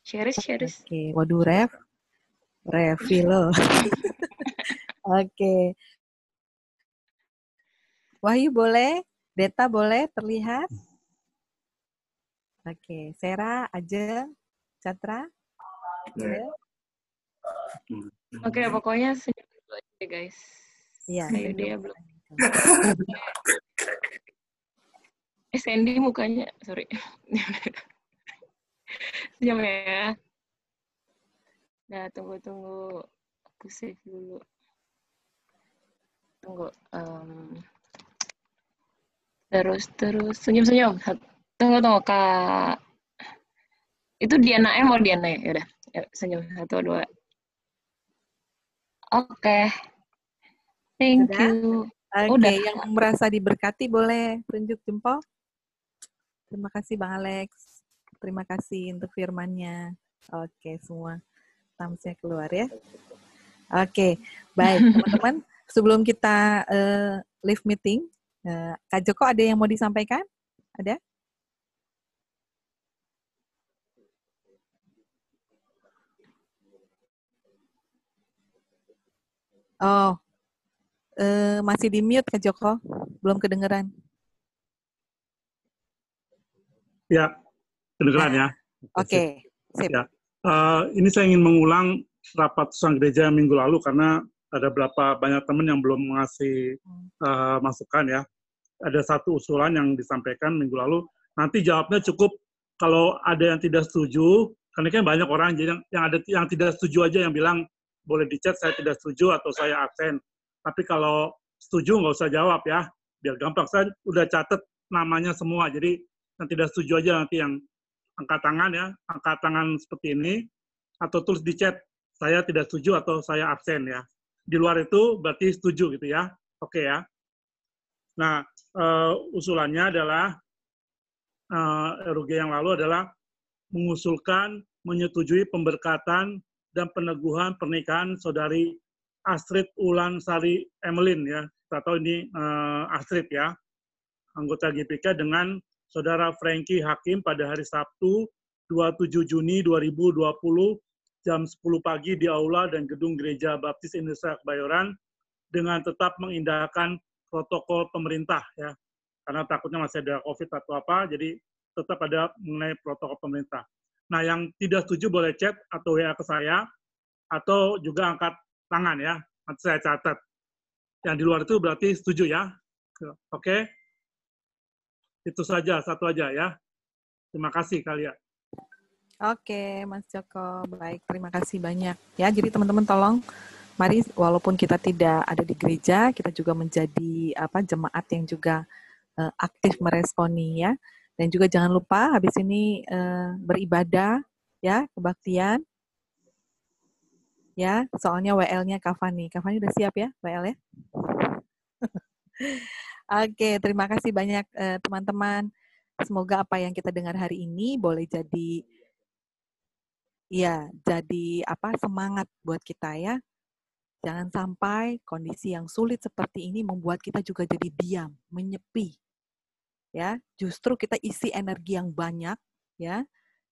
Sharis, sharis. Oke, waduh ref. Refill. Oke. Wahyu boleh? Deta boleh terlihat? Oke, Sera, Ajeng, Catra. Oke, pokoknya senyum aja, guys. Iya. Ayo dia belum. Eh, Sandy mukanya, sorry. Senyum ya. Nah, tunggu-tunggu. Aku save dulu. Tunggu. em, terus, terus. Senyum-senyum. Tunggu, tunggu, Kak. Itu Diana M mau Diana ya? Yaudah. Yuk, senyum. Satu, dua. Oke. Thank Sudah? you. Oke, Udah. yang merasa diberkati boleh tunjuk jempol. Terima kasih Bang Alex. Terima kasih untuk firmannya. Oke, semua thumbs-nya keluar ya. Oke, baik teman-teman. Sebelum kita eh, live meeting, eh, Kak Joko ada yang mau disampaikan? Ada? Oh, eh, masih di mute Kak Joko, belum kedengeran. Ya, kedengeran ya. Oke, sip. Ya. Eh, ini saya ingin mengulang rapat sang gereja minggu lalu karena ada berapa banyak teman yang belum mengasih eh, masukan ya. Ada satu usulan yang disampaikan minggu lalu. Nanti jawabnya cukup kalau ada yang tidak setuju, karena kan banyak orang jadi yang, yang ada yang tidak setuju aja yang bilang boleh di chat saya tidak setuju atau saya absen. Tapi kalau setuju nggak usah jawab ya, biar gampang. Saya udah catat namanya semua, jadi yang tidak setuju aja nanti yang angkat tangan ya, angkat tangan seperti ini, atau tulis di chat, saya tidak setuju atau saya absen ya. Di luar itu berarti setuju gitu ya. Oke ya. Nah, eh, usulannya adalah, eh, RUG yang lalu adalah mengusulkan, menyetujui pemberkatan dan peneguhan pernikahan saudari Astrid Ulan Sari Emelin ya. Kita tahu ini eh, Astrid ya, anggota GPK dengan Saudara Frankie Hakim pada hari Sabtu 27 Juni 2020 jam 10 pagi di Aula dan Gedung Gereja Baptis Indonesia Kebayoran dengan tetap mengindahkan protokol pemerintah ya. Karena takutnya masih ada COVID atau apa, jadi tetap ada mengenai protokol pemerintah. Nah, yang tidak setuju boleh chat atau WA ke saya atau juga angkat tangan ya. Nanti saya catat. Yang di luar itu berarti setuju ya. Oke? Itu saja, satu aja ya. Terima kasih kalian. Oke, Mas Joko. Baik, terima kasih banyak. Ya, jadi teman-teman tolong mari walaupun kita tidak ada di gereja, kita juga menjadi apa jemaat yang juga eh, aktif meresponi ya. Dan juga jangan lupa habis ini eh, beribadah ya, kebaktian. Ya, soalnya WL-nya Kavani. Kavani udah siap ya WL ya? Oke, terima kasih banyak eh, teman-teman. Semoga apa yang kita dengar hari ini boleh jadi ya, jadi apa semangat buat kita ya. Jangan sampai kondisi yang sulit seperti ini membuat kita juga jadi diam, menyepi. Ya, justru kita isi energi yang banyak ya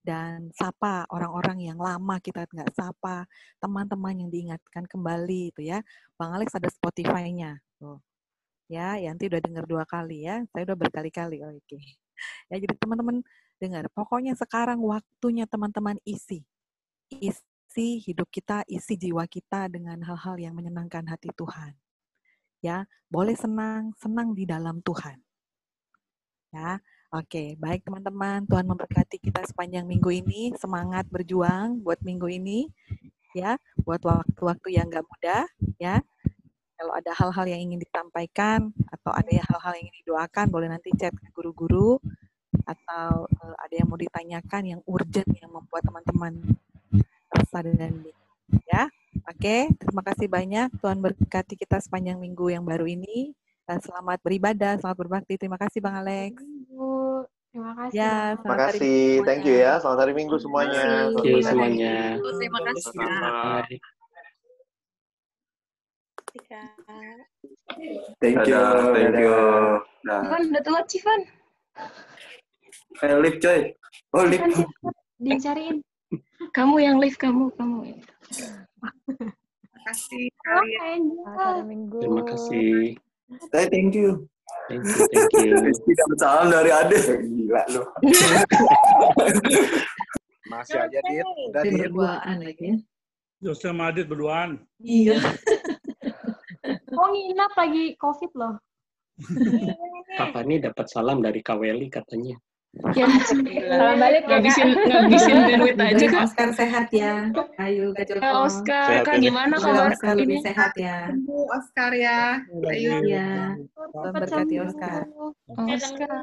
dan sapa orang-orang yang lama kita nggak sapa, teman-teman yang diingatkan kembali itu ya. Bang Alex ada Spotify-nya. Tuh. Ya, Yanti udah dengar dua kali ya. Saya udah berkali-kali. Oke. Ya, jadi teman-teman dengar. Pokoknya sekarang waktunya teman-teman isi. Isi hidup kita, isi jiwa kita dengan hal-hal yang menyenangkan hati Tuhan. Ya, boleh senang, senang di dalam Tuhan. Ya, Oke, baik teman-teman. Tuhan memberkati kita sepanjang minggu ini. Semangat berjuang buat minggu ini, ya, buat waktu-waktu yang gak mudah, ya. Kalau ada hal-hal yang ingin disampaikan atau ada hal-hal yang ingin didoakan, boleh nanti chat ke guru-guru atau uh, ada yang mau ditanyakan yang urgent yang membuat teman-teman rasa dan ya. Oke, terima kasih banyak. Tuhan berkati kita sepanjang minggu yang baru ini. Dan selamat beribadah, selamat berbakti. Terima kasih Bang Alex. Terima kasih. Ya, Terima kasih. Thank you ya. Selamat hari Minggu semuanya. Thank you semuanya. Terima kasih. Thank you, thank you. Nah, Civan, udah telat Civan. eh, lift coy. Oh, lift. Dicariin. Kamu yang live kamu, kamu. kasih Oh, kalian. Angel. Minggu. Terima kasih. Eh, thank you. Thank you, thank you. Rizky dapat salam dari Ade. Gila lu. Masih aja, Dit. Udah, Dia Dit. berduaan lagi ya. Yosef sama Adit berduaan. Iya. Oh, nginap lagi COVID loh. Papa ini dapat salam dari Kaweli katanya. Ya, Salam balik ya, Kak. ngabisin ngabisin duit aja kak. Oscar sehat ya. Ayo Kak Joko. Kak Oscar, Sehat kak ini. gimana kabar Oscar lebih ini? sehat ya. Oscar ya. Ayo. Iya. Tuhan berkati Oscar. Oscar.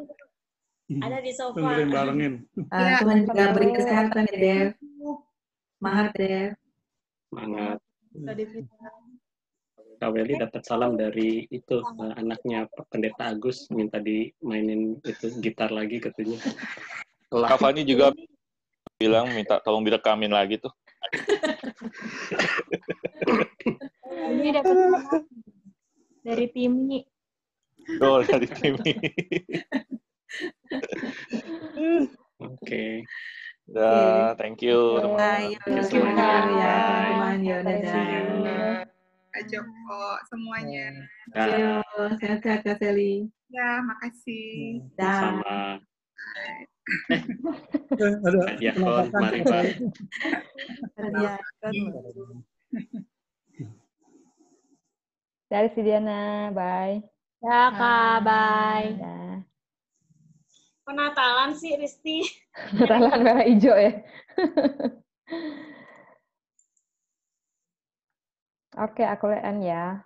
Ada di sofa. Dengerin barengin. Ah, Ya, Tuhan juga terus. beri kesehatan ya Dev. Semangat Dev. Semangat. Tadi Vita. Kaweli dapat salam dari itu eh, anaknya Pak Pendeta Agus minta dimainin itu gitar lagi katanya. Kak Fani juga bilang minta tolong direkamin lagi tuh. Ini dapat dari Timi. Oh, dari tim Oke. Dah, thank you. Semuanya. ya teman-teman. Ya dadah. Kak Joko semuanya. Ayo sehat-sehat Kak Seli. Ya, makasih. Dah. sama Eh, ada Kak Diakon, mari Pak. Ya. Dari si Diana, bye. Ya, Kak. Bye. Ya. Penatalan sih, Risti. Natalan merah hijau ya. Oke, aku lihat ya.